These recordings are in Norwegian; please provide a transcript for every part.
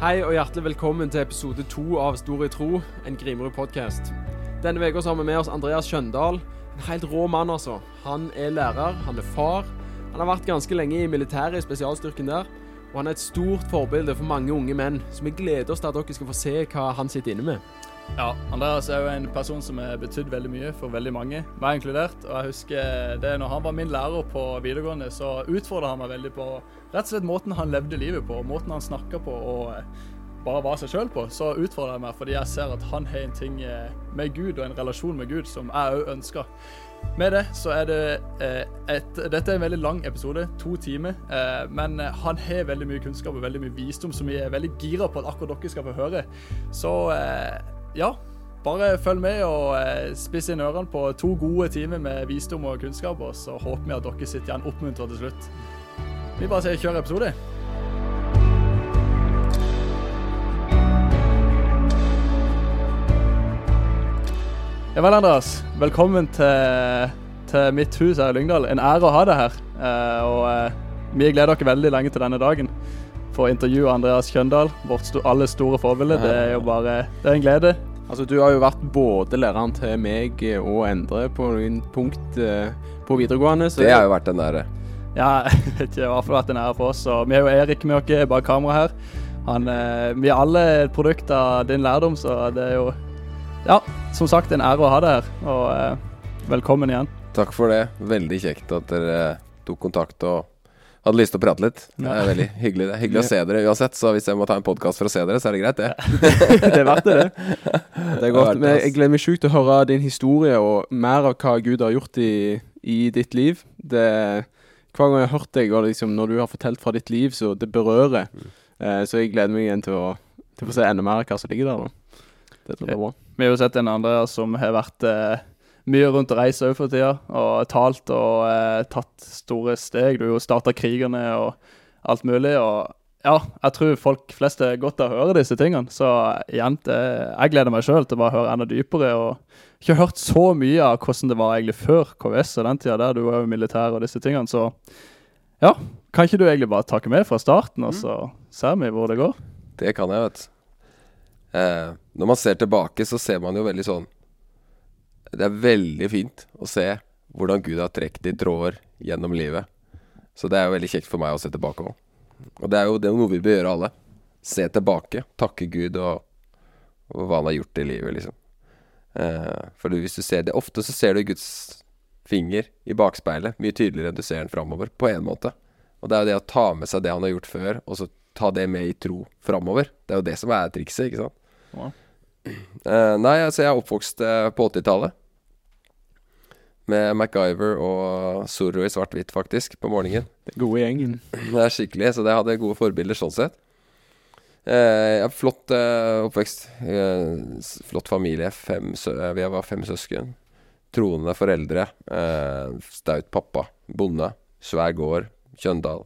Hei og hjertelig velkommen til episode to av Stor i tro, en Grimerud-podkast. Denne uka har vi med oss Andreas Skjøndal. En helt rå mann, altså. Han er lærer, han er far. Han har vært ganske lenge i militæret, i spesialstyrken der. Og han er et stort forbilde for mange unge menn, så vi gleder oss til at dere skal få se hva han sitter inne med. Ja, Andreas er jo en person som har betydd veldig mye for veldig mange, meg inkludert. Og jeg husker det når han var min lærer på videregående, så utfordra han meg veldig på rett og slett måten han levde livet på, måten han snakka på og eh, bare var seg sjøl på. Så utfordra jeg meg fordi jeg ser at han har en ting eh, med Gud og en relasjon med Gud som jeg òg ønsker. Med det så er det eh, et Dette er en veldig lang episode, to timer. Men han har veldig mye kunnskap og veldig mye visdom som vi er veldig gira på at akkurat dere skal få høre. Så ja, bare følg med og eh, spiss inn ørene på to gode timer med visdom og kunnskap, og så håper vi at dere sitter igjen oppmuntra til slutt. Vi bare sier kjør episode. Ja vel, Andreas. Velkommen til, til mitt hus her i Lyngdal. En ære å ha deg her. Eh, og eh, vi gleder oss veldig lenge til denne dagen. For å intervjue Andreas Kjøndal, vårt sto alle store forbilde. Det er jo bare Det er en glede. Altså, Du har jo vært både læreren til meg og Endre på noen punkt eh, på videregående. Så Det har jo vært en ære. Ja, jeg vet ikke, det har i hvert fall vært en ære for oss. Og vi har jo Erik med oss bak kamera her. Han, eh, vi er alle et produkt av din lærdom, så det er jo Ja, som sagt, en ære å ha deg her. Og eh, velkommen igjen. Takk for det. Veldig kjekt at dere tok kontakt og hadde lyst til å prate litt. Det er veldig hyggelig. Det er hyggelig å se dere uansett, så hvis jeg må ta en podkast for å se dere, så er det greit, det. det er verdt det, det. Det er godt. Men jeg gleder meg sjukt til å høre din historie og mer av hva Gud har gjort i, i ditt liv. Det, hver gang jeg har hørt deg, og liksom når du har fortalt fra ditt liv, så det berører. Eh, så jeg gleder meg igjen til å, til å få se enda mer av hva som ligger der. da. Det blir bra. Vi har jo sett en andre som har vært eh, mye rundt og reist òg for tida, og talt og eh, tatt store steg. Du har jo starta krigene og alt mulig. og ja, jeg tror folk flest er godt av å høre disse tingene. Så igjen, det, jeg gleder meg sjøl til å bare høre enda dypere. og Ikke hørt så mye av hvordan det var egentlig før KVS og den tida der. Du var jo militær og disse tingene. Så ja, kan ikke du egentlig bare takke med fra starten, og så ser vi hvor det går? Det kan jeg, vet du. Eh, når man ser tilbake, så ser man jo veldig sånn Det er veldig fint å se hvordan Gud har trukket i tråder gjennom livet. Så det er jo veldig kjekt for meg å se tilbake òg. Og det er jo det er noe vi bør gjøre alle. Se tilbake, takke Gud og, og hva han har gjort i livet, liksom. Eh, for hvis du ser det Ofte så ser du Guds finger i bakspeilet mye tydeligere enn du ser den framover, på en måte. Og det er jo det å ta med seg det han har gjort før, og så ta det med i tro framover. Det er jo det som er trikset, ikke sant. Ja. Eh, nei, altså jeg er oppvokst eh, på 80-tallet. Med MacGyver og Zorro i svart-hvitt, faktisk, på morgenen. Den gode gjengen. Det er skikkelig, så det hadde gode forbilder sånn sett. Eh, flott eh, oppvekst. Eh, flott familie. Fem, eh, vi var fem søsken. Troende foreldre. Eh, staut pappa. Bonde. Svær gård. Kjøndal.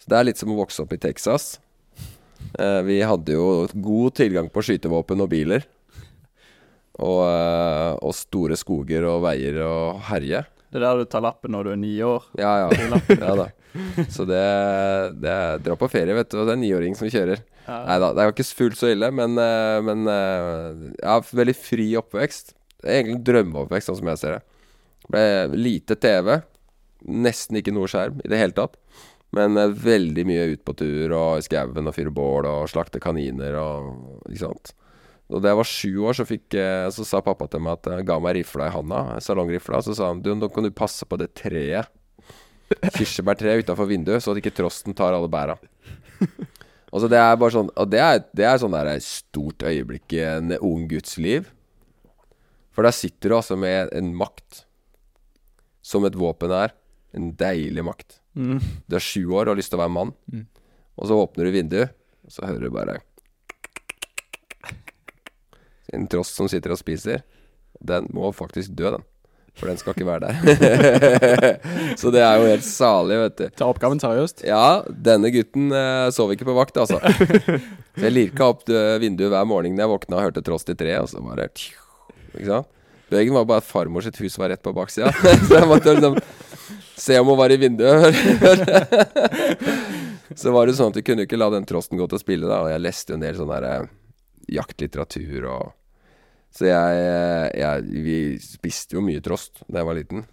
Så det er litt som å vokse opp i Texas. Eh, vi hadde jo god tilgang på skytevåpen og biler. Og, eh, og store skoger og veier og herje. Det er der du tar lappen når du er ni år. Ja, ja. ja da. Så det, det er Dra på ferie, vet du, og det er niåring som kjører. Ja. Nei da, det er jo ikke fullt så ille, men, eh, men eh, ja, veldig fri oppvekst. Det er egentlig en drømmeoppvekst, sånn som jeg ser det. Ble lite TV. Nesten ikke noe skjerm i det hele tatt. Men eh, veldig mye ut på tur og i skauen og fyre bål og slakte kaniner og Ikke sant. Da jeg var sju år, så, fikk, eh, så sa pappa til meg at han ga meg rifla i handa, salongrifla. Så sa han du, nå kan du passe på det treet, kirsebærtreet utafor vinduet, så at ikke trosten tar alle bæra. Og så det er bare sånn Og det er, det er sånn der stort øyeblikk i en ung guds liv. For der sitter du altså med en makt som et våpen er. En deilig makt. Mm. Du er sju år og har lyst til å være mann. Mm. Og så åpner du vinduet, og så hører du bare En trost som sitter og spiser. Den må faktisk dø, den. For den skal ikke være der. så det er jo helt salig, vet du. Ta oppgaven seriøst. Ja, denne gutten uh, sov ikke på vakt, altså. Så jeg lirka opp eh, vinduet hver morgen når jeg våkna og hørte trost i treet, og så bare tju, Ikke sant? Bøygen var bare at farmor sitt hus var rett på baksida. så jeg måtte liksom se om hun var i vinduet. så var det sånn at vi kunne ikke la den trosten gå til å spille, da. Og jeg leste jo en del sånn derre eh, jaktlitteratur og Så jeg, jeg Vi spiste jo mye trost da jeg var liten.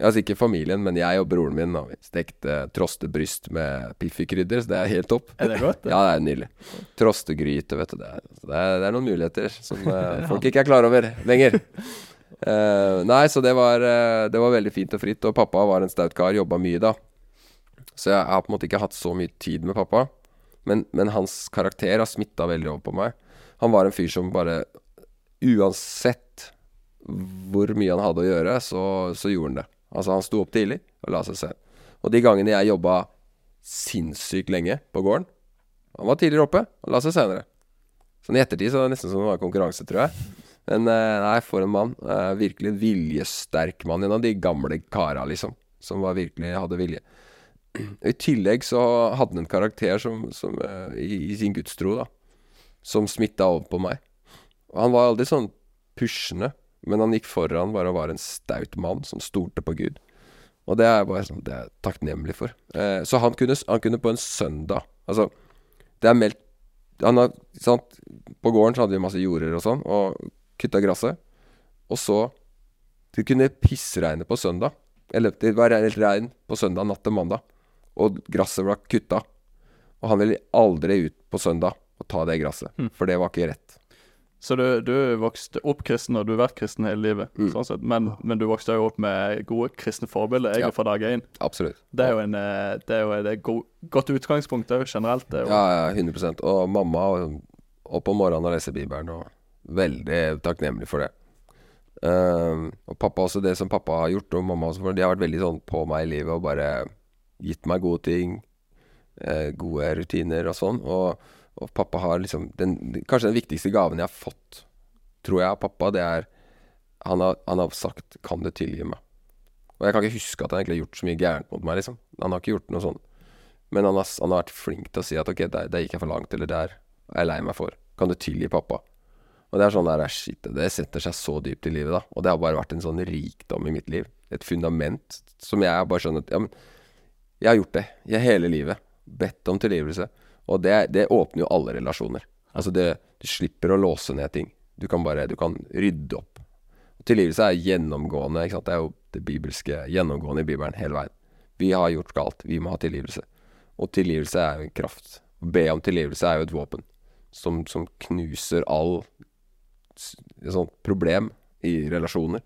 Altså ikke familien, men jeg og broren min vi stekte trostebryst med piffikrydder, så det er helt topp. Er det godt? det? Ja, det er nydelig. Trostegryte, vet du. Det er, det er, det er noen muligheter som eh, folk ikke er klar over lenger. Uh, nei, så det var, uh, det var veldig fint og fritt. Og pappa var en staut kar, jobba mye da. Så jeg har på en måte ikke hatt så mye tid med pappa. Men, men hans karakter har smitta veldig over på meg. Han var en fyr som bare Uansett hvor mye han hadde å gjøre, så, så gjorde han det. Altså, han sto opp tidlig og la seg se. Og de gangene jeg jobba sinnssykt lenge på gården Han var tidligere oppe og la seg senere. Sånn i ettertid så er det nesten som det var konkurranse, tror jeg. Men eh, nei, for en mann. Eh, virkelig en viljesterk mann. En av de gamle kara, liksom. Som virkelig hadde vilje. I tillegg så hadde han en karakter som, som eh, i, i sin gudstro, da. Som smitta over på meg. Og han var aldri sånn pushende, men han gikk foran bare og var en staut mann som stolte på Gud. Og det er bare sånn Det er jeg takknemlig for. Eh, så han kunne, han kunne på en søndag Altså, det er meldt han har, sant, På gården så hadde vi masse jorder og sånn, og kutta gresset. Og så Det kunne pissregne på søndag. Eller det var helt regn på søndag natt til mandag. Og gresset ble kutta. Og han ville aldri ut på søndag og ta det gresset, Mm. for det var ikke rett. Så du, du vokste opp kristen, og du har vært kristen hele livet, Mm. sånn sett. Men, men du vokste jo opp med gode kristne forbilder egentlig Ja. fra dag én. Absolutt. Det er jo en, eh, det er jo et go godt utgangspunkt òg, generelt. Det er jo, Ja, ja, 100% Og mamma opp om morgenen og leser Bibelen, og veldig takknemlig for det. Um, og pappa også, det som pappa har gjort, og mamma også, de har vært veldig sånn på meg i livet og bare gitt meg gode ting. eh, gode rutiner og sånn. Og, og pappa har liksom den, Kanskje den viktigste gaven jeg har fått, tror jeg, av pappa, det er han har, han har sagt 'Kan du tilgi meg?' Og jeg kan ikke huske at han egentlig har gjort så mye gærent mot meg, liksom. Han har ikke gjort noe sånn. Men han har, han har vært flink til å si at ok, der, der gikk jeg for langt, eller der er jeg lei meg for. Kan du tilgi pappa? Og det er sånn der, shit, det setter seg så dypt i livet, da. Og det har bare vært en sånn rikdom i mitt liv. Et fundament som jeg bare skjønner Ja, men jeg har gjort det i hele livet. Bedt om tilgivelse. Og det, det åpner jo alle relasjoner. Altså, det, du slipper å låse ned ting. Du kan bare Du kan rydde opp. Tilgivelse er gjennomgående. Det er jo det bibelske gjennomgående i Bibelen hele veien. Vi har gjort galt. Vi må ha tilgivelse. Og tilgivelse er jo en kraft. Å be om tilgivelse er jo et våpen som, som knuser all sånt problem i relasjoner.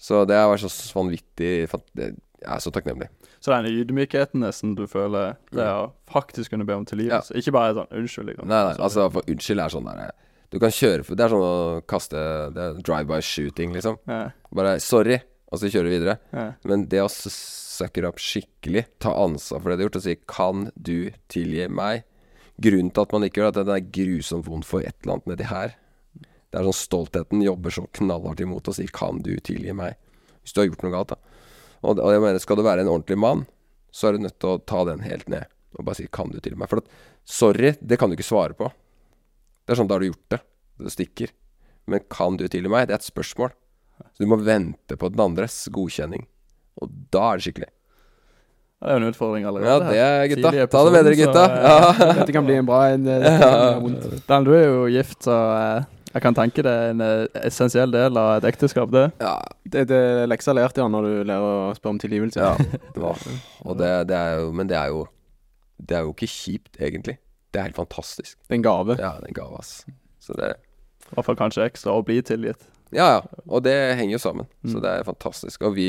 Så det har vært så vanvittig Jeg er så takknemlig. Så den ydmykheten nesten du føler, det å faktisk kunne be om tilgivelse. Ikke bare sånn 'unnskyld', liksom. Nei, nei, altså for unnskyld er sånn der Du kan kjøre for Det er sånn å kaste Det er drive-by shooting, liksom. ja, Bare 'sorry', og så kjøre videre. ja. Men det å sucker up skikkelig, ta ansvar for det du har gjort, og si 'kan du tilgi meg'? Grunnen til at man ikke gjør det, er at det er grusomt vondt for et eller annet nedi her. Det er sånn stoltheten jobber så knallhardt imot og sier 'kan du tilgi meg'? Hvis du har gjort noe galt, da. Og, og jeg mener, skal du være en ordentlig mann, så er du nødt til å ta den helt ned. Og bare si 'kan du til meg'? For at sorry, det kan du ikke svare på. Det er sånn, da har du gjort det. Det stikker. Men 'kan du til meg'? Det er et spørsmål. Så du må vente på den andres godkjenning. Og da er det skikkelig. Ja, Det er jo en utfordring allerede. Ja, det er gutta. Tidlig Ta det med dere, gutta. så, eh, Ja. Dette kan bli en bra en. eh, vondt. Dan, du er jo gift, så eh, jeg kan tenke det er en eh, essensiell del av et ekteskap, det. ja. Det, det er leksa lært ja, når du lærer å spørre om tilgivelse. ja. Åh. Og det, det er jo Men det er jo Det er jo ikke kjipt, egentlig. Det er helt fantastisk. Det er en gave. Ja, det er en gave, ass. Så det I hvert fall kanskje ekstra å bli tilgitt. Ja, ja. Og det henger jo sammen. Så Mm. det er fantastisk. Og vi,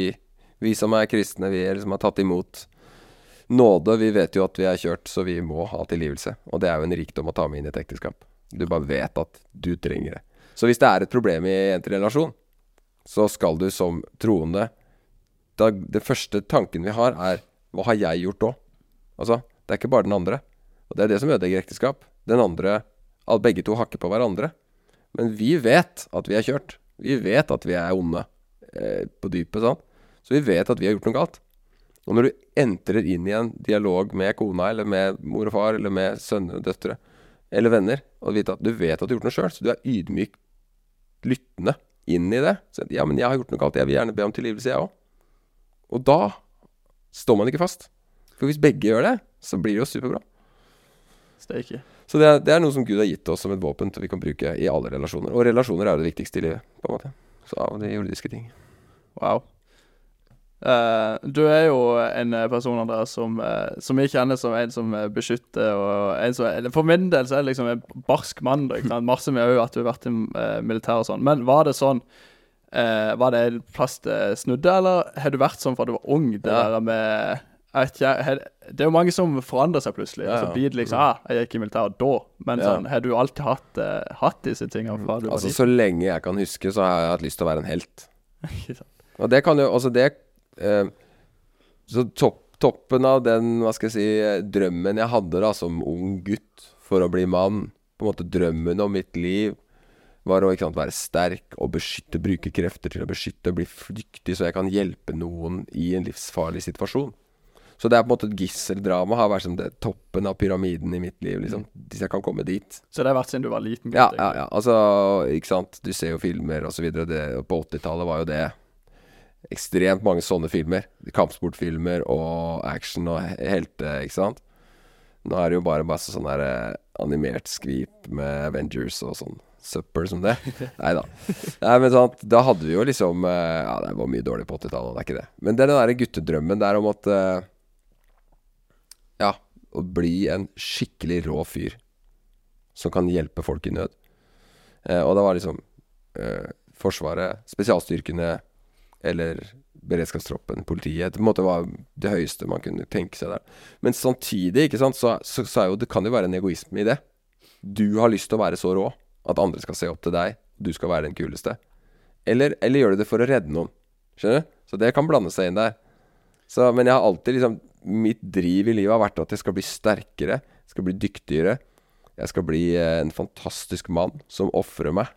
vi som er kristne, vi er liksom har tatt imot nåde. Vi vet jo at vi er kjørt, så vi må ha tilgivelse. Og det er jo en rikdom å ta med inn i et ekteskap. Du bare vet at du trenger det. Så hvis det er et problem i en relasjon, så skal du som troende da, Det første tanken vi har, er Hva har jeg gjort da? Altså, det er ikke bare den andre. Og det er det som ødelegger ekteskap. Den andre at Begge to hakker på hverandre. Men vi vet at vi er kjørt. Vi vet at vi er onde eh, på dypet. sånn Så vi vet at vi har gjort noe galt. Og når du entrer inn i en dialog med kona, eller med mor og far, eller med sønner og døtre, eller venner, og vite at du vet at du har gjort noe sjøl, så du er ydmyk lyttende inn i det. Så, ja, men jeg har gjort noe galt, jeg vil gjerne be om tilgivelse, jeg òg. Og da står man ikke fast. For hvis begge gjør det, så blir det jo superbra. Steike. Så det er, det er noe som Gud har gitt oss som et våpen til vi kan bruke i alle relasjoner. Og relasjoner er jo det viktigste i livet, på en måte. Så av de jordiske ting. Wow. Eh, du er jo en eh, person Andreas, som, uh, som jeg kjenner som en som beskytter og en som, For min del så er det liksom en barsk mann. Masse med òg at du har vært i uh, militæret og sånn. Men var det sånn uh, Var det en plass det snudde, eller har du vært sånn fra du var ung? Der med ikke, har- Det er jo mange som forandrer seg plutselig. Ja, ja. så blir det liksom ah, 'Jeg gikk i militæret da'. Men sånn, har du alltid hatt, hatt disse tingene fra du Altså, var så lenge jeg kan huske, så har jeg hatt lyst til å være en helt. Og det kan jo Altså, det Så topp, toppen av den, hva skal jeg si, eh, drømmen jeg hadde da som ung gutt for å bli mann, på en måte drømmen om mitt liv, var å ikke sant, være sterk og beskytte, bruke krefter til å beskytte, og bli flyktig så jeg kan hjelpe noen i en livsfarlig situasjon. Så det er på en måte et gisseldrama. Har vært som det toppen av pyramiden i mitt liv, liksom. Hvis jeg kan komme dit. Så det har vært siden du var liten? Ja, ja, ja. Altså, ikke sant. Du ser jo filmer og så videre. Det, på 80-tallet var jo det ekstremt mange sånne filmer. Kampsportfilmer og action og he- helte, ikke sant. Nå er det jo bare masse sånn der eh, animert skvip med Avengers og sånn søppel som det. Nei da. Nei, men sant, da hadde vi jo liksom eh, Ja, det var mye dårlig på 80-tallet, det er ikke det. Men det den derre guttedrømmen der om at eh, Ja, å bli en skikkelig rå fyr som kan hjelpe folk i nød. Og det var liksom Forsvaret, spesialstyrkene eller beredskapstroppen, politiet. Det måtte være det høyeste man kunne tenke seg der. Men samtidig, ikke sant, så, så, så jo, det kan jo være en egoisme i det. Du har lyst til å være så rå at andre skal se opp til deg. Du skal være den kuleste. Eller, eller gjør du det for å redde noen? Skjønner du? Så det kan blande seg inn der. Så, men jeg har alltid liksom Mitt driv i livet har vært at jeg skal bli sterkere. Skal bli dyktigere. Jeg skal bli eh, en fantastisk mann som ofrer meg.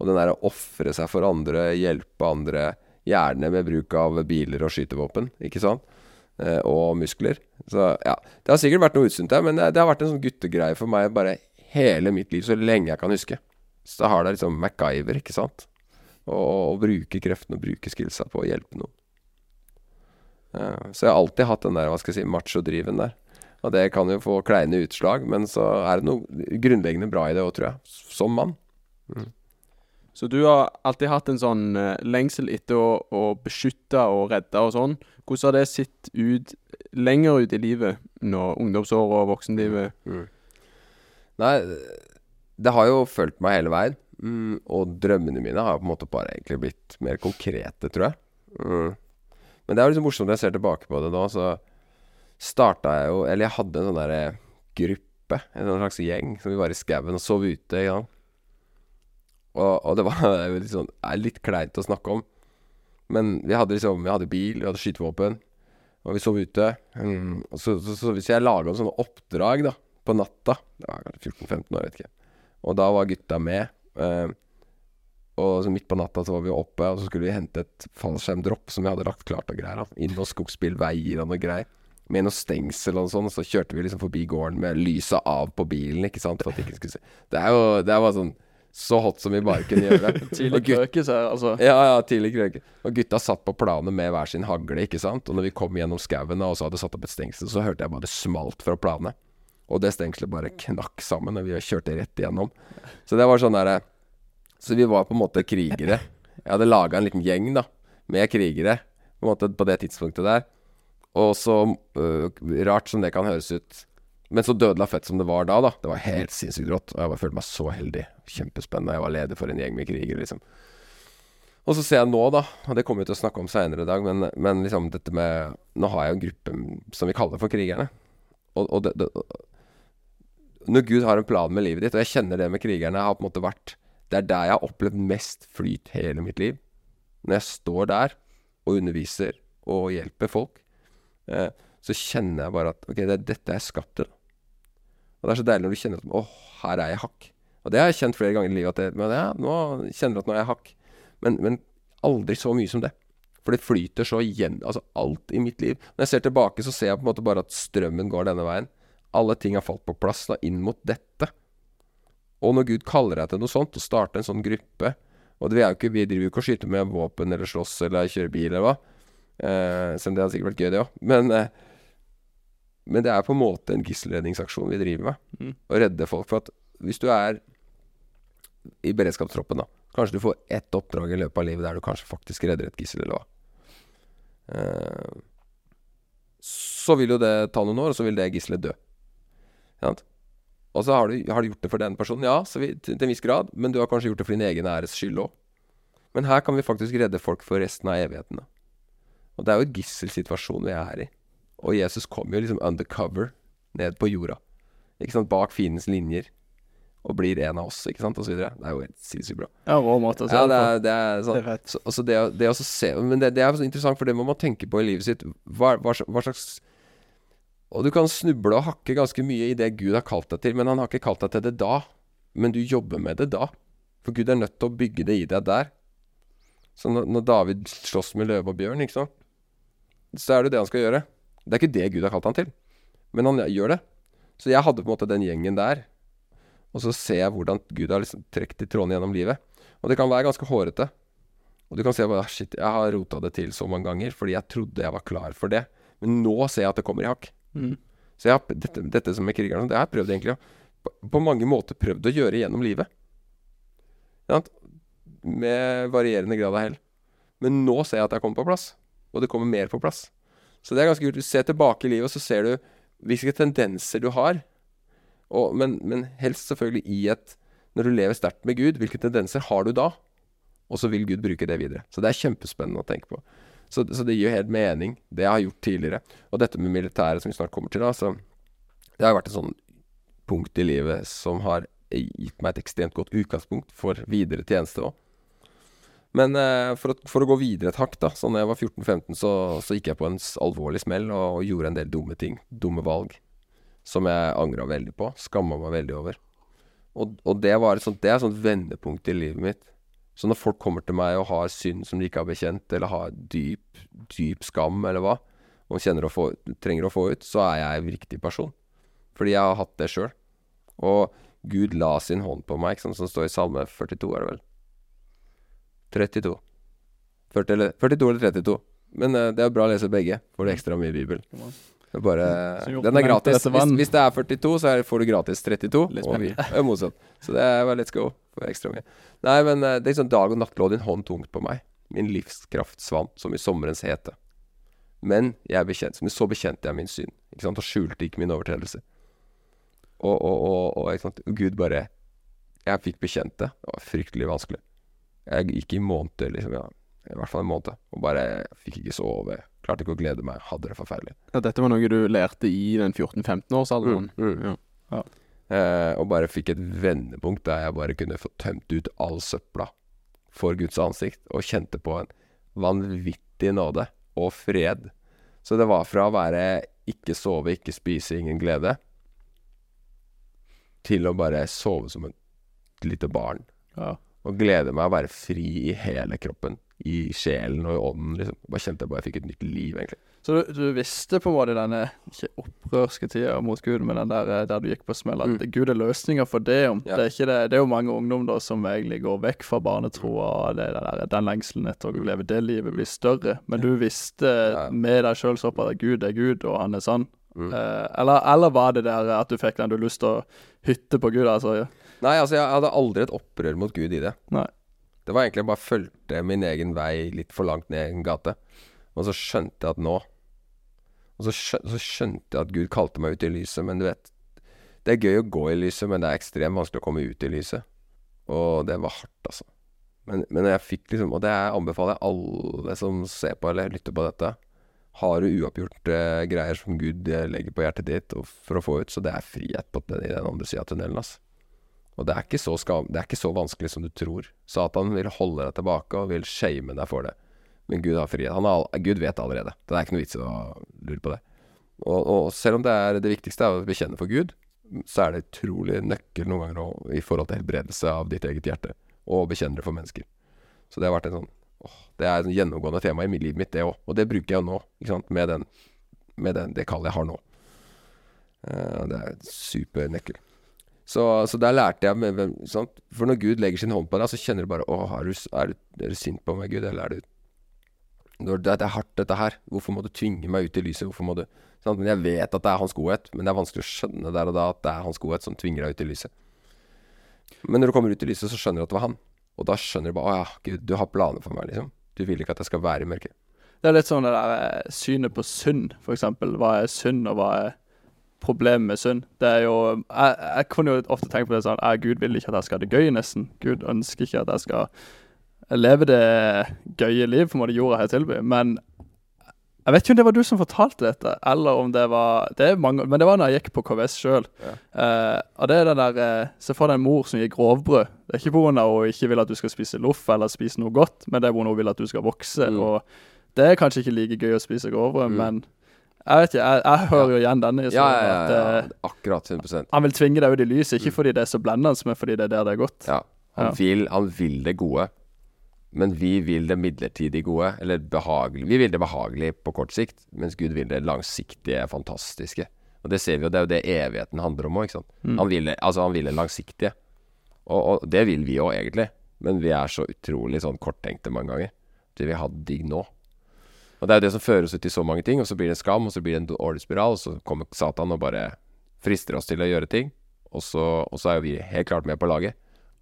Og den derre ofre seg for andre, hjelpe andre, gjerne med bruk av biler og skytevåpen, ikke sant? Eh, og muskler. Så ja, det har sikkert vært noe utsynt der, men det, det har vært en sånn guttegreie for meg bare hele mitt liv, så lenge jeg kan huske. Så har det liksom MacGyver, ikke sant? Og bruke kreftene og bruke skillsa på å hjelpe noen. Ja, så jeg har alltid hatt den der, hva skal jeg si, macho-driven der. Og det kan jo få kleine utslag, men så er det noe grunnleggende bra i det òg, tror jeg. Som mann. Så du har alltid hatt en sånn eh, lengsel etter å, å beskytte og redde og sånn. Hvordan har det sett ut lenger ut i livet, når ungdomsår og voksenlivet? Nei, det har jo fulgt meg hele veien. Mm, og drømmene mine har på en måte bare egentlig blitt mer konkrete, tror jeg. Mm. Men det er jo liksom morsomt når jeg ser tilbake på det nå, så starta jeg jo Eller jeg hadde en sånn derre gruppe, en sånn slags gjeng, som vi var i skauen og sov ute. Ikke sant? Og, og det var litt sånn litt kleint å snakke om. Men vi hadde liksom Vi hadde bil, vi hadde skytevåpen, og vi sov ute. Mm, og så, så, så hvis jeg laga sånne oppdrag da på natta Det var kanskje 14-15 år, vet ikke. Og da var gutta med. Eh, og så midt på natta så var vi oppe, og så skulle vi hente et fallskjermdropp som vi hadde lagt klart og greier. da Inn noen skogsbilveier og noe greier. Med noe stengsel og sånn, så kjørte vi liksom forbi gården med lyset av på bilen, ikke sant, for at de ikke skulle se. Det er jo Det er bare sånn så hot som vi bare kunne gjøre det. Tidlig krøke, krøkes her, altså. ja, ja, tidlig krøke. Og gutta satt på planet med hver sin hagle, ikke sant. Og når vi kom gjennom skauen og så hadde satt opp et stengsel, så hørte jeg bare det smalt fra planet. Og det stengselet bare knakk sammen og vi kjørte rett igjennom. Så det var sånn derre Så vi var på en måte krigere. Jeg hadde laga en liten gjeng, da, med krigere, på en måte på det tidspunktet der. Og så øh, rart som det kan høres ut men så dødelig fett som det var da, da. Det var helt sinnssykt rått. Og jeg bare følte meg så heldig. Kjempespennende. Jeg var leder for en gjeng med krigere, liksom. Og så ser jeg nå, da, og det kommer vi til å snakke om seinere i dag, men, men liksom dette med Nå har jeg jo en gruppe som vi kaller for krigerne. Og, og det, det, Når Gud har en plan med livet ditt, og jeg kjenner det med krigerne, har på en måte vært Det er der jeg har opplevd mest flyt hele mitt liv. Når jeg står der og underviser og hjelper folk, eh, så kjenner jeg bare at Ok, det er dette jeg er skapt til. Og det er så deilig når du kjenner at Å, her er jeg hakk. Og det har jeg kjent flere ganger i livet. At jeg, men ja, nå kjenner jeg at nå er jeg hakk. Men, men aldri så mye som det. For det flyter så igjen Altså alt i mitt liv. Når jeg ser tilbake, så ser jeg på en måte bare at strømmen går denne veien. Alle ting har falt på plass da, inn mot dette. Og når Gud kaller deg til noe sånt, å starte en sånn gruppe Og det, vi, ikke, vi driver jo ikke og skyter med våpen eller slåss eller kjører bil eller hva. Eh, selv om det hadde sikkert vært gøy, det òg. Men, eh, men det er på en måte en gisselredningsaksjon vi driver med. Mm. Å redde folk. For at hvis du er i beredskapstroppen, da Kanskje du får ett oppdrag i løpet av livet der du kanskje faktisk redder et gissel, eller hva. Uh, så vil jo det ta noen år, og så vil det gisselet dø. Og så har du, har du gjort det for den personen, ja, så vi, til, til en viss grad, men du har kanskje gjort det for din egen æres skyld òg. Men her kan vi faktisk redde folk for resten av evighetene. Og det er jo en gisselsituasjon vi er her i. Og Jesus kom jo liksom undercover ned på jorda. Ikke sant, Bak fiendens linjer. Og blir en av oss, ikke sant, og så videre. Det er jo helt sinnssykt bra. Ja, rå måte å se Ja, det er, det er sånn Det er så, altså det, det å se Men det, det er interessant, for det må man tenke på i livet sitt. Hva, hva, hva slags Og du kan snuble og hakke ganske mye i det Gud har kalt deg til, men han har ikke kalt deg til det da. Men du jobber med det da. For Gud er nødt til å bygge det i deg der. Så når, når David slåss med løve og bjørn, ikke sant, så er det det han skal gjøre. Det er ikke det Gud har kalt han til, men han gjør det. Så jeg hadde på en måte den gjengen der. Og så ser jeg hvordan Gud har liksom trukket i trådene gjennom livet. Og det kan være ganske hårete. Og du kan se at "Ah, shit, jeg har rota det til så mange ganger fordi jeg trodde jeg var klar for det. Men nå ser jeg at det kommer i hakk. Mm. Så jeg har, dette, dette som med krigerne, det har jeg prøvd egentlig å på, på mange måter prøvd å gjøre gjennom livet. Ja. Med varierende grad av hell. Men nå ser jeg at det kommer på plass. Og det kommer mer på plass. Så det er ganske kult. Du ser tilbake i livet, og så ser du hvilke tendenser du har. Og, men, men helst selvfølgelig i et Når du lever sterkt med Gud, hvilke tendenser har du da? Og så vil Gud bruke det videre. Så det er kjempespennende å tenke på. Så, så det gir jo helt mening, det jeg har gjort tidligere. Og dette med militæret som vi snart kommer til, da, så det har vært et sånn punkt i livet som har gitt meg et ekstremt godt utgangspunkt for videre tjeneste òg. Men eh, for, å, for å gå videre et hakk, da. Så når jeg var 14-15, så, så gikk jeg på en alvorlig smell og, og gjorde en del dumme ting. Dumme valg. Som jeg angra veldig på. Skamma meg veldig over. Og, og det sånt, det er et sånt vendepunkt i livet mitt. Så når folk kommer til meg og har synd som de ikke har bekjent, eller har dyp, dyp skam, eller hva, og å få, trenger å få ut, så er jeg en riktig person. Fordi jeg har hatt det sjøl. Og Gud la sin hånd på meg, som står i Salme 42, er det vel? 32. 40 eller, 42 eller 32. Men eh, det er bra å lese begge. Får du ekstra mye Bibel. Det er bare, gjort den er gratis. Hvis, hvis det er 42, så er, får du gratis 32. Litt Og vi er motsatt. Så det er bare let's go. Får ekstra mye. Nei, men eh, det er sånn dag og natt lå din hånd tungt på meg. Min livskraft svant som i sommerens hete. Men jeg bekjent, men så bekjente jeg min synd, ikke sant, og skjulte ikke min overtredelse. Og, og, og, og ikke sant, Gud bare Jeg fikk bekjent det. Det var fryktelig vanskelig. Jeg gikk i måneder, liksom, ja, i hvert fall en måned, og bare fikk ikke sove. Klarte ikke å glede meg. Hadde det forferdelig. Ja, dette var noe du lærte i den 14-15-årsalderen. Mm, mm. Ja. Eh, og bare fikk et vendepunkt der jeg bare kunne få tømt ut all søpla for Guds ansikt, og kjente på en vanvittig nåde og fred. Så det var fra å være ikke sove, ikke spise, ingen glede, til å bare sove som et lite barn. Ja. Og glede meg å være fri i hele kroppen. I sjelen og i ånden, liksom. Bare kjente jeg bare fikk et nytt liv, egentlig. Så du, du visste på en måte denne ikke opprørske tida mot Gud, men den der, eh, der du gikk på smell, at Mm. Gud er løsninga for det. om Ja. Det er ikke det, det er jo mange ungdom da som egentlig går vekk fra barnetroa, og det, der, den lengselen etter å leve det livet blir større. Men du visste Ja. med deg sjøl såpass at Gud er Gud, og han er sann. Mm. Eh, eller, eller var det der at du fikk den du lyst til å hytte på Gud? altså? Nei, altså jeg hadde aldri et opprør mot Gud i det. Nei. Det var egentlig jeg bare fulgte min egen vei litt for langt ned en gate. Og så skjønte jeg at nå Og så, skjø så skjønte jeg at Gud kalte meg ut i lyset, men du vet Det er gøy å gå i lyset, men det er ekstremt vanskelig å komme ut i lyset. Og det var hardt, altså. Men, men jeg fikk liksom Og det anbefaler jeg alle som ser på eller lytter på dette. Har du uoppgjort eh, greier som Gud eh, legger på hjertet ditt for å få ut, så det er frihet på den, i den andre sida av tunnelen, altså. Og det er, skam, det er ikke så vanskelig som du tror. Satan vil holde deg tilbake og vil shame deg for det. Men Gud har frihet. All- Gud vet allerede. Det er ikke noe vits i å lure på det. Og, og selv om det er det viktigste er å bekjenne for Gud, så er det utrolig nøkkel noen ganger også, i forhold til helbredelse av ditt eget hjerte. Og bekjenne det for mennesker. Så det har vært en sånn åh, Det er et gjennomgående tema i livet mitt, det òg. Og det bruker jeg jo nå. Med, den, med den, det kallet jeg har nå. Uh, det er supernøkkel. Så, så der lærte jeg hvem- sant? For når Gud legger sin hånd på deg, så kjenner du bare Å, er du, er, du, er du sint på meg, Gud? Eller er du det er hardt, dette her. Hvorfor må du tvinge meg ut i lyset? Hvorfor må du sant? Men jeg vet at det er hans godhet, men det er vanskelig å skjønne der og da at det er hans godhet som tvinger deg ut i lyset. Men når du kommer ut i lyset, så skjønner du at det var han. Og da skjønner du bare Å ja, Gud, du har planer for meg, liksom. Du vil ikke at jeg skal være i mørket. Det er litt sånn det der eh, synet på synd, for eksempel. Hva er synd, og hva er problemet med synd? Det er jo Jeg, jeg kunne jo ofte tenke på det sånn «Ja, Gud vil ikke at jeg skal ha det gøy, nesten. Gud ønsker ikke at jeg skal leve det gøye liv, på en måte jorda her tilby. Men jeg vet ikke om det var du som fortalte dette, eller om det var det mange, Men det var når jeg gikk på KVS sjøl. Ja. Eh, og det er den der eh, Se for deg en mor som gir grovbrød. Det er ikke pga. hun ikke vil at du skal spise loff eller spise noe godt, men det er pga. hun vil at du skal vokse. Mm. Og det er kanskje ikke like gøy å spise grovbrød, Mm. men jeg vet ikke, jeg, jeg hører jo igjen denne historien. ja, ja, at ja. eh, Akkurat 100% han vil tvinge deg ut i lyset, ikke fordi det er så blendende, men fordi det er der det er godt. Ja. Han. Vil, han vil det gode, men vi vil det midlertidig gode. Eller behagelig. Vi vil det behagelig på kort sikt, mens Gud vil det langsiktige, fantastiske. Og det ser vi jo, det er jo det evigheten handler om òg, ikke sant. Mm. Han vil det, altså han vil det langsiktige. Og, og det vil vi òg, egentlig. Men vi er så utrolig sånn korttenkte mange ganger. Vi vil ha digg nå. Og det er jo det som fører oss ut i så mange ting, og så blir det en skam, og så blir det en dårlig spiral, og så kommer Satan og bare frister oss til å gjøre ting. Og så, og så er jo vi helt klart med på laget.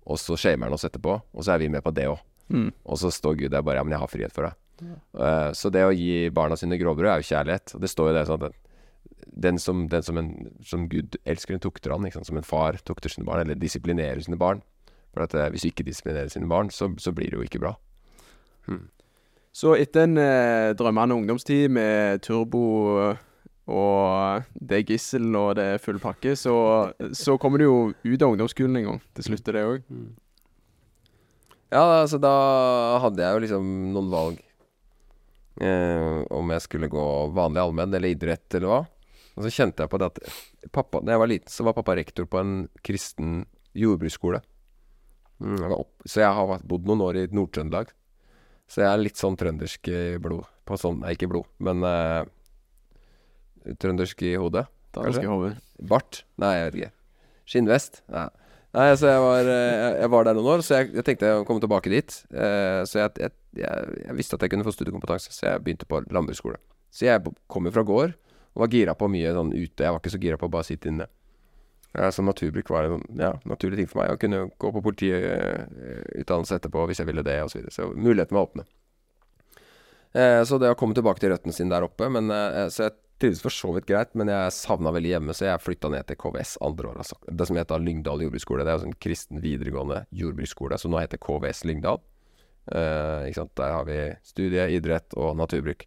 Og så shamer han oss etterpå, og så er vi med på det òg. Mm. Og så står Gud der bare Ja, men jeg har frihet for deg. Eh, så det å gi barna sine grovbrød er jo kjærlighet. Og det står jo det sånn at den som, den som, en, som Gud elsker, en tukter han. Ikke sant? Som en far tukter sine barn, eller disiplinerer sine barn. For at uh, hvis du ikke disiplinerer sine barn, så, så blir det jo ikke bra. Så etter en eh, drømmende ungdomstid med turbo og det er gissel og det er full pakke, så, så kommer du jo ut av ungdomsskolen en gang. Til slutt er det òg. Ja, altså da hadde jeg jo liksom noen valg. Eh, om jeg skulle gå vanlig allmenn eller idrett eller hva. Og så kjente jeg på det at pappa, da jeg var liten, så var pappa rektor på en kristen jordbruksskole. Mm, så jeg har bodd noen år i Nord-Trøndelag. Så jeg er litt sånn trøndersk i blod. På sånn, nei, ikke blod, men uh, trøndersk i hodet. Kanskje i hodet. Bart? Nei, jeg vet ikke. Skinnvest? Nei. Nei, altså jeg var, eh, jeg, var der noen år, så jeg, jeg tenkte å komme tilbake dit. Eh, så jeg, jeg visste at jeg kunne få studiekompetanse, så jeg begynte på landbruksskole. Så jeg kom jo fra gård og var gira på mye sånn ute. Jeg var ikke så gira på å bare sitte inne. Så naturbruk var en sånn, ja, naturlig ting for meg. Å kunne gå på politiutdannelse etterpå hvis jeg ville det, osv. Så, videre. så muligheten var åpne. Eh, så det å komme tilbake til røttene sine der oppe men, eh, Så jeg trivdes for så vidt greit, men jeg savna veldig hjemme, så jeg flytta ned til KVS andre år. Altså. Det som heter Lyngdal jordbruksskole. Det er jo en kristen videregående jordbruksskole, som nå heter KVS Lyngdal. Eh? Der har vi studie, idrett og naturbruk.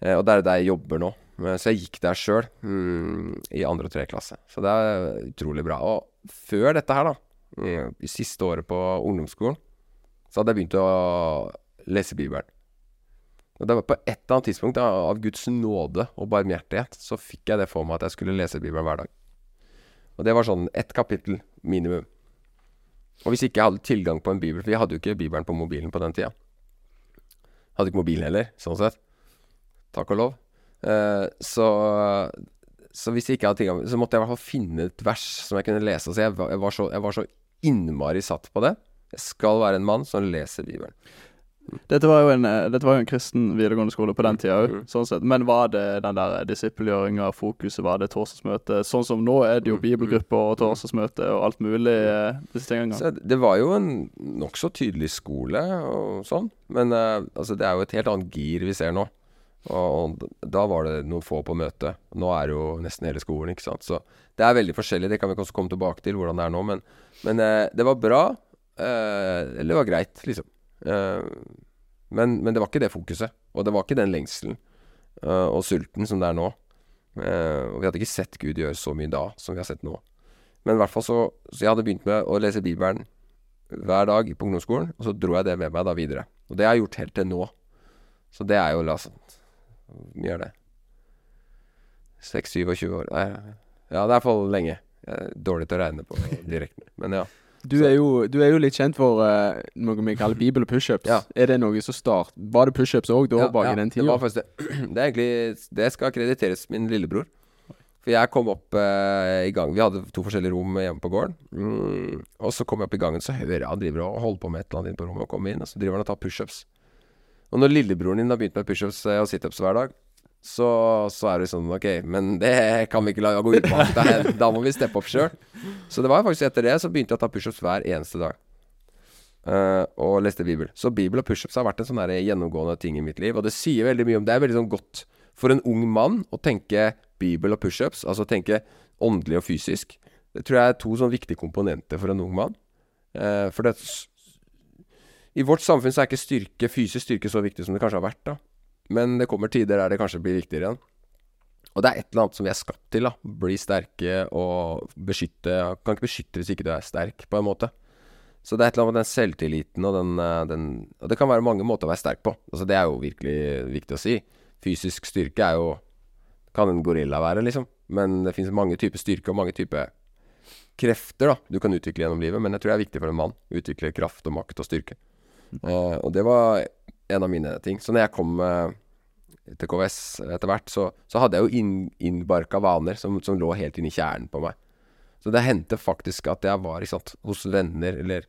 Eh, og det er der jeg jobber nå. Så jeg gikk der sjøl mm, i andre og tredje klasse. Så det er utrolig bra. Og før dette her, da, mm, i siste året på ungdomsskolen, så hadde jeg begynt å lese Bibelen. Og det var på et eller annet tidspunkt, da, av Guds nåde og barmhjertighet, så fikk jeg det for meg at jeg skulle lese Bibelen hver dag. Og det var sånn ett kapittel minimum. Og hvis ikke jeg hadde tilgang på en bibel, for jeg hadde jo ikke Bibelen på mobilen på den tida. Hadde ikke mobil heller, sånn sett. Takk og lov. Eh, så, så hvis jeg ikke hadde tilgang, så måtte jeg i hvert fall finne et vers som jeg kunne lese. Så jeg, var- jeg, var så, jeg var så innmari satt på det. Jeg skal være en mann som leser Bibelen. Dette var jo en, eh, dette var jo en kristen videregående skole på den tida òg, Mm. sånn sett. Men var det den der disippelgjøringa, fokuset, var det torsdagsmøte? Sånn som nå er det jo bibelgruppe bibelgrupper og torsdagsmøte og alt mulig eh, disse tingene. Så det var jo en nokså tydelig skole og sånn. Men uh, altså, det er jo et helt annet gir vi ser nå. Og, da var det noen få på møtet. Nå er det jo nesten hele skolen, ikke sant. Så det er veldig forskjellig. Det kan vi også komme tilbake til, hvordan det er nå. Men, men eh, det var bra. eh, eller det var greit, liksom. Eh, men, men det var ikke det fokuset. Og det var ikke den lengselen eh, og sulten som det er nå. Eh, og vi hadde ikke sett Gud gjøre så mye da som vi har sett nå. Men i hvert fall så Så jeg hadde begynt med å lese Bibelen hver dag på ungdomsskolen, og så dro jeg det med meg da videre. Og det har jeg gjort helt til nå. Så det er jo la oss Hvor mye er det? 6-27 år? Nei, ja, det er i hvert fall lenge. Jeg er dårlig til å regne på direkten. Men ja. Du er, jo, du er jo litt kjent for uh, noe vi kaller bibel og pushups. Ja. Er det noe som start Var det pushups òg da, ja, bak ja, i den Det tida? var faktisk det. Det er egentlig Det skal krediteres min lillebror. For jeg kom opp uh, i gang Vi hadde to forskjellige rom hjemme på gården. Mm, og så kom jeg opp i gangen, så hører jeg han driver og holder på med et eller annet inne på rommet. Og kommer inn, og så driver han og tar pushups. Og når lillebroren din har begynt med pushups eh, og situps hver dag, så, så er det sånn Ok, men det kan vi ikke la gå hen. Da må vi steppe opp sjøl. Så det var faktisk etter det så begynte jeg å ta pushups hver eneste dag. Uh, og leste Bibel. Så Bibel og pushups har vært en sånn gjennomgående ting i mitt liv. Og det sier veldig mye om Det er veldig sånn godt for en ung mann å tenke Bibel og pushups. Altså tenke åndelig og fysisk. Det tror jeg er to sånn viktige komponenter for en ung mann. Uh, for det I vårt samfunn så er ikke styrke, fysisk styrke så viktig som det kanskje har vært. da men det kommer tider der det kanskje blir viktigere igjen. Og det er et eller annet som vi er skapt til. da Bli sterke og beskytte Kan ikke beskytte hvis ikke du er sterk, på en måte. Så det er et eller annet med den selvtilliten og den, eh, den Og det kan være mange måter å være sterk på. Altså Det er jo virkelig viktig å si. Fysisk styrke er jo Kan en gorilla være, liksom. Men det finnes mange typer styrke og mange typer krefter da du kan utvikle gjennom livet. Men jeg tror det er viktig for en mann. Utvikle kraft og makt og styrke. Eh, og det var en av mine ting. Så når jeg kom uh, til KVS etter hvert, så, så hadde jeg jo inn, innbarka vaner som, som lå helt inn i kjernen på meg. Så det hendte faktisk at jeg var sant, hos venner, eller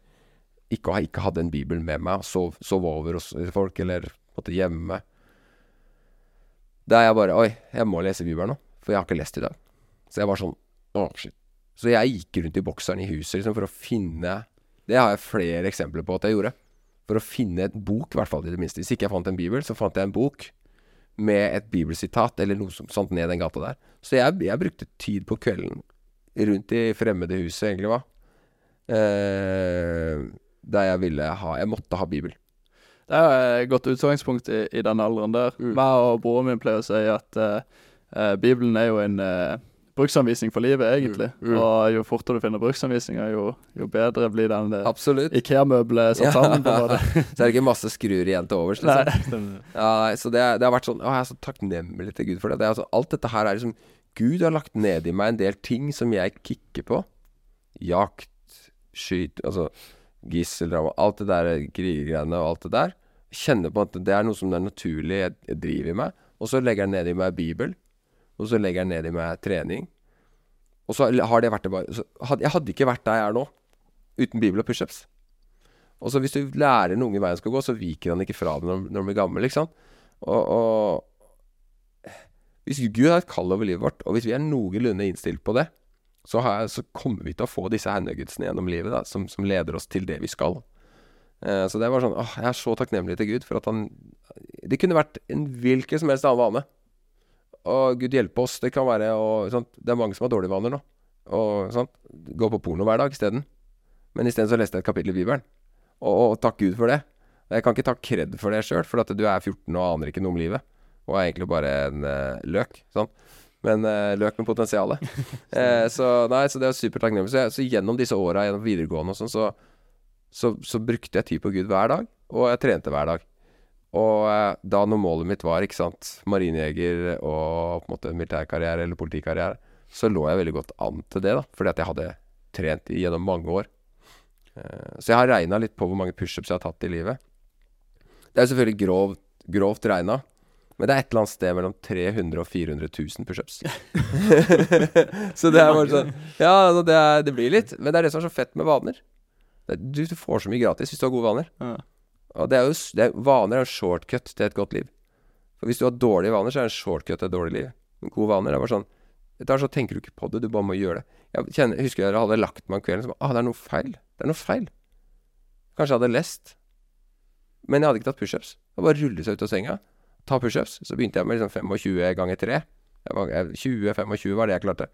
ikke, ikke hadde en bibel med meg, og sov, sov over hos folk, eller måtte hjemme. Da er jeg bare Oi, jeg må lese Bibelen nå, for jeg har ikke lest i dag. Så jeg var sånn Å, shit. Så jeg gikk rundt i bokseren i huset liksom, for å finne Det har jeg flere eksempler på at jeg gjorde. For å finne et bok, i hvert fall i det minste. Hvis ikke jeg fant en bibel, så fant jeg en bok med et bibelsitat eller noe sånt ned den gata der. Så jeg, jeg brukte tid på kvelden rundt i fremmede huset, egentlig, hva. Eh, der jeg ville ha Jeg måtte ha bibel. Det er et godt utgangspunkt i, i den alderen der. Mm. Meg og broren min pleier å si at eh, eh, Bibelen er jo en eh, bruksanvisning for livet, egentlig. Mm, mm. Og jo fortere du finner bruksanvisninger, jo, jo bedre blir den eh. Ikea-møbelet satt Ja. sammen. på en. Så er det ikke masse skruer igjen til overs, Nei. liksom. Ja, så det, det har vært sånn Å, jeg er så takknemlig til Gud for det. det er altså, alt dette her er liksom Gud har lagt ned i meg en del ting som jeg kikker på. Jakt, skyt Altså gisseldrama. Alt det der krigergreiene og alt det der. Kjenner på at det er noe som er naturlig jeg, jeg driver i meg. Og så legger jeg ned i meg Bibel. Og så legger jeg ned i meg trening. Og så har det vært det bare had, Jeg hadde ikke vært der jeg er nå uten Bibel og pushups. Og så hvis du lærer en unge veien skal gå, så viker han ikke fra det når, når han blir gammel, ikke sant. Og, og hvis Gud har et kall over livet vårt, og hvis vi er noenlunde innstilt på det, så, har så kommer vi til å få disse her gjennom livet, da, som, som leder oss til det vi skal. Eh, så det var sånn åh, Jeg er så takknemlig til Gud for at han Det kunne vært en hvilken som helst annen vane. Og Gud hjelpe oss. Det kan være og, sånt. Det er mange som har dårlige vaner nå. Og sånt. Gå på porno hver dag isteden. Men isteden så leste jeg et kapittel i Bibelen. Og, og takk Gud for det. Jeg kan ikke ta kred for det sjøl, for at du er 14 og aner ikke noe om livet. Og er egentlig bare en uh, løk. Sånn. Men uh, løk med potensial. uh, så nei, så det er supertakknemlig. Så, så gjennom disse åra, gjennom videregående og sånn, så, så, så brukte jeg tid på Gud hver dag. Og jeg trente hver dag. Og eh, da når målet mitt var ikke sant, marinejeger og på en måte militærkarriere eller politikarriere, så lå jeg veldig godt an til det, da. Fordi at jeg hadde trent gjennom mange år. Eh, så jeg har regna litt på hvor mange pushups jeg har tatt i livet. Det er selvfølgelig grovt, grovt regna. Men det er et eller annet sted mellom 300 og 400 000 pushups. så det er bare sånn Ja, altså, det, er, det blir litt. Men det er det som er så fett med vaner. Du, får så mye gratis hvis du har gode vaner. Og det er jo, det er, vaner er en shortcut til et godt liv. For hvis du har dårlige vaner, så er det en shortcut til et dårlig liv. Men gode vaner er bare sånn Da så tenker du ikke på det, du bare må gjøre det. Jeg kjenner, husker jeg hadde lagt meg om kvelden så ah, det er noe feil. Det er noe feil. Kanskje jeg hadde lest. Men jeg hadde ikke tatt pushups. Det bare rulle seg ut av senga, ta pushups. Så begynte jeg med liksom 25 ganger 3. Jeg var, jeg, 20-25 var det jeg klarte.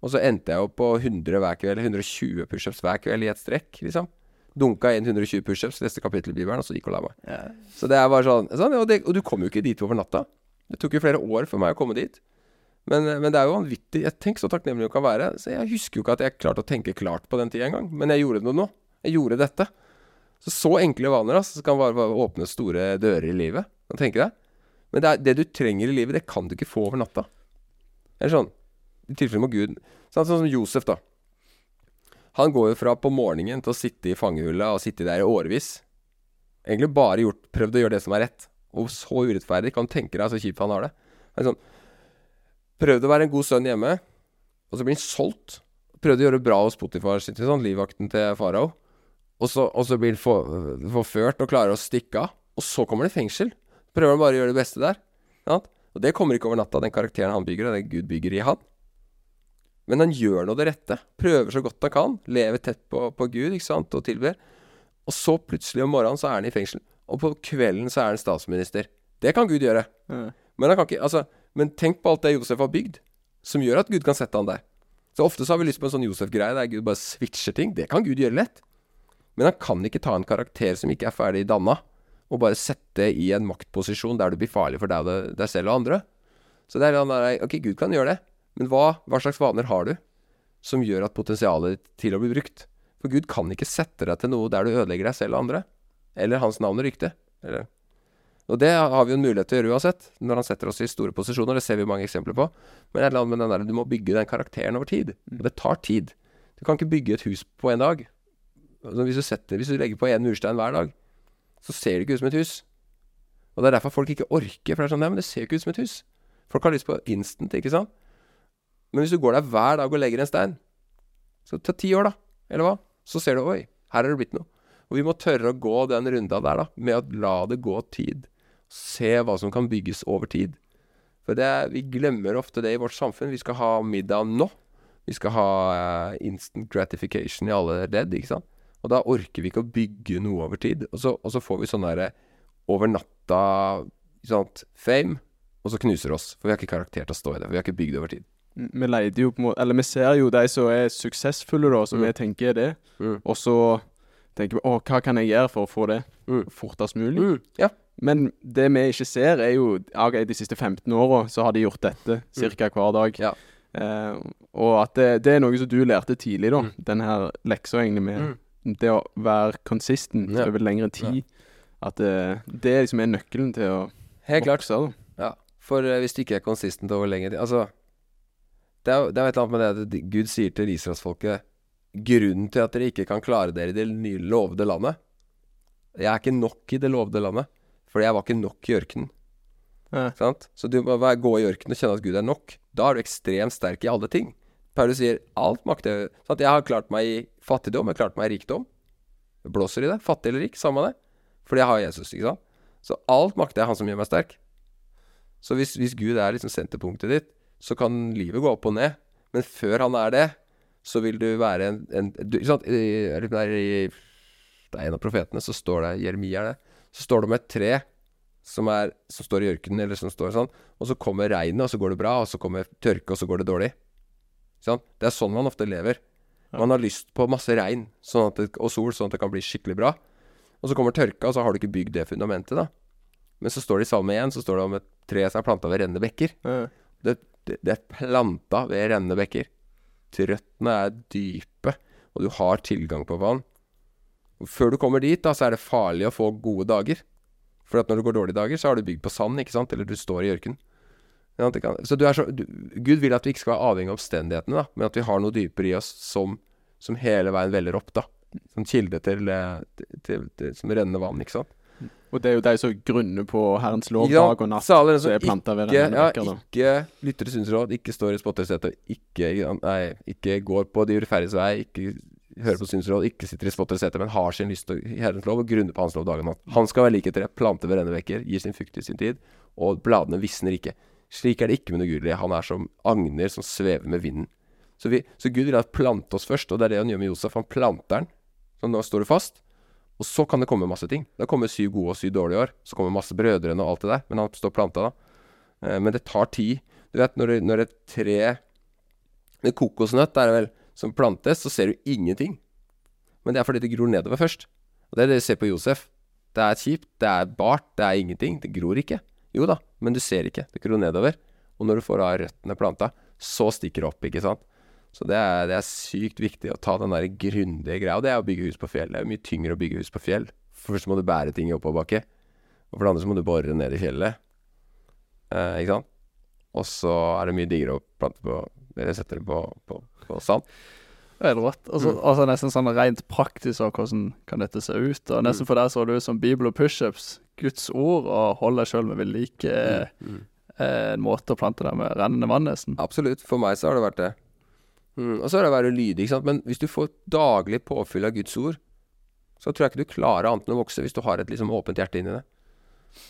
Og så endte jeg opp på 100 hver kveld, 120 pushups hver kveld i et strekk, liksom. Dunka inn 120 pushups, leste kapittel i Bibelen, og så gikk og la meg. Ja. Så det er bare sånn, sånn og, det, og du kom jo ikke dit over natta. Det tok jo flere år for meg å komme dit. Men, men det er jo vanvittig Jeg tenker så takknemlig du kan være. Så jeg husker jo ikke at jeg klarte å tenke klart på den tida engang. Men jeg gjorde det nå. Jeg gjorde dette. Så så enkle vaner altså, kan bare, bare åpne store dører i livet. Kan tenke deg? Men det, er, det du trenger i livet, det kan du ikke få over natta. Eller sånn I tilfelle må Gud Sånn som Josef, da. Han går jo fra på morgenen til å sitte i fangehullet og sitte der i årevis. Egentlig bare gjort, prøvd å gjøre det som er rett. Og så urettferdig. Kan du tenke deg så kjipt han har det. Han sånn, prøvde å være en god sønn hjemme, og så blir han solgt. Prøvde å gjøre det bra hos sitt sånn, livvakten til farao. Og og så blir han for, forført og klarer å stikke av. Og så kommer han i fengsel. Prøver han bare å gjøre det beste der. Sant? Og det kommer ikke over natta, den karakteren han bygger, og det Gud bygger i han. Men han gjør nå det rette. Prøver så godt han kan. Lever tett på, på Gud ikke sant? og tilber. Og så plutselig om morgenen så er han i fengsel. Og på kvelden så er han statsminister. Det kan Gud gjøre. Mm. Men, han kan ikke, altså, men tenk på alt det Josef har bygd, som gjør at Gud kan sette han der. Så ofte så har vi lyst på en sånn Josef-greie der Gud bare switcher ting. Det kan Gud gjøre lett. Men han kan ikke ta en karakter som ikke er ferdig danna, og bare sette i en maktposisjon der du blir farlig for deg, deg selv og andre. Så det er han der, Ok, Gud kan gjøre det, men hva, hva slags vaner har du som gjør at potensialet ditt til å bli brukt? For Gud kan ikke sette deg til noe der du ødelegger deg selv og andre. Eller hans navn og rykte. Eller. Og det har vi jo en mulighet til å gjøre uansett, når han setter oss i store posisjoner. Det ser vi mange eksempler på. Men et eller annet med den der, du må bygge den karakteren over tid. Og det tar tid. Du kan ikke bygge et hus på en dag. Altså, hvis, du setter, hvis du legger på én murstein hver dag, så ser det ikke ut som et hus. Og det er derfor folk ikke orker. For det er sånn, nei, men det ser ikke ut som et hus. Folk har lyst på instant, ikke sant? Men hvis du går der hver dag og legger en stein, så ta ti år, da. Eller hva? Så ser du oi, her er det blitt noe. Og vi må tørre å gå den runda der, da, med å la det gå tid. Se hva som kan bygges over tid. For det, vi glemmer ofte det i vårt samfunn. Vi skal ha middag nå. Vi skal ha uh, instant gratification i alle ledd, ikke sant. Og da orker vi ikke å bygge noe over tid. Og så, og så får vi sånn derre over natta sånt, fame, og så knuser det oss. For vi har ikke karakter til å stå i det. For vi har ikke bygd over tid. Vi leter jo på en måte Eller vi ser jo de som er suksessfulle, da, som Mm. vi tenker er det. Mm. Og så tenker vi å, hva kan jeg gjøre for å få det Mm. fortest mulig? Ja. Men det vi ikke ser, er jo ok, De siste 15 åra så har de gjort dette ca. hver dag. Ja. Eh, og at det, det er noe som du lærte tidlig, da. Den her leksa egentlig med det å være consistent Ja. over lengre tid. At det, det liksom er nøkkelen til å Helt klart. vokse. Da. Ja, for eh, hvis du ikke er consistent over lengre tid Altså, det er det er et eller annet med det at Gud sier til israelsfolket Grunnen til at dere ikke kan klare dere i det nye lovede landet Jeg er ikke nok i det lovede landet, fordi jeg var ikke nok i ørkenen. Ja. Så du må være- gå i ørkenen og kjenne at Gud er nok. Da er du ekstremt sterk i alle ting. Paulus sier alt makter? Jeg har klart meg i fattigdom, jeg har klart meg i rikdom. Jeg blåser i det. Fattig eller rik, samme det. Fordi jeg har Jesus, ikke sant. Så alt makter er han som gjør meg sterk. Så hvis, hvis Gud er liksom senterpunktet ditt, så kan livet gå opp og ned. Men før han er det, så vil du være en, en du, ikke sant? I, det er en av profetene, så står det Jeremia er det. Så står det om et tre som, er, som står i ørkenen, eller som står sånn. Og så kommer regnet, og så går det bra. Og så kommer tørke, og så går det dårlig. Sånn? Det er sånn man ofte lever. Man har lyst på masse regn sånn at det, og sol, sånn at det kan bli skikkelig bra. Og så kommer tørka, og så har du ikke bygd det fundamentet, da. Men så står det i Salme 1 så står det om et tre som er planta ved rennende bekker. Ja. Det, det, er planta ved rennende bekker. Trøttene er dype, og du har tilgang på vann. Og før du kommer dit, da, så er det farlig å få gode dager. For at når det går dårlige dager, så har du bygd på sand, ikke sant? Eller du står i kan- Så så du, Gud vil at vi ikke skal være avhengig av omstendighetene, da, men at vi har noe dypere i oss som, som hele veien veller opp, da. Som kilde til, eh, til, til, til Som rennende vann, ikke sant. Og det er jo de som grunner på Herrens lov ja, dag og natt. Den som er planta ved ikke, ja, vekker, ikke lytter til synsråd, ikke står i spottersetet, ikke, nei, ikke går på de urettferdiges vei, ikke hører på synsråd, ikke sitter i spottersetet, men har sin lyst til- Herrens lov og grunner på Hans lov dag og natt. Han skal være lik et tre, plante ved rennebekker, gir sin fukt i sin tid, og bladene visner ikke. Slik er det ikke med det ugudelige. Han er som agner som svever med vinden. Så, vi, så Gud vil plante oss først, og det er det han gjør med Josef. Han planter den, så nå står du fast. Og så kan det komme masse ting. Det kommer syv gode og syv dårlige år. Så kommer masse brødrene og alt det der. Men han står planta da. Eh, men det tar tid. Du vet, når, når et tre En kokosnøtt er det vel som plantes, så ser du ingenting. Men det er fordi det gror nedover først. Og det er det du ser på Josef. Det er kjipt, det er bart, det er ingenting. Det gror ikke. Jo da, men du ser ikke. Det gror nedover. Og når du får av røttene planta, så stikker det opp, ikke sant. Så det er, det er sykt viktig å ta den der grundige greia. Og det er å bygge hus på fjell. Det er jo mye tyngre å bygge hus på fjell. For først må du bære ting i oppoverbakke. Og for det andre så må du bore ned i fjellet. Eh, ikke sant? Og så er det mye diggere å plante på Eller sette det på, på, på sand. Det er helt rått. Altså, altså Nesten sånn rent praktisk og hvordan kan dette se ut. Og Nesten for deg så det ut som bibel og pushups. Guds ord og hold deg sjøl med ved like. Mm. eh, En måte å plante deg med rennende vann, nesten. Absolutt. For meg så har det vært det. Mm. Og så er det å være lydig, ikke sant. Men hvis du får daglig påfyll av Guds ord, så tror jeg ikke du klarer annet enn å vokse hvis du har et liksom åpent hjerte inni det.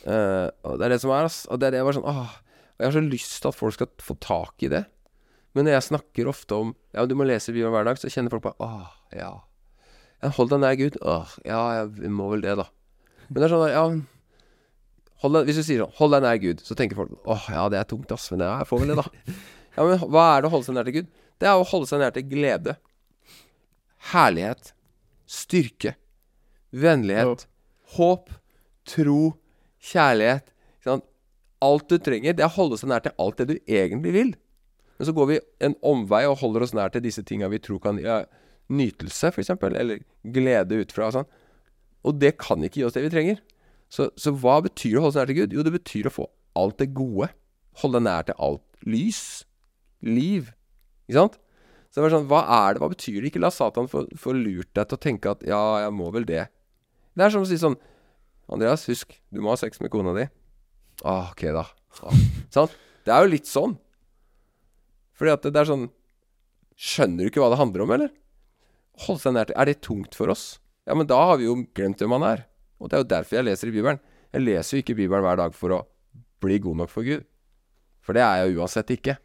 Uh, og det er det som er, ass. Og det er det jeg var sånn Åh. Jeg har så lyst til at folk skal få tak i det. Men når jeg snakker ofte om Ja, du må lese Bibelen hver dag, så kjenner folk bare Åh, ja. hold deg nær Gud. Åh, ja, jeg må vel det, da. Men det er sånn Ja, deg, hvis du sier sånn Hold deg nær Gud, så tenker folk Åh, ja, det er tungt, ass. Men jeg får vel det, da. Ja, men hva er det å holde seg nær til Gud? Det er å holde seg nær til glede. Herlighet. Styrke. Vennlighet. Håp. Tro. Kjærlighet. Alt du trenger, det er å holde seg nær til alt det du egentlig vil. Men så går vi en omvei og holder oss nær til disse tinga vi tror kan ja, Nytelse, f.eks., eller glede ut fra og sånn. Og det kan ikke gi oss det vi trenger. Så, så hva betyr å holde seg nær til Gud? Jo, det betyr å få alt det gode. Holde nær til alt lys liv. Ikke sant? Så det var sånn, hva er det, hva betyr det? Ikke la Satan få, få lurt deg til å tenke at ja, jeg må vel det. Det er som å si sånn Andreas, husk, du må ha sex med kona di. Ah, ok, da. Ah, sant? Det er jo litt sånn. Fordi at det, det er sånn Skjønner du ikke hva det handler om, eller? Holde seg nær til Er det tungt for oss? Ja, men da har vi jo glemt hvem han er. Og det er jo derfor jeg leser i Bibelen. Jeg leser jo ikke Bibelen hver dag for å bli god nok for Gud. For det er jeg jo uansett ikke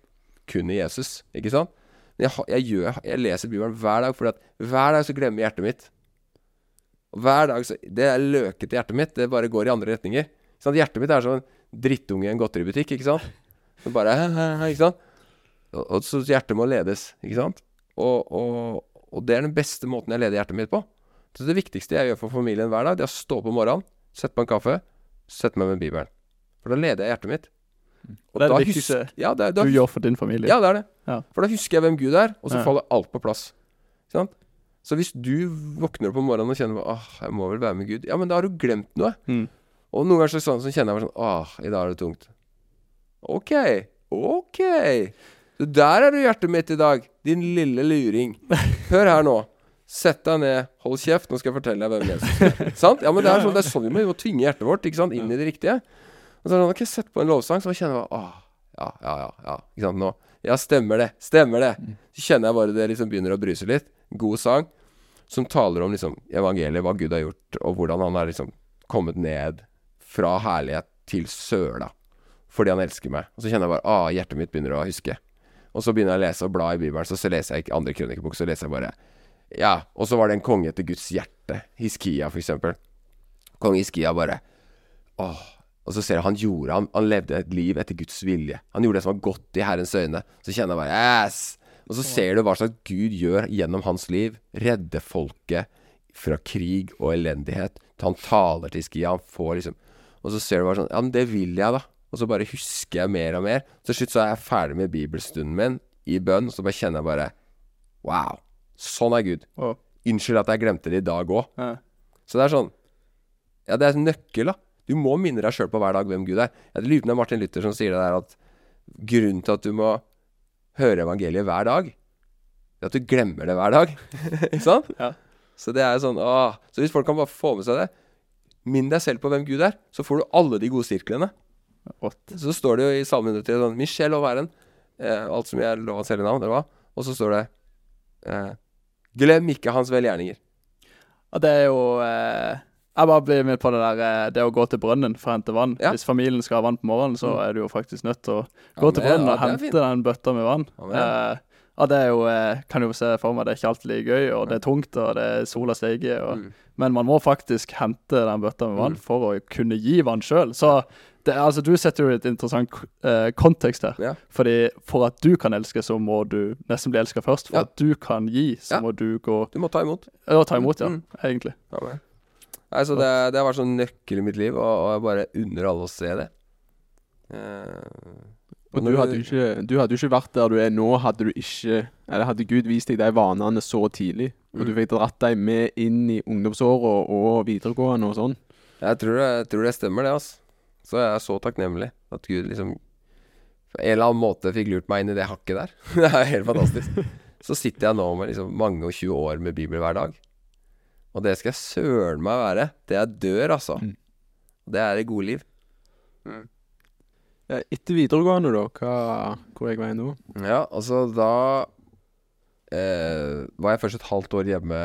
kun i Jesus, ikke sant? Men jeg, jeg, gjør, jeg leser Bibelen hver dag, for hver dag så glemmer hjertet mitt. Og hver dag så Det er løkete hjertet mitt. Det bare går i andre retninger. Sånn, hjertet mitt er som en drittunge i en godteributikk, ikke sant? Så bare Ikke sant? Og, og så hjertet må ledes, ikke sant? Og, og, og, det er den beste måten jeg leder hjertet mitt på. Så det viktigste jeg gjør for familien hver dag, det er å stå opp om morgenen, sette på en kaffe, sette meg med Bibelen. For da leder jeg hjertet mitt. Og det er det viktigste ja, det er, du gjør for din familie. Ja, det er det. Ja. For da husker jeg hvem Gud er, og så faller alt på plass. Så hvis du våkner opp om morgenen og kjenner åh, jeg må vel være med Gud, ja, men da har du glemt noe. Mm. Og noen ganger sånn, så kjenner jeg meg sånn åh, i dag er det tungt. Ok, ok. Så der er du hjertet mitt i dag, din lille luring. Hør her nå. Sett deg ned, hold kjeft, nå skal jeg fortelle deg hvem Jesus er. sant? Ja, men det er, sånn, det er sånn vi må, tvinge hjertet vårt ikke sant? inn i det riktige. Og så har han ikke sett på en lovsang, så kjenner jeg bare Åh, ja, ja, ja. ja Ikke sant, nå Ja, stemmer det. Stemmer det. Mm. Så kjenner jeg bare det liksom begynner å bryse litt. God sang som taler om liksom evangeliet, hva Gud har gjort, og hvordan han har liksom kommet ned fra herlighet til søla fordi han elsker meg. Og så kjenner jeg bare ah, hjertet mitt begynner å huske. Og så begynner jeg å lese og bla i Bibelen, så, så leser jeg ikke andre krønikebok, så leser jeg bare Ja, og så var det en konge etter Guds hjerte. Hiskia, for eksempel. Kong Hiskia bare Åh, og så ser jeg han gjorde han, han levde et liv etter Guds vilje. Han gjorde det som var godt i Herrens øyne. Så kjenner jeg bare Yes! Og så ser du hva slags Gud gjør gjennom hans liv. Redde folket fra krig og elendighet. Han taler til Skia, han får liksom Og så ser du bare sånn Ja, men det vil jeg, da. Og så bare husker jeg mer og mer. Til slutt så er jeg ferdig med bibelstunden min i bønn, og så bare kjenner jeg bare Wow. Sånn er Gud. Unnskyld at jeg glemte det i dag òg. Så det er sånn Ja, det er en nøkkel, da. Du må minne deg sjøl på hver dag hvem Gud er. Jeg lurer på om det er Martin Luther som sier det der at grunnen til at du må høre evangeliet hver dag, er at du glemmer det hver dag. Ikke sant? Ja. Så det er sånn åh. Så hvis folk kan bare få med seg det Minn deg selv på hvem Gud er, så får du alle de gode sirklene. Så står det jo i Salme 103 sånn Michel og Væren, eh, alt som jeg lov hans hele navn, eller hva? Og så står det eh, Glem ikke hans velgjerninger. Ja, det er jo eh jeg bare blir med på det der eh, det å gå til brønnen for å hente vann. Ja. Hvis familien skal ha vann på morgenen, så mm. er du jo faktisk nødt til å gå ja, til brønnen og hente den bøtta med vann. Ja, eh, ja, det er jo eh, Kan jo se for meg det er ikke alltid like gøy, og det er tungt, og det er sola steiger. Mm. Men man må faktisk hente den bøtta med vann mm. for å kunne gi vann sjøl. Så det, altså, du setter jo et interessant eh, kontekst her. Ja. Fordi For at du kan elske, så må du nesten bli elska først. For ja. at du kan gi, så må du gå Du må ta imot. Ja, ta imot, ja. Mm. Egentlig. Ja, så det, det, har vært sånn nøkkel i mitt liv, og, og jeg bare unner alle å se det. Uh, og du hadde, ikke, du hadde jo ikke vært der du er nå, hadde du ikke Eller hadde Gud vist deg de vanene så tidlig, og mm. du fikk dratt deg med inn i ungdomsåra og videregående og sånn. Jeg tror det, jeg tror det stemmer, det, altså. Så jeg er så takknemlig at Gud liksom på en eller annen måte fikk lurt meg inn i det hakket der. det er helt fantastisk. Så sitter jeg nå med liksom mange og 20 år med Bibel hver dag. Og det skal jeg søren meg være Det jeg dør, altså. Mm. Det er det gode liv. Mm. Ja, etter videregående, da? Hva, hvor jeg vei nå? Ja, altså da eh, var jeg først et halvt år hjemme.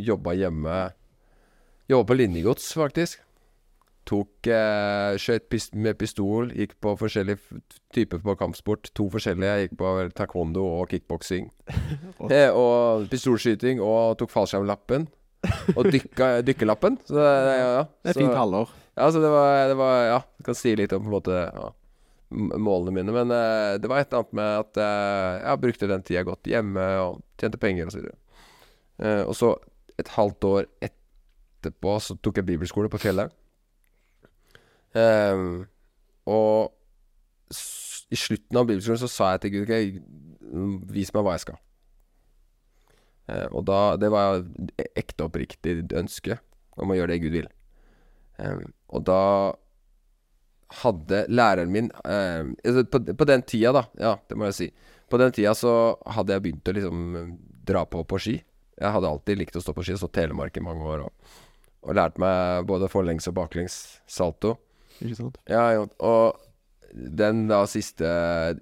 Jobba hjemme. Jobba på linjegods, faktisk. tok eh, Skjøt pist med pistol. Gikk på forskjellige typer på kampsport. To forskjellige. Jeg gikk på taekwondo og kickboksing. Eh, og pistolskyting. Og tok fallskjermlappen. Og dykka, dykkerlappen. Så det, ja, ja. Det er Så- fint halvår. Ja, så det var, det var Ja, jeg kan si litt om på en måte ja, målene mine. Men uh, det var et eller annet med at uh, jeg brukte den tida godt hjemme og tjente penger og så videre. Eh, og så et halvt år etterpå så tok jeg bibelskole på fjellet. Um, og i slutten av bibelskolen så sa jeg til Gud Ok, vis meg hva jeg skal. Eh, og da Det var et ekte oppriktig ønske om å gjøre det Gud vil. Og da hadde læreren min ehm, altså på, på den tida, da, ja, det må jeg si På den tida så hadde jeg begynt å liksom eh, dra på på ski. Jeg hadde alltid likt å stå på ski, stått Telemark i mange år og, og lært meg både forlengs og baklengs salto. Ikke sant? Ja, og, og den da siste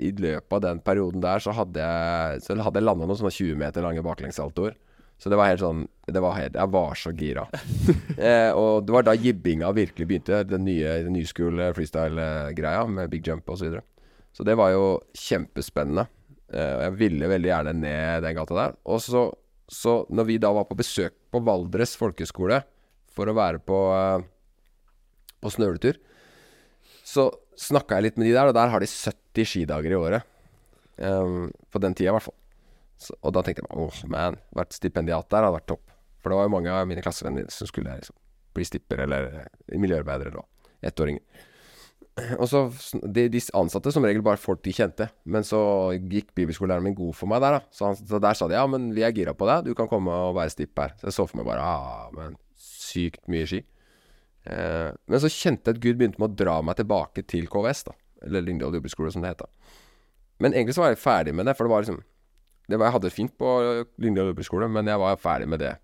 I løpet av den perioden der så hadde jeg Så hadde jeg landa noen sånne 20 meter lange baklengssaltoer. Så det var helt sånn Det var helt Jeg var så gira. eh, og det var da jibbinga virkelig begynte. Den nye den new school eh, freestyle-greia med big jump osv. Så, videre. så det var jo kjempespennende. Eh, og jeg ville veldig gjerne ned den gata der. Og så, så når vi da var på besøk på Valdres folkeskole for å være på, eh, på snøletur så snakka jeg litt med de der, og der har de 70 skidager i året. Um, på den tida, i hvert fall. Og da tenkte jeg åh, åh, man, vært stipendiat der hadde vært topp. For det var jo mange av mine klassevenner som skulle liksom, bli stipper eller eh, miljøarbeidere eller. Ettåringer. Og så de, de ansatte som regel bare folk de kjente. Men så gikk bibelskolelæreren min god for meg der, da. Så, han, så der sa de ja, men vi er gira på deg, du kan komme og være stipp her. Så jeg så for meg bare ah, men sykt mye ski. Eh, men så kjente jeg at Gud begynte med å dra meg tilbake til KVS, da. Eller Lyngdal jordbruksskole, som det het da. Men egentlig så var jeg ferdig med det, for det var liksom det var, Jeg hadde det fint på Lyngdal jordbruksskole, men jeg var ferdig med det.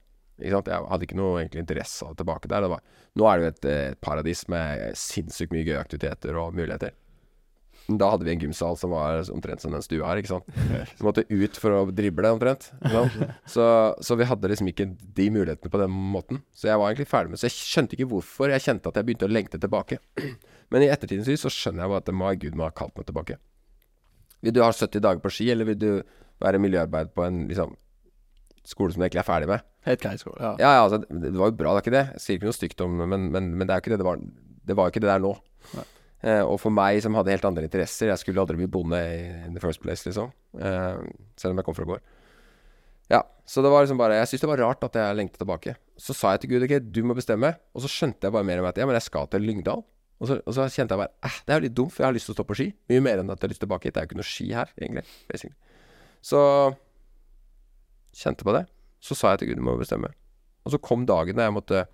Ikke sant? Jeg hadde ikke noe egentlig interesse av tilbake der. Det var, nå er det jo et, et paradis med sinnssykt mye gøye aktiviteter og muligheter. Da hadde vi en gymsal som var omtrent som den stua her, ikke sant. Vi måtte ut for å drible, omtrent. Så, så vi hadde liksom ikke de mulighetene på den måten. Så jeg var egentlig ferdig med Så jeg skjønte ikke hvorfor jeg kjente at jeg begynte å lengte tilbake. Men i ettertidens lys så skjønner jeg bare at my Gud må ha kalt meg tilbake. Vil du ha 70 dager på ski, eller vil du være miljøarbeid på en liksom, skole som du egentlig er ferdig med? Helt grei skole. Ja. Ja, ja, altså, det var jo bra, det er ikke det. Jeg sier ikke noe stygt om men, men, men det er jo ikke det det var. Det var jo ikke det der nå. Nei. Eh, og for meg som hadde helt andre interesser Jeg skulle aldri bli bonde in the first place, liksom. Eh, selv om jeg kom fra gård. Ja, så det var liksom bare Jeg syntes det var rart at jeg lengtet tilbake. Så sa jeg til Gud ok, du må bestemme. Og så skjønte jeg bare mer mer at ja, men jeg skal til Lyngdal. Og så, og så kjente jeg bare eh, det er jo litt dumt, for jeg har lyst til å stå på ski. Mye mer enn at jeg har lyst tilbake hit. Det er jo ikke noe ski her, egentlig. Basically. Så kjente på det. Så sa jeg til Gud du må bestemme. Og så kom dagen da jeg måtte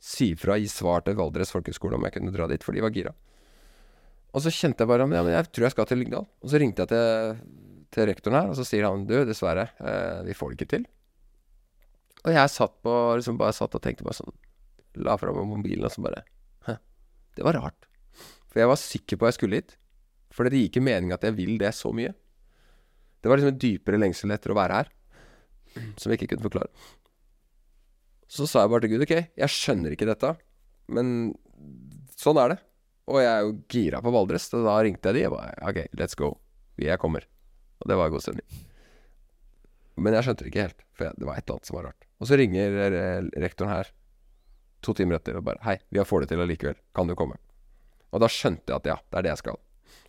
si fra, gi svar til Valdres folkehøgskole om jeg kunne dra dit, for de var gira. Og så kjente jeg bare ja, jeg tror jeg skal til Lyngdal. Og så ringte jeg til, til rektoren her, og så sier han du, dessverre, eh, vi får det ikke til. Og jeg satt på, liksom bare satt og tenkte bare sånn La fra meg mobilen og så bare Hæ, det var rart. For jeg var sikker på jeg skulle hit. For det gir ikke mening at jeg vil det så mye. Det var liksom en dypere lengsel etter å være her, som jeg ikke kunne forklare. Så sa jeg bare til Gud ok, jeg skjønner ikke dette, men sånn er det. Og jeg er jo gira på Valdres, så da ringte jeg de og bare ok, let's go. Jeg kommer. Og det var god stemning. Men jeg skjønte det ikke helt, for det var et eller annet som var rart. Og så ringer eh, rektoren her to timer etter og bare Hei, vi får det til allikevel. Kan du komme? Og da skjønte jeg at ja, det er det jeg skal.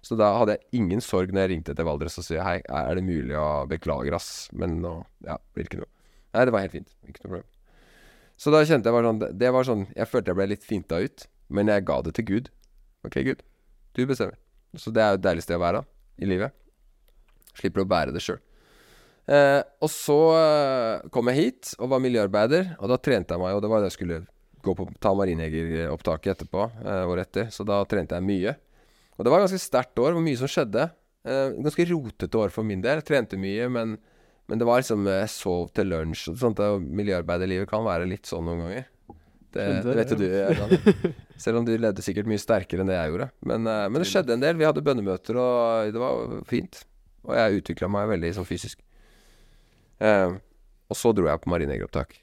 Så da hadde jeg ingen sorg når jeg ringte til Valdres og sa hei, er det mulig å beklage, ass, men nå Ja, blir ikke noe. Nei, det var helt fint. Ikke noe problem. Så da kjente jeg bare sånn Det var sånn Jeg følte jeg ble litt finta ut, men jeg ga det til Gud. Ok, Gud, du bestemmer. Så det er jo et deilig sted å være da, i livet. Slipper å bære det sjøl. Eh, og så eh, kom jeg hit og var miljøarbeider, og da trente jeg meg, og det var det jeg skulle gå på ta marinejegeropptaket etterpå, eh, året etter, så da trente jeg mye. Og det var et ganske sterkt år, var mye som skjedde. Eh, ganske rotete år for min del. Jeg trente mye, men, men det var liksom Jeg sov til lunsj og sånt. og Miljøarbeiderlivet kan være litt sånn noen ganger. Det, det vet jo du. Jan. Selv om du ledde sikkert mye sterkere enn det jeg gjorde. Men, eh, men det skjedde en del. Vi hadde bønnemøter, og det var fint. Og jeg utvikla meg veldig sånn fysisk. Eh, og så dro jeg på marinejegeropptak,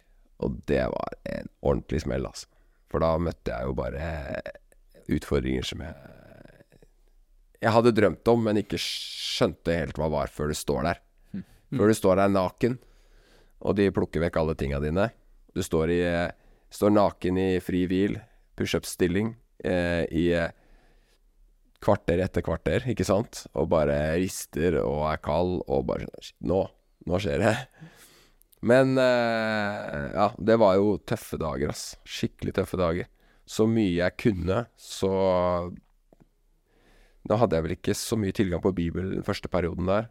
og det var en ordentlig smell, altså. For da møtte jeg jo bare utfordringer som jeg Jeg hadde drømt om, men ikke skjønte helt hva var før du står der. Før du står der naken, og de plukker vekk alle tinga dine. Du står, i, eh, står naken i fri hvil, pushup-stilling, eh, i eh, kvarter etter kvarter, ikke sant? Og bare rister og er kald og bare sånn, Nå, nå skjer det. Men eh, ja, det var jo tøffe dager, ass. Skikkelig tøffe dager. Så mye jeg kunne, så Da hadde jeg vel ikke så mye tilgang på Bibelen den første perioden der,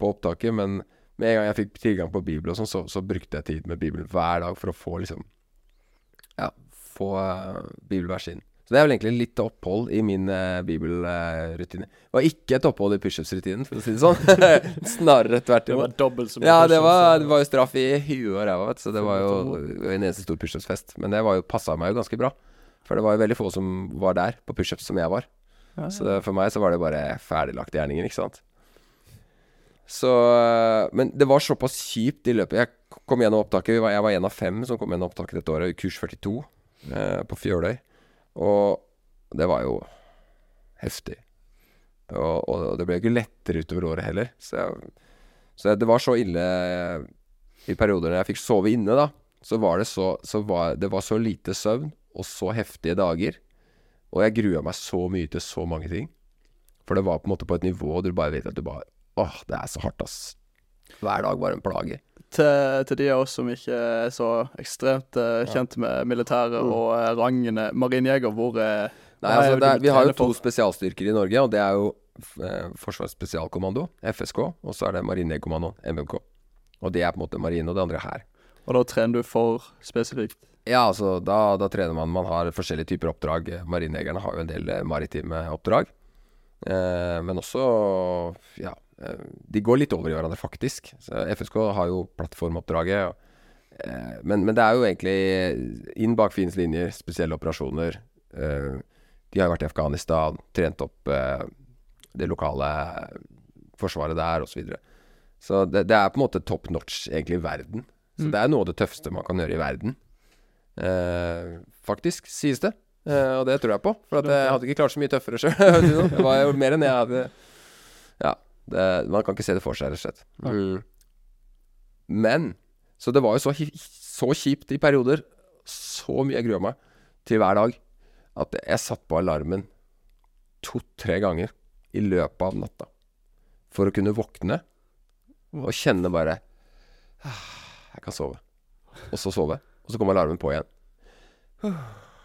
på opptaket, men med en gang jeg fikk tilgang på Bibelen og sånn, så, så brukte jeg tid med Bibelen hver dag for å få liksom Ja, få uh, bibelvers inn. Så det er vel egentlig litt opphold i min uh, bibelrutine. det var ikke et opphold i pushups-rutinen, for å si det sånn. Snarere tvert Det var dobbelt så mye Ja, det var, det var jo straff i huet og ræva, vet du. Så det var jo en eneste stor pushups-fest. Men det var jo passa meg jo ganske bra. For det var jo veldig få som var der på pushups som jeg var. Ja, Så det, for meg så var det bare ferdiglagte gjerninger, ikke sant. Så Men det var såpass kjipt i løpet. Jeg kom gjennom opptaket. Var, jeg var en av fem som kom gjennom opptaket dette året, i kurs 42 eh, på Fjøløy. Og det var jo heftig. Og, og det ble ikke lettere utover året heller. Så, jeg, så det var så ille eh, i perioder når jeg fikk sove inne, da. Så var det så, så var, Det var så lite søvn og så heftige dager. Og jeg grua meg så mye til så mange ting. For det var på en måte på et nivå du bare vet at du bare Åh, det er så hardt, ass. Hver dag var en plage. Til, til de av oss som ikke er så ekstremt uh, kjent med militæret Mm. og uh, rangene marinjeger, hvor uh, Nei, altså, er vi har jo to for? spesialstyrker i Norge, og det er jo Forsvarets spesialkommando, FSK, og så er det Marinejegerkommandoen, MMK. Og det er på en måte marine, og det andre er hær. Og da trener du for spesifikt. Ja, altså, da, da trener man Man har forskjellige typer oppdrag. Marinejegerne har jo en del maritime oppdrag. Eh, men også Ja, de går litt over i hverandre, faktisk. Så FSK har jo plattformoppdraget. Og, eh, men, men det er jo egentlig inn bak fiendens linjer, spesielle operasjoner. Eh, de har vært i Afghanistan, trent opp eh, det lokale forsvaret der, osv. Så, videre. så det, det er på en måte top notch, egentlig, i verden. Så Mm. det er noe av det tøffeste man kan gjøre i verden. Eh, faktisk, sies det. Eh, og det tror jeg på. For jeg hadde ikke klart så mye tøffere sjøl. det var jo mer enn jeg hadde. Det, man kan ikke se det for seg, rett og slett. Mm. Men Så det var jo så, så kjipt i perioder. Så mye jeg grua meg til hver dag. At jeg satt på alarmen to-tre ganger i løpet av natta. For å kunne våkne og kjenne bare «Ah, Jeg kan sove. Og så sove. Og så kom alarmen på igjen.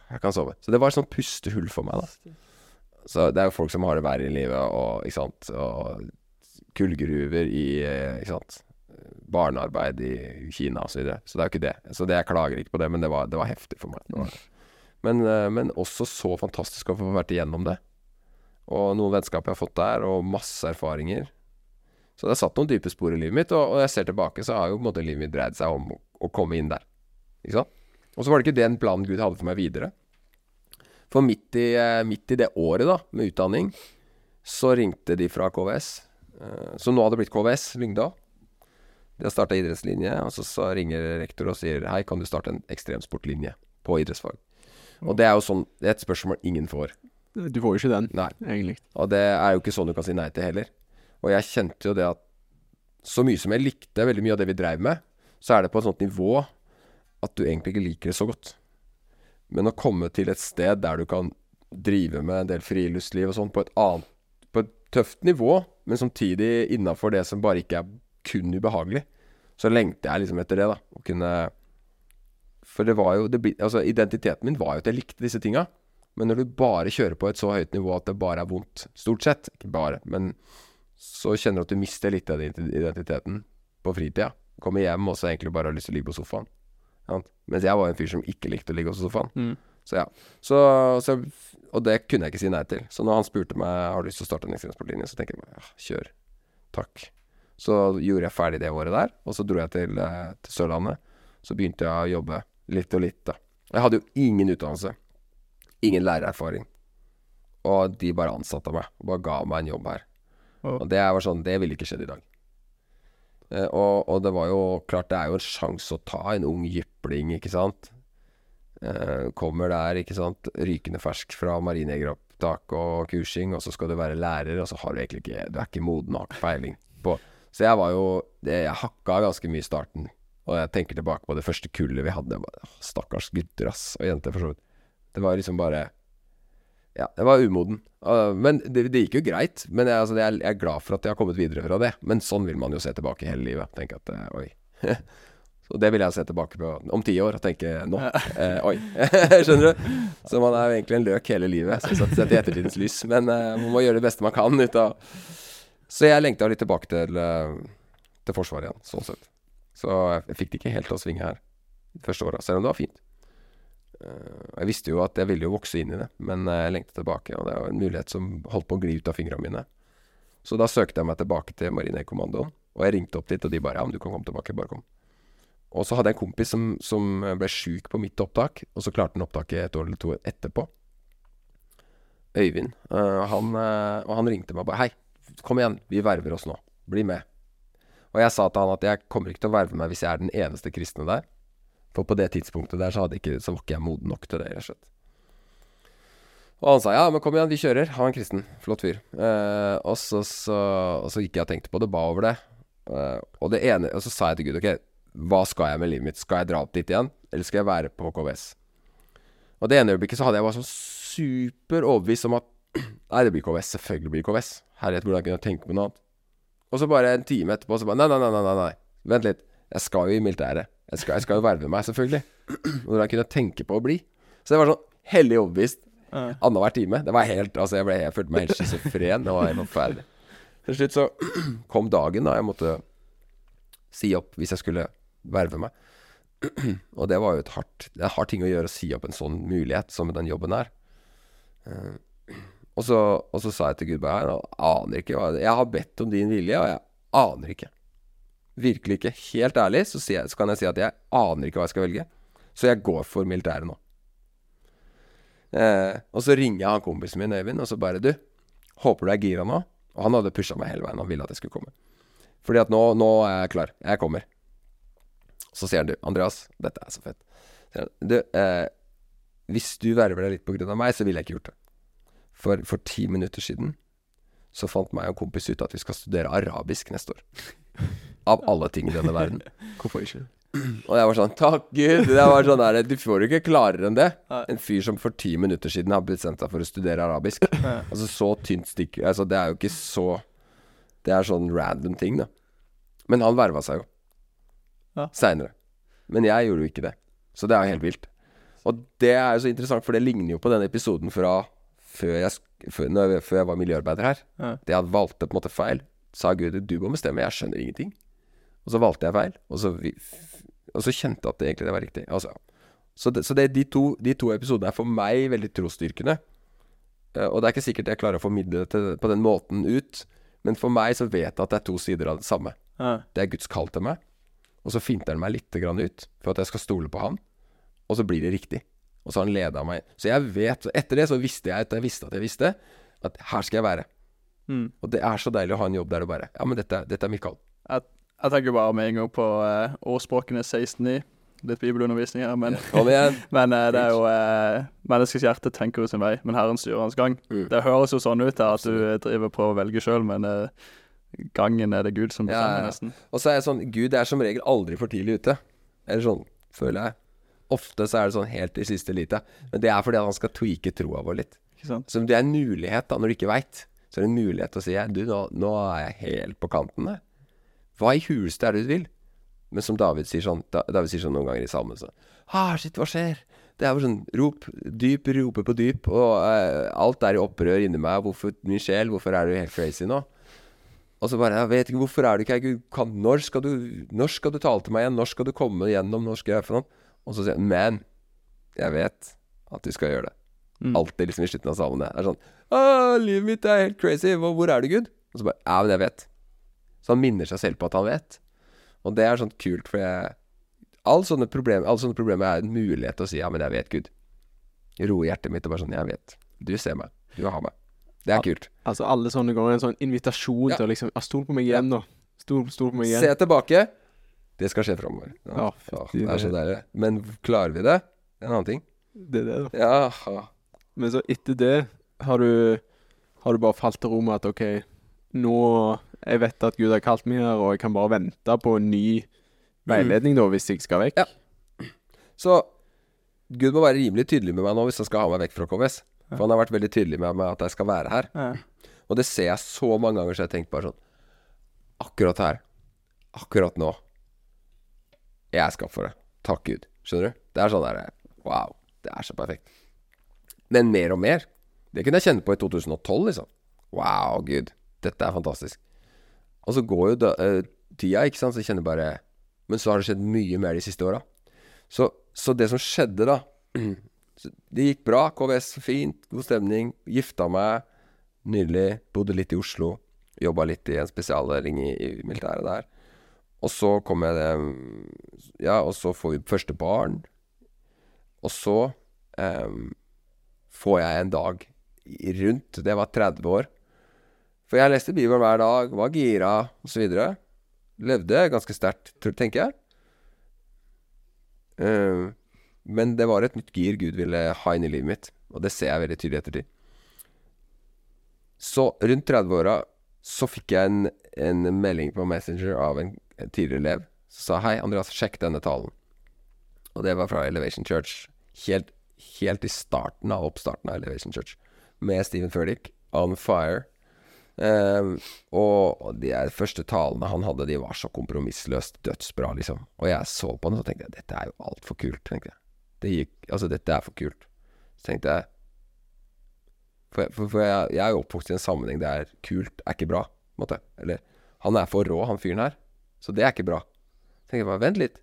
Jeg kan sove. Så det var et sånt pustehull for meg, da. Så det er jo folk som har det verre i livet, og ikke sant Og kullgruver i eh, Ikke sant Barnearbeid i Kina osv. så. Så det er jo ikke det. Så det, jeg klager ikke på det, men det var, det var heftig for meg. Var. Men, eh, men også så fantastisk å få vært igjennom det. Og noen vennskap jeg har fått der, og masse erfaringer. Så det har satt noen dype spor i livet mitt, og, og jeg ser tilbake, så har jo på en måte livet mitt dreid seg om å, å komme inn der. Ikke sant? Og så var det ikke den planen Gud hadde for meg videre. For midt i, eh, midt i det året da, med utdanning, så ringte de fra KVS, eh, nå nå hadde blitt KVS, Lyngdal. De har starta idrettslinje, og så, så ringer rektor og sier hei, kan du starte en ekstremsportlinje på idrettsfag? Og det er jo sånn, det er et spørsmål ingen får. Du får jo ikke den, Nei. egentlig. Og det er jo ikke sånn du kan si nei til heller. Og jeg kjente jo det at så mye som jeg likte veldig mye av det vi dreiv med, så er det på et sånt nivå at du egentlig ikke liker det så godt. Men å komme til et sted der du kan drive med en del friluftsliv og sånn på et annet tøft nivå, men samtidig innafor det som bare ikke er kun ubehagelig, så lengter jeg liksom etter det, da. Å kunne For det var jo det, Altså, identiteten min var jo at jeg likte disse tinga. Men når du bare kjører på et så høyt nivå at det bare er vondt, stort sett, ikke bare, men så kjenner du at du mister litt av den identiteten på fritida. Kommer hjem og så egentlig bare har lyst til å ligge på sofaen. Ja. Mens jeg var en fyr som ikke likte å ligge på sofaen. Mm. Så ja. Så, så, og det kunne jeg ikke si nei til. Så når han spurte meg har du lyst til å starte en ekstremsportlinje, så tenker jeg ja, kjør. Takk. Så gjorde jeg ferdig det året der, og så dro jeg til, eh, til Sørlandet. Så begynte jeg å jobbe litt og litt, da. Jeg hadde jo ingen utdannelse. Ingen lærererfaring. Og de bare ansatte meg, og bare ga meg en jobb her. Og det var sånn Det ville ikke skjedd i dag. Eh, og, og det var jo klart, det er jo en sjanse å ta, en ung jypling, ikke sant. Eh, kommer der, ikke sant, rykende fersk fra marinejegeropptak og kursing, og så skal du være lærer, og så har du egentlig ikke Du er ikke moden og har på Så jeg var jo Jeg hakka ganske mye i starten. Og jeg tenker tilbake på det første kullet vi hadde. Stakkars gutter, ass. Og jenter, for så vidt. Det var liksom bare Ja, jeg var umoden. Uh, men det, det gikk jo greit. Men jeg, altså, jeg er glad for at jeg har kommet videre fra det. Men sånn vil man jo se tilbake hele livet. Tenke at eh, oi. Så det vil jeg se tilbake på om ti år og tenke nå. Eh, oi. Skjønner du? Så man er jo egentlig en løk hele livet, så sett sett i ettertidens lys. Men eh, man må gjøre det beste man kan ut av Så jeg lengta litt tilbake til, eh, til Forsvaret igjen, sånn sett. Så jeg, fikk det ikke helt til å svinge her første året, selv om det var fint. Eh, jeg visste jo at jeg ville jo vokse inn i det, men eh, jeg lengtet tilbake, og det var en mulighet som holdt på å gli ut av fingrene mine. Så da søkte jeg meg tilbake til Marinekommandoen, og jeg ringte opp dit, og de bare ja, men du kan komme tilbake, bare kom. Og så hadde jeg en kompis som, som ble sjuk på mitt opptak, og så klarte han opptaket et år eller to etterpå. Øyvind. Uh, han, uh, og han ringte meg og bare Hei, kom igjen, vi verver oss nå. Bli med. Og jeg sa til han at jeg kommer ikke til å verve meg hvis jeg er den eneste kristne der. For på det tidspunktet der så, ikke, så var ikke jeg moden nok til det, rett og slett. Og han sa ja, men kom igjen, vi kjører. Han en kristen. Flott fyr. Uh, og, så, så, og så gikk jeg og tenkte på det, ba over det. Og det ene Og så sa jeg til Gud ok, hva skal jeg med livet mitt? Skal jeg dra opp dit igjen, eller skal jeg være på KVS? Og det ene øyeblikket så hadde jeg bare sånn super overbevist om at Nei, det blir KVS. Selvfølgelig blir det KVS. Herlighet, hvordan kunne jeg tenke på noe annet? Og så bare en time etterpå så bare Nei, nei, nei, nei, nei. Vent litt. Jeg skal jo i militæret. Jeg skal, jeg skal jo verve meg, selvfølgelig. Hvordan kunne jeg tenke på å bli? Så det var sånn hellig overbevist Ja. annenhver time. Det var helt Altså, jeg, ble, jeg følte meg helt schizofren. Det var helt forferdelig. Til slutt så kom dagen da jeg måtte si opp hvis jeg skulle verve meg. Og det var jo et hardt Det er hard ting å gjøre å si opp en sånn mulighet som den jobben er. Uh, og, så, og så sa jeg til Gud bare Jeg aner ikke hva Jeg har bedt om din vilje, og jeg aner ikke. Virkelig ikke. Helt ærlig så, jeg, så kan jeg si at jeg aner ikke hva jeg skal velge. Så jeg går for militæret nå. Eh, og så ringer jeg han kompisen min, Øyvind, og så bare Du, håper du er gira nå? Og han hadde pusha meg hele veien. Han ville at jeg skulle komme. Fordi at nå, nå er jeg klar. Jeg kommer. Så sier han du, Andreas, dette er så fett. Han, du, eh, hvis du verver deg litt på grunn av meg, så ville jeg ikke gjort det. For for ti minutter siden så fant meg og en kompis ut at vi skal studere arabisk neste år. Av alle ting i denne verden. Hvorfor ikke? Og jeg var sånn Takk Gud! Det var sånn der, Du får jo ikke klarere enn det. En fyr som for ti minutter siden har bestemt seg for å studere arabisk. Altså så tynt stikk Altså Det er jo ikke så Det er sånn random ting, da. Men han verva seg jo. Ja. Seinere. Men jeg gjorde jo ikke det. Så det er jo helt vilt. Og det er jo så interessant, for det ligner jo på den episoden fra før jeg, før, når jeg, før jeg var miljøarbeider her. Ja. Det jeg valgte på en måte feil. Sa Gud du må bestemme, jeg skjønner ingenting. Og så valgte jeg feil. Og så, vi, og så kjente jeg at det egentlig det var riktig. Altså, så det, så det, de, to, de to episodene er for meg veldig trosstyrkende. Eh, og det er ikke sikkert jeg klarer å formidle det på den måten ut. Men for meg så vet jeg at det er to sider av det samme. Ja. Det er Guds kall til meg, og så finter han meg litt grann ut for at jeg skal stole på han. Og så blir det riktig. Og så har han leda meg. Så jeg vet så Etter det så visste jeg at jeg visste at jeg visste at her skal jeg være. Mm. Og det er så deilig å ha en jobb der du bare Ja, men dette, dette er mitt Jeg, Jeg tenker bare med en gang på uh, årsspråkene 16.9. Litt bibelundervisning her, men, igjen. men uh, det er jo uh, Menneskets hjerte tenker jo sin vei, men Herren styrer hans gang. Mm. Det høres jo sånn ut her at du eh, driver på å velge sjøl, men eh, gangen er det Gud som bestemmer, nesten. Og så er jeg sånn Gud er som regel aldri for tidlig ute. Eller sånn, føler jeg. Ofte så er det sånn helt i siste lite. Men det er fordi han skal tweake troa vår litt. Så det er en mulighet, da, når du ikke veit, så er det en mulighet til å si Du, nå, nå er jeg helt på kanten jeg. Hva i huleste er det du vil? Men som David sier sånn da, David sier sånn noen ganger i salmen så ah, shit, hva skjer? Det er bare sånn rop, dyp, roper på dyp, og uh, alt er i opprør inni meg. Hvorfor, min sjel, hvorfor er du helt crazy nå? Og så bare Jeg vet ikke, hvorfor er du ikke? Gud, kan, når, skal du, når skal du tale til meg igjen? Når skal du komme igjennom? Når skal jeg for noe? Og så sier han Men jeg vet at du skal gjøre det. Mm. Alltid liksom i slutten av salmene. Er sånn Å, livet mitt er helt crazy. Hvor, hvor er du, Gud? Og så bare Ja, men jeg vet. Så han minner seg selv på at han vet. Og det er sånn kult, for jeg Alle sånne problemer, alle sånne problemer er en mulighet til å si ja, men jeg vet, Gud. Roe hjertet mitt og bare sånn Jeg vet. Du ser meg. Du har meg. Det er kult. Altså, alle sånne ganger er en sånn invitasjon Ja. til å liksom ja, Stol på meg igjen, nå. Stol, stol på meg igjen. Se tilbake. Det skal skje framover. Ja, Ja, det er så deilig. Men klarer vi det? En annen ting. Det er det, da. Jaha. Men så etter det har du Har du bare falt til ro med at OK, nå Jeg vet at Gud har kalt meg her, og jeg kan bare vente på en ny veiledning, da, hvis jeg skal vekk. Ja. Så Gud må være rimelig tydelig med meg nå hvis han skal ha meg vekk fra KVS. For han har vært veldig tydelig med meg at jeg skal være her. Ja. Og det ser jeg så mange ganger, så jeg tenker bare sånn Akkurat her. Akkurat nå. Jeg er skapt for det. Takk Gud. Skjønner du? Det er sånn der Wow. Det er så perfekt. Men mer og mer. Det kunne jeg kjenne på i 2012, liksom. Wow, Gud. Dette er fantastisk. Og så går jo da, uh, tida, ikke sant, så jeg kjenner bare Men så har det skjedd mye mer de siste åra. Så, så det som skjedde, da Det gikk bra. KVS, fint. God stemning. Gifta meg. Nydelig. Bodde litt i Oslo. Jobba litt i en spesialdeling i, i militæret der. Og så kom jeg det Ja, og så får vi første barn. Og så um, får jeg en dag rundt Det var 30 år. For jeg leste Bibelen hver dag, var gira osv. Levde ganske sterkt, tenker jeg. Eh, men det var et nytt gir Gud ville ha inn i livet mitt, og det ser jeg veldig tydelig ettertid. Så rundt 30-åra så fikk jeg en, en melding på Messenger av en, tidligere elev som sa hei, Andreas, sjekk denne talen. Og det var fra Elevation Church. Helt, helt i starten av oppstarten av Elevation Church. Med Stephen Ferdick On Fire. Um, og, de første talene han hadde, de var så kompromissløst dødsbra, liksom. Og jeg så på den, og tenkte jeg dette er jo altfor kult, tenkte jeg. Det gikk, altså, dette er for kult. Så tenkte jeg For, for, for jeg, jeg er jo oppvokst i en sammenheng der kult er ikke bra, måte. Eller han er for rå, han fyren her. Så det er ikke bra. Så tenkte jeg bare, vent litt.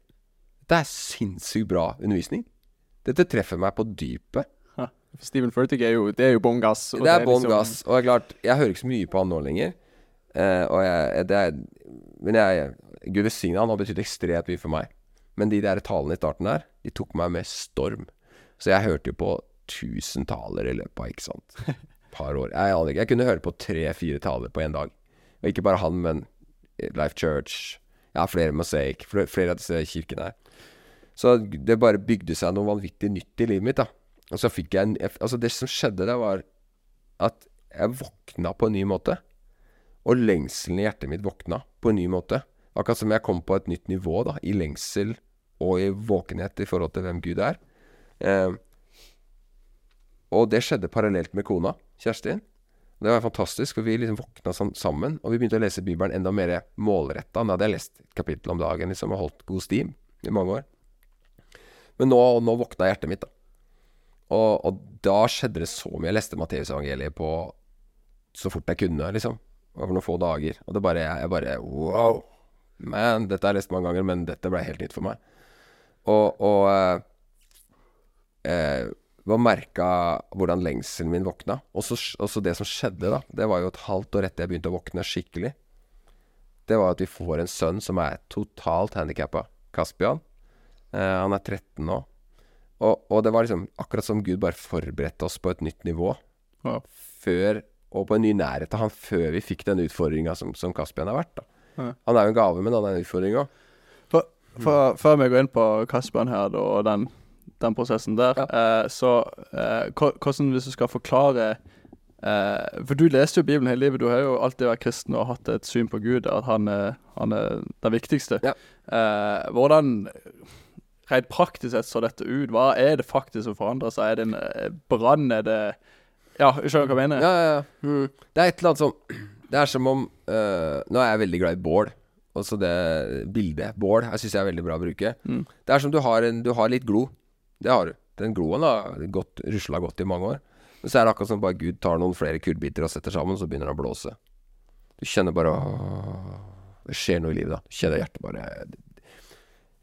Dette er sinnssykt bra undervisning. Dette treffer meg på dypet. Steven Furtick er jo, det er jo bånn gass. Det Det er bånn liksom- gass. Og det er klart, jeg hører ikke så mye på han nå lenger. Eh, og jeg, det er, men jeg Gud velsigne han har betydd ekstremt mye for meg. Men de der talene i starten der, de tok meg med storm. Så jeg hørte jo på 1000 taler i løpet av ikke sant, par år. Jeg, aner ikke. jeg kunne høre på tre-fire taler på én dag. Og ikke bare han, men Life Church. Jeg har flere Mosaic. Flere, flere av disse kirkene her. Så det bare bygde seg noe vanvittig nytt i livet mitt, da. Og så fikk jeg en Altså, det som skjedde, da, var at jeg våkna på en ny måte. Og lengselen i hjertet mitt våkna på en ny måte. Akkurat som jeg kom på et nytt nivå, da. I lengsel og i våkenhet i forhold til hvem Gud er. Eh, og det skjedde parallelt med kona, Kjerstin. Det var fantastisk, for vi liksom våkna sammen. Og vi begynte å lese Bibelen enda mer målretta. Da hadde jeg lest kapittel om dagen liksom, og holdt god stim i mange år. Men nå, nå våkna hjertet mitt, da. Og, og da skjedde det så mye. Jeg leste Matteusevangeliet på så fort jeg kunne, liksom. Over noen få dager. Og det bare jeg bare Wow! Man, dette har jeg lest mange ganger, men dette ble helt nytt for meg. Og, og eh, eh, var merka hvordan lengselen min våkna. Og så og så det som skjedde, da, det var jo et halvt år etter jeg begynte å våkne skikkelig. Det var at vi får en sønn som er totalt handikappa. Kaspian. Eh, han er 13 nå. Og, og det var liksom akkurat som Gud bare forberedte oss på et nytt nivå. Ja. Før, og på en ny nærhet av han før vi fikk den utfordringa som, som Kaspian har vært. da Ja. Han er jo en gave, men han er en utfordring òg. For, for, før vi går inn på Kasper'n her da, og den, den prosessen der, eh, så eh, hvordan hvis du skal forklare eh, For du leste jo Bibelen hele livet. Du har jo alltid vært kristen og hatt et syn på Gud, at han han er den viktigste. Ja. Eh, hvordan rent praktisk sett så dette ut? Hva er det faktisk som forandrer seg? Er det en eh, brann? Er det Ja, skjønner du hva jeg mener? Ja, ja, ja. Mm. Det er et eller annet som Det er som om uh, Nå er jeg veldig glad i bål. Også det bildet. Bål jeg syns jeg er veldig bra å bruke. Mm. Det er som du har, en, du har litt glo. Det har du. Den gloen har rusla godt i mange år. Men så er det akkurat som bare Gud tar noen flere kullbiter og setter sammen, så begynner det å blåse. Du kjenner bare åh, Det skjer noe i livet, da. Du kjenner hjertet bare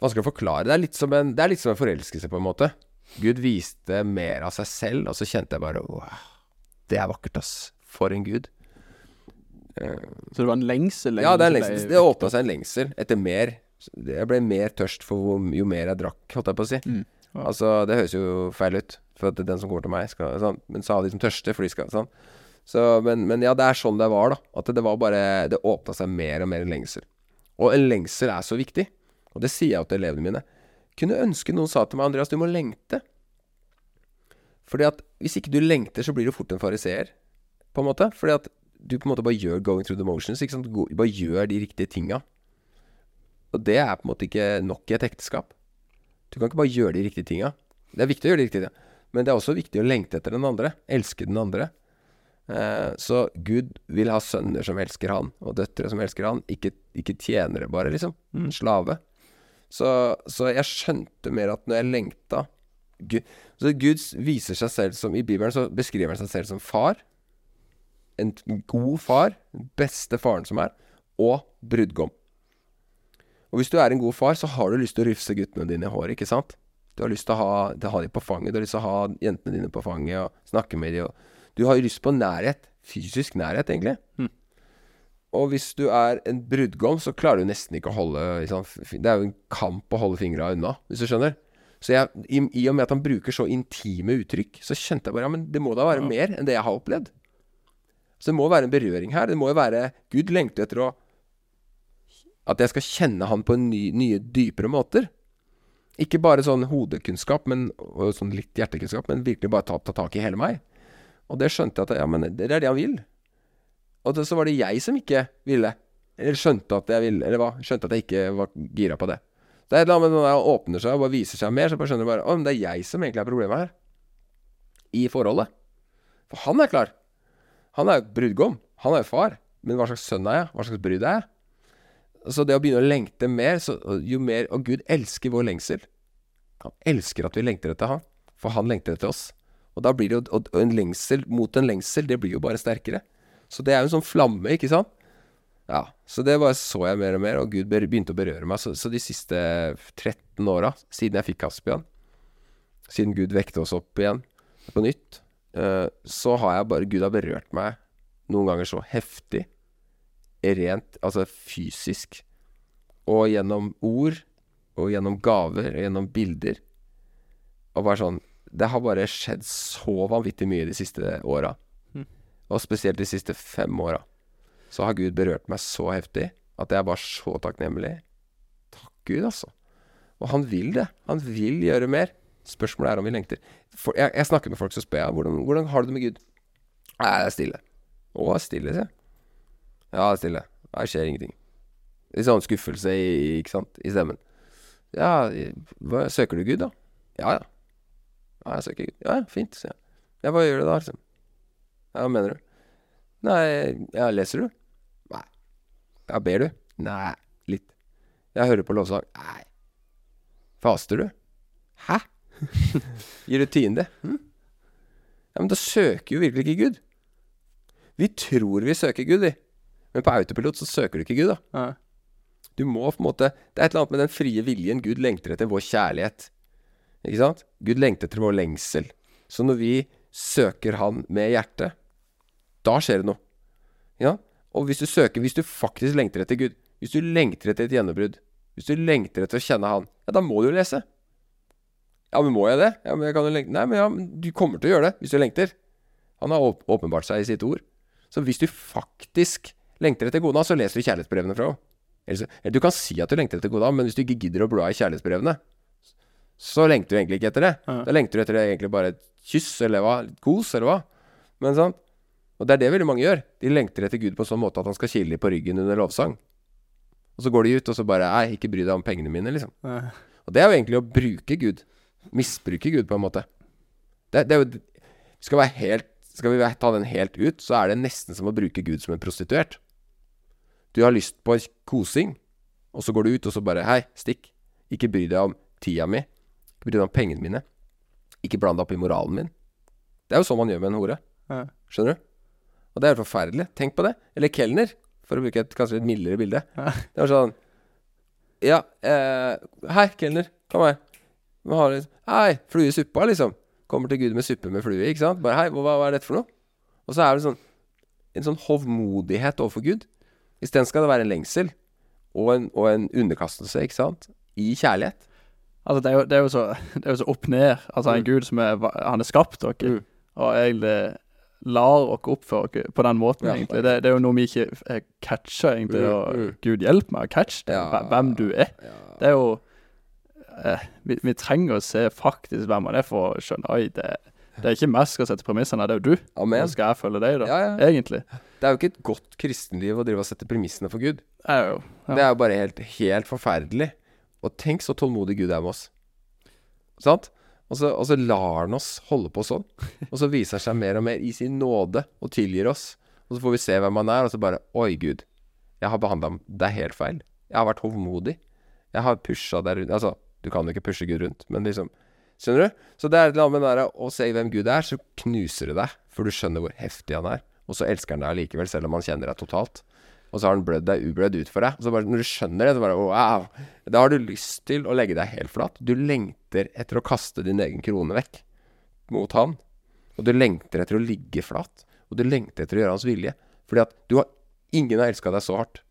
Vanskelig å forklare. Det er litt som en, det er litt som en forelskelse, på en måte. Gud viste mer av seg selv, og så kjente jeg bare wow, Det er vakkert, ass. For en gud. Så det var en lengsel? ja, det er en lengsel. Det åpna seg en lengsel etter mer. Jeg ble mer tørst for jo mer jeg drakk, holdt jeg på å si. Mm. Ja. Altså, det høres jo feil ut, for at den som kommer til meg, skal sånn. Men sa de som tørste, for de skal sånn. Så, men, men ja, det er sånn det var, da. At det var bare Det åpna seg mer og mer en lengsel. Og en lengsel er så viktig. Og det sier jeg jo til elevene mine. Kunne ønske noen sa til meg, Andreas, du må lengte. Fordi at hvis ikke du lengter, så blir du fort en fariseer, på en måte. Fordi at du på en måte bare gjør going through the motions. Ikke sant? Bare gjør de riktige tinga. Og det er på en måte ikke nok i et ekteskap. Du kan ikke bare gjøre de riktige tinga. Det er viktig å gjøre de riktige tinga, men det er også viktig å lengte etter den andre. Elske den andre. Eh, så Gud vil ha sønner som elsker han, og døtre som elsker han. Ikke, ikke tjenere, bare, liksom. Mm. Slave. Så, så jeg skjønte mer at når jeg lengta Gud, Så Gud viser seg selv som I Bibelen så beskriver han seg selv som far. En god far. Den beste faren som er. Og brudgom. Og hvis du er en god far, så har du lyst til å rufse guttene dine i håret, ikke sant? Du har lyst til å ha, til å ha dem på fanget. Du har lyst til å ha jentene dine på fanget og snakke med dem. Og du har lyst på nærhet. Fysisk nærhet, egentlig. Mm. Og hvis du er en brudgom, så klarer du nesten ikke å holde liksom, Det er jo en kamp å holde fingra unna, hvis du skjønner. Så jeg, i, i og med at han bruker så intime uttrykk, så kjente jeg bare Ja, men det må da være Ja. mer enn det jeg har opplevd. Så det må være en berøring her. Det må jo være Gud lengter etter å At jeg skal kjenne han på ny, nye, dypere måter. Ikke bare sånn hodekunnskap men, og sånn litt hjertekunnskap, men virkelig bare ta, ta tak i hele meg. Og det skjønte jeg at ja, men det er det han vil. Og så var det jeg som ikke ville. Eller skjønte at jeg ville, eller hva? Skjønte at jeg ikke var gira på det. Det er et eller annet med når jeg åpner seg og bare viser seg mer, så bare skjønner du bare Å, men det er jeg som egentlig er problemet her. I forholdet. For han er klar. Han er jo brudgom. Han er jo far. Men hva slags sønn er jeg? Hva slags brud er jeg? Så det å begynne å lengte mer, så jo mer Og Gud elsker vår lengsel. Han elsker at vi lengter etter han, for han lengter etter oss. Og da blir det jo en lengsel mot en lengsel, det blir jo bare sterkere. Så det er jo en sånn flamme, ikke sant? Ja. Så det bare så jeg mer og mer, og Gud begynte å berøre meg. Så, så de siste 13 åra, siden jeg fikk Kaspian, siden Gud vekte oss opp igjen på nytt, så har jeg bare Gud har berørt meg noen ganger så heftig, rent, altså fysisk, og gjennom ord, og gjennom gaver, og gjennom bilder. Og bare sånn Det har bare skjedd så vanvittig mye de siste åra. Mhm. Og spesielt de siste fem åra. Så har Gud berørt meg så heftig at jeg er bare så takknemlig. Takk Gud, altså. Og han vil det. Han vil gjøre mer. Spørsmålet er om vi lengter. For, jeg, jeg snakker med folk, så spør jeg hvordan, hvordan har du det med Gud. Nei, det er stille. Å, stille, sier jeg. Ja, det er stille. Det skjer ingenting. Litt sånn skuffelse i, ikke sant, i stemmen. Ja, hva, søker du Gud, da? Ja, ja. Ja, jeg søker Gud. Ja, fint, sier jeg. Ja, hva gjør du da, liksom? Ja, hva mener du? Nei, ja, leser du? Nei. Ja, ber du? Nei, litt. Jeg hører på lovsang. Nei. Faster du? Hæ? Gir du tiende? Hm? Ja, men da søker jo virkelig ikke Gud. Vi tror vi søker Gud, vi. Men på autopilot så søker du ikke Gud, da. Ja. Du må på en måte Det er et eller annet med den frie viljen. Gud lengter etter vår kjærlighet. Ikke sant? Gud lengter etter vår lengsel. Så når vi søker Han med hjertet, da skjer det noe. Ja? Og hvis du søker Hvis du faktisk lengter etter Gud, hvis du lengter etter et gjennombrudd, hvis du lengter etter å kjenne Han, ja, da må du jo lese. Ja, men må jeg det? Ja, men jeg kan jo lengte Nei, men ja, men du kommer til å gjøre det hvis du lengter. Han har åpenbart seg i sitt ord. Så hvis du faktisk lengter etter kona, så leser du kjærlighetsbrevene fra henne. Du kan si at du lengter etter kona, men hvis du ikke gidder å bla i kjærlighetsbrevene, så lengter du egentlig ikke etter det. Da lengter du etter det egentlig bare et kyss, eller hva? Litt kos, eller hva? Men sant? Og det er det veldig mange gjør. De lengter etter Gud på en sånn måte at han skal kile på ryggen under lovsang. Og så går de ut, og så bare Nei, ikke bry deg om pengene mine, liksom. Og det er jo egentlig å bruke Gud. Misbruke Gud, på en måte. Det, det er jo Skal, være helt, skal vi ta den helt ut, så er det nesten som å bruke Gud som en prostituert. Du har lyst på kosing, og så går du ut, og så bare Hei, stikk. Ikke bry deg om tida mi. Ikke bry deg om pengene mine. Ikke bland deg opp i moralen min. Det er jo sånn man gjør med en hore. Skjønner du? Og det er forferdelig. Tenk på det. Eller kelner, for å bruke et kanskje litt mildere bilde. Det var sånn Ja, eh, hei, kelner. Kom her. Hva har du Hei, flue i suppa, liksom. Kommer til Gud med suppe med flue, ikke sant? Bare hei, hva, hva er dette for noe? Og så er det sånn en sånn hovmodighet overfor Gud. Isteden skal det være en lengsel og en, og en underkastelse, ikke sant? I kjærlighet. Altså, det er, jo, det, er jo så, det er jo så opp ned. Altså, en Mm. gud som er Han er skapt dere, Mm. og egentlig lar dere oppføre dere på den måten, Ja. egentlig. Det, det er jo noe vi ikke eh, catcher, egentlig. Mm, Og mm. Gud hjelper meg å catche Ja. hvem du er. Ja. Det er jo eh, vi, vi trenger å se faktisk hvem han er for å skjønne Oi, det, Det er ikke meg som skal sette premissene, det er jo du. Amen. Skal jeg følge deg, da. Ja, ja. Egentlig. Det er jo ikke et godt kristenliv å drive og sette premissene for Gud. Det er jo ja. Det er jo bare helt, helt forferdelig. Og tenk så tålmodig Gud er med oss. Sant? Og så, og så lar han oss holde på sånn. Og så viser han seg mer og mer i sin nåde og tilgir oss. Og så får vi se hvem han er, og så bare Oi, Gud. Jeg har behandla deg helt feil. Jeg har vært hovmodig. Jeg har pusha deg rundt Altså, du kan jo ikke pushe Gud rundt, men liksom Skjønner du? Så det er et eller annet med det å se hvem Gud er, så knuser det deg. For du skjønner hvor heftig han er. Og så elsker han deg allikevel, selv om han kjenner deg totalt. Og så har han blødd deg ublødd ut for deg. Og så bare, når du skjønner det, så bare wow. Da har du lyst til å legge deg helt flat. Du lengter etter å kaste din egen krone vekk mot han. Og du lengter etter å ligge flat. Og du lengter etter å gjøre hans vilje. Fordi at du har Ingen har elska deg så hardt.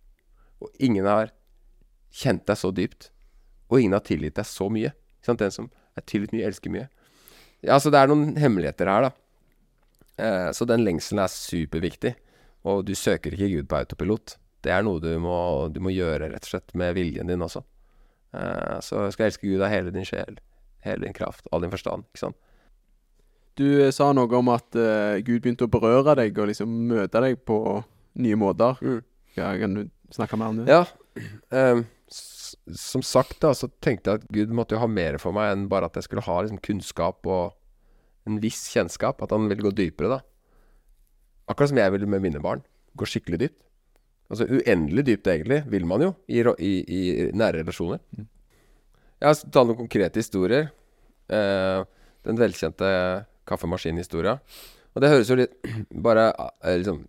Og ingen har kjent deg så dypt. Og ingen har tilgitt deg så mye. Ikke sant? Den som er tilgitt mye, elsker mye. Ja, så det er noen hemmeligheter her, da. Eh, så den lengselen er superviktig. Og du søker ikke Gud på autopilot. Det er noe du må, du må gjøre, rett og slett, med viljen din også. Eh, så skal skal elske Gud av hele din sjel, hele din kraft, all din forstand. Ikke sant? Du eh, sa noe om at uh, Gud begynte å berøre deg og liksom møte deg på nye måter. Mm. Ja, kan du snakke mer om det? Ja. s- som sagt, da, så tenkte jeg at Gud måtte jo ha mer for meg enn bare at jeg skulle ha liksom, kunnskap og en viss kjennskap. At han ville gå dypere, da. Akkurat som jeg ville med mine barn. Gå skikkelig dypt. Altså uendelig dypt, egentlig, vil man jo i, i, i nære relasjoner. Jeg har tatt noen konkrete historier. Eh, den velkjente kaffemaskinhistoria. Og det høres jo litt Bare eh, liksom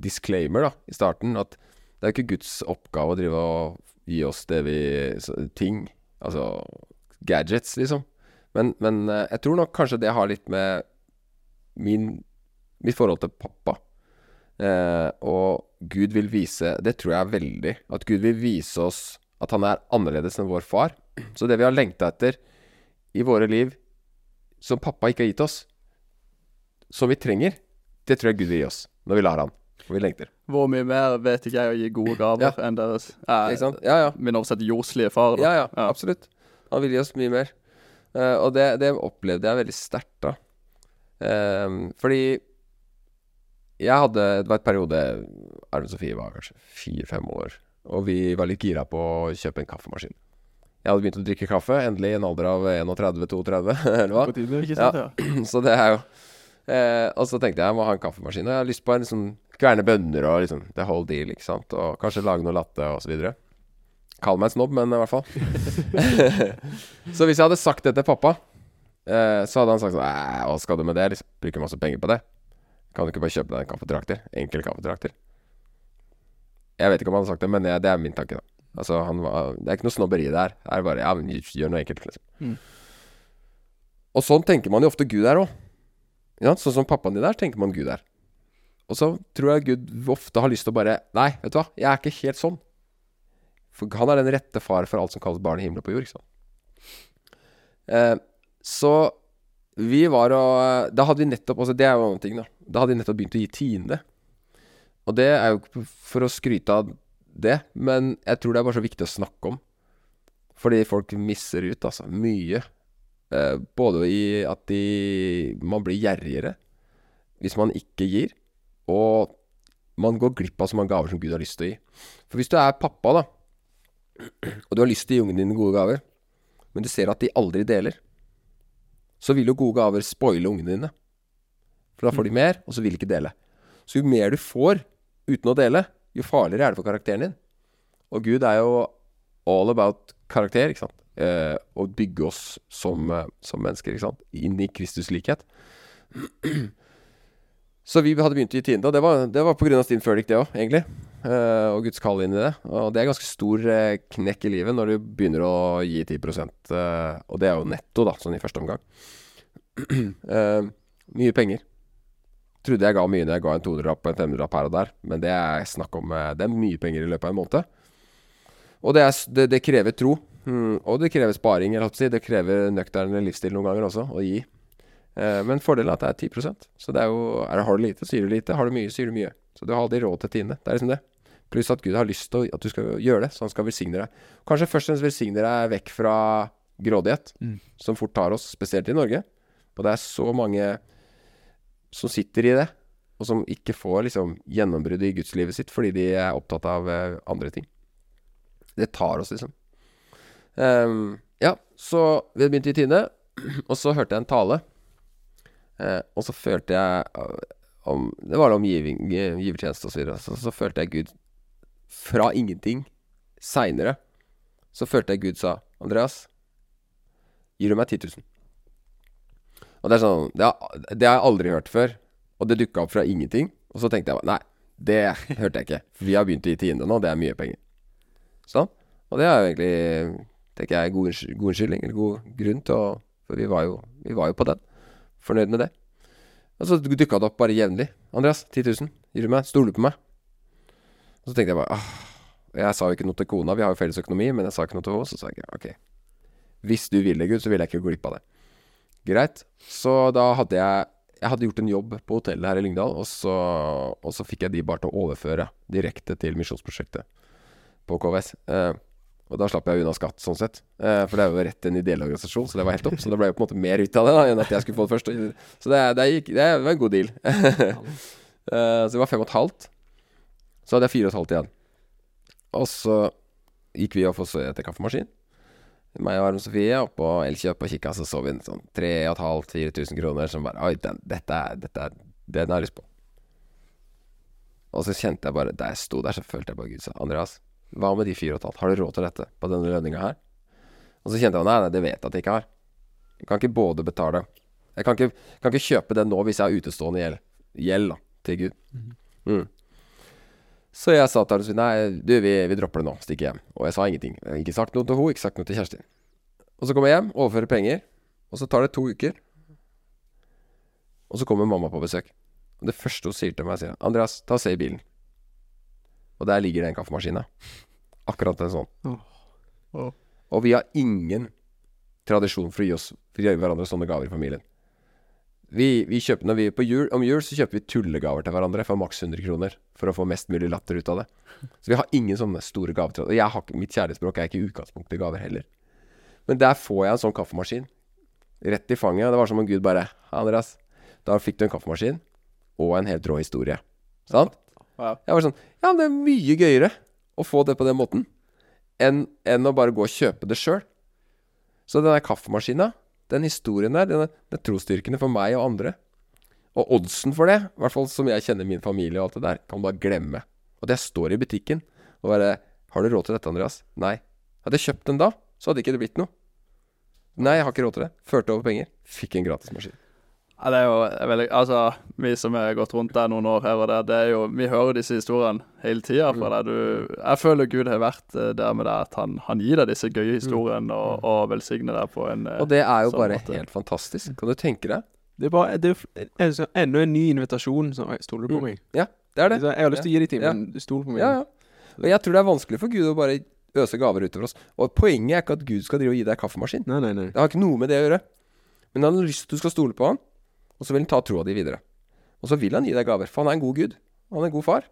disclaimer da i starten. At det er jo ikke Guds oppgave å drive og gi oss det vi Ting. Altså gadgets, liksom. Men, men eh, jeg tror nok kanskje det har litt med min, mitt forhold til pappa. Eh, og Gud vil vise Det tror jeg veldig. At Gud vil vise oss at han er annerledes enn vår far. Så det vi har lengta etter i våre liv, som pappa ikke har gitt oss, som vi trenger, det tror jeg Gud vil gi oss når vi lar han. Og vi lengter. Hvor mye mer vet ikke jeg å gi gode gaver enn deres eh, Ikke sant? Ja, ja. Min oversett jordslige far. Da. Ja, ja, Ja. absolutt. Han vil gi oss mye mer. Eh, og det, det opplevde jeg veldig sterkt da. Ehm, fordi jeg hadde Det var et periode Arne Sofie var kanskje fire-fem år. Og vi var litt gira på å kjøpe en kaffemaskin. Jeg hadde begynt å drikke kaffe, endelig i en alder av 31-32, eller hva. Tiden. Ikke sant, ja. Så det er jo eh, Og så tenkte jeg jeg må ha en kaffemaskin. Og jeg har lyst på en liksom kverne bønner og liksom the whole deal, ikke sant. Og kanskje lage noe latte og så videre. Kall meg en snobb, men i hvert fall. så hvis jeg hadde sagt det til pappa, eh, så hadde han sagt sånn hva skal du med det? Liksom, bruker masse penger på det. Kan du ikke bare kjøpe deg en kaffetrakter? Enkel kaffetrakter. Jeg vet ikke om han hadde sagt det, men jeg, det er min tanke, da. Altså, han var, det er ikke noe snobberi der. Det er bare Ja, men gjør noe enkelt, liksom. Mm. Og sånn tenker man jo ofte Gud er òg. Ja, sånn som pappaen din der, tenker man Gud er. Og så tror jeg Gud ofte har lyst til å bare Nei, vet du hva, jeg er ikke helt sånn. For han er den rette far for alt som kalles barn i himmelen på jord, ikke sant. Eh, så vi var og Da hadde vi nettopp Altså, det er jo en annen ting, da. Da hadde vi nettopp begynt å gi tiende. Og det er jo ikke for å skryte av det, men jeg tror det er bare så viktig å snakke om. Fordi folk misser ut, altså. Mye. Eh, både i at de Man blir gjerrigere hvis man ikke gir. Og man går glipp av så mange gaver som Gud har lyst til å gi. For hvis du er pappa, da, og du har lyst til å gi ungene dine gode gaver, men du ser at de aldri deler, så vil jo gode gaver spoile ungene dine. For da får de mer, og så vil de ikke dele. Så jo mer du får uten å dele, jo farligere er det for karakteren din. Og Gud er jo all about karakter, ikke sant. Eh, å bygge oss som, eh, som mennesker, ikke sant. Inn i Kristus likhet. Så vi hadde begynt å gi tiende, og det var, det var pga. Stine Førdik, det òg, egentlig. Uh, og Guds kall inn i det. Og det er ganske stor uh, knekk i livet når du begynner å gi 10 uh, Og det er jo netto, da, sånn i første omgang. Eh, mye penger. Trodde jeg ga mye når jeg ga en 200-lapp og en 500-lapp her og der, men det er snakk om eh, Det er mye penger i løpet av en måned. Og det, er, det, det krever tro. Mm, og det krever sparing, eller hva skal jeg si. Det krever nøktern livsstil noen ganger også, å gi. Eh, men fordelen er at det er 10% Så det er jo er det, Har du lite, sier du lite. Har du mye, sier du mye. Så du har aldri råd til tiende. Det er liksom det. Pluss at Gud har lyst til at du skal gjøre det, så han skal velsigne deg. Kanskje først og fremst velsigne deg vekk fra grådighet, Mm. som fort tar oss, spesielt i Norge. Og det er så mange som sitter i det, og som ikke får liksom gjennombrudd i gudslivet sitt fordi de er opptatt av eh, andre ting. Det tar oss, liksom. Um, ja, så vi begynte i tiende, og så hørte jeg en tale. Eh, og så følte jeg eh, om Det var om giving, givertjeneste og så videre. Så, så følte jeg Gud fra ingenting seinere. Så følte jeg Gud sa Andreas, gir du meg 10 000? Og det er sånn Det har, det har jeg aldri hørt før. Og det dukka opp fra ingenting. Og så tenkte jeg bare Nei, det hørte jeg ikke. Vi har begynt å gi tiende nå, det er mye penger. Sånn. Og det er jo egentlig tenker jeg god, god unnskyldning, eller god grunn til å For vi var jo, vi var jo på den. Fornøyd med det. Og så dukka det opp bare jevnlig. 'Andreas, 10 000. Gir du meg? Stoler du på meg?' Og så tenkte jeg bare ah. Jeg sa jo ikke noe til kona, vi har jo felles økonomi, men jeg sa ikke noe til henne. Så sa jeg ok, hvis du vil det, Gud, så vil jeg ikke gå glipp av det. Greit. Så da hadde jeg Jeg hadde gjort en jobb på hotellet her i Lyngdal, og så, og så fikk jeg de bare til å overføre direkte til misjonsprosjektet på KVS. Eh, og da slapp jeg unna skatt, sånn sett. Eh, for det er jo rett en ideell organisasjon, så det var helt topp. Så det ble jo på en måte mer ut av det da enn at jeg skulle få det først. Så det, det, gikk, det var en god deal. Eh, så det var fem og et halvt. Så hadde jeg fire og et halvt igjen. Og så gikk vi opp og så etter kaffemaskin. Meg og Arne Sofie opp på Elkjøp og kikka, så så vi en sånn 3500-4000 kroner som bare Oi, den, dette er, dette er Den har lyst på. Og så kjente jeg bare Da jeg sto der, så følte jeg bare Gud sa Andreas, hva med de fire og et halvt? Har du råd til dette på denne lønninga her? Og så kjente jeg nei, nei, det vet jeg at jeg ikke har. Jeg kan ikke både betale Jeg kan ikke, kan ikke kjøpe den nå hvis jeg har utestående gjeld, gjeld da, til Gud. Mm. Så jeg sa til henne nei, du, vi, vi dropper det nå, stikker hjem. Og jeg sa ingenting. Jeg har ikke sagt noe til henne, ikke sagt noe til Kjersti. Og så kommer jeg hjem, overfører penger, og så tar det to uker. Og så kommer mamma på besøk. Og det første hun sier til meg, sier Andreas, ta og se i bilen. Og der ligger den kaffemaskina. Akkurat en sånn. Oh. Og vi har ingen tradisjon for å gi, oss, for å gi hverandre sånne gaver i familien. Vi, vi kjøper når vi på jul, Om jul så kjøper vi tullegaver til hverandre for maks 100 kroner. For å få mest mulig latter ut av det. Så vi har ingen sånne store gaver. Og mitt kjærlighetsspråk er ikke utgangspunkt i gaver heller. Men der får jeg en sånn kaffemaskin. Rett i fanget. Det var som om Gud bare Andreas, da fikk du en kaffemaskin og en helt rå historie. Sant? Jeg var sånn Ja, det er mye gøyere å få det på den måten enn, enn å bare gå og kjøpe det sjøl. Så den der kaffemaskina, den historien der, den er, trosstyrkende for meg og andre. Og oddsen for det, i hvert fall som jeg kjenner min familie og alt det der, kan du bare glemme. Og det står i butikken og bare Har du råd til dette, Andreas? Nei. Hadde jeg kjøpt den da, så hadde ikke det blitt noe. Nei, jeg har ikke råd til det. Førte over penger. Fikk en gratismaskin. Ja, det er jo veldig Altså, vi som har gått rundt der noen år her og der, det er jo Vi hører disse historiene hele tida fra deg. Jeg føler Gud har vært eh, der med deg, at han, han gir deg disse gøye historiene og, og velsigner deg på en eh, Og det er jo sånn bare måte. helt fantastisk. Kan du tenke deg? Det er bare det er enda en ny invitasjon. Så, stoler du på Mm. meg? Ja, det er det. Jeg har lyst til å gi deg ting, men du stoler på meg. Ja, ja. Og jeg tror det er vanskelig for Gud å bare øse gaver utover oss. Og poenget er ikke at Gud skal drive og gi deg kaffemaskin. Nei, nei, nei. Det har ikke noe med det å gjøre. Men han har lyst til at du skal stole på han, og så vil han ta troa di videre. Og så vil han gi deg gaver, for han er en god gud. Han er en god far.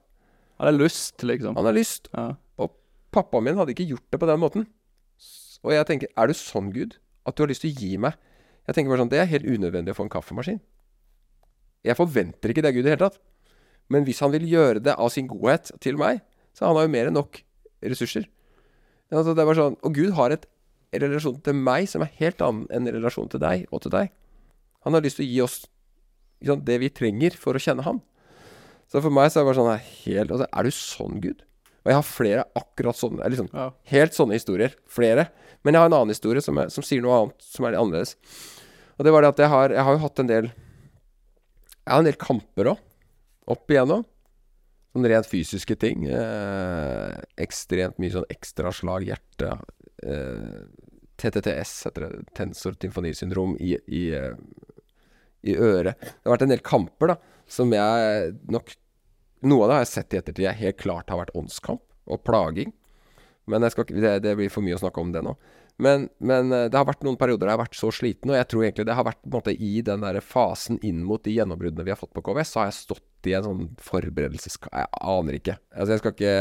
Han har lyst, liksom. Han har lyst. Ja. Pappaen min hadde ikke gjort det på den måten. Og jeg tenker, er du sånn Gud? At du har lyst til å gi meg Jeg tenker bare sånn, Det er helt unødvendig å få en kaffemaskin. Jeg forventer ikke det av Gud i det hele tatt. Men hvis han vil gjøre det av sin godhet til meg, så han har jo mer enn nok ressurser. Altså, det er bare sånn, Og Gud har et relasjon til meg som er helt annen enn en relasjon til deg og til deg. Han har lyst til å gi oss sant, det vi trenger for å kjenne ham. Så for meg så er det bare sånn helt, altså, Er du sånn, Gud? Og jeg har flere akkurat sånne liksom, Ja. Helt sånne historier. Flere. Men jeg har en annen historie som, er, som sier noe annet, som er litt annerledes. Og det var det at jeg har, jeg har jo hatt en del Jeg har en del kamper òg. Opp igjennom. Sånn rent fysiske ting. Eh, ekstremt mye sånn ekstraslag, hjerte eh, TTTS heter det. Tensor tymfanisyndrom i, i, eh, i øret. Det har vært en del kamper da som jeg nok Noe av det har jeg sett i ettertid jeg helt klart har vært åndskamp og plaging. Men skal det, det blir for mye å snakke om det nå. Men, men eh, det har vært noen perioder der jeg har vært så sliten, og jeg tror egentlig det har vært måte i den der fasen inn mot de gjennombruddene vi har fått på KVS, så har jeg stått i en sånn forberedelses... Jeg aner ikke. Altså, jeg skal ikke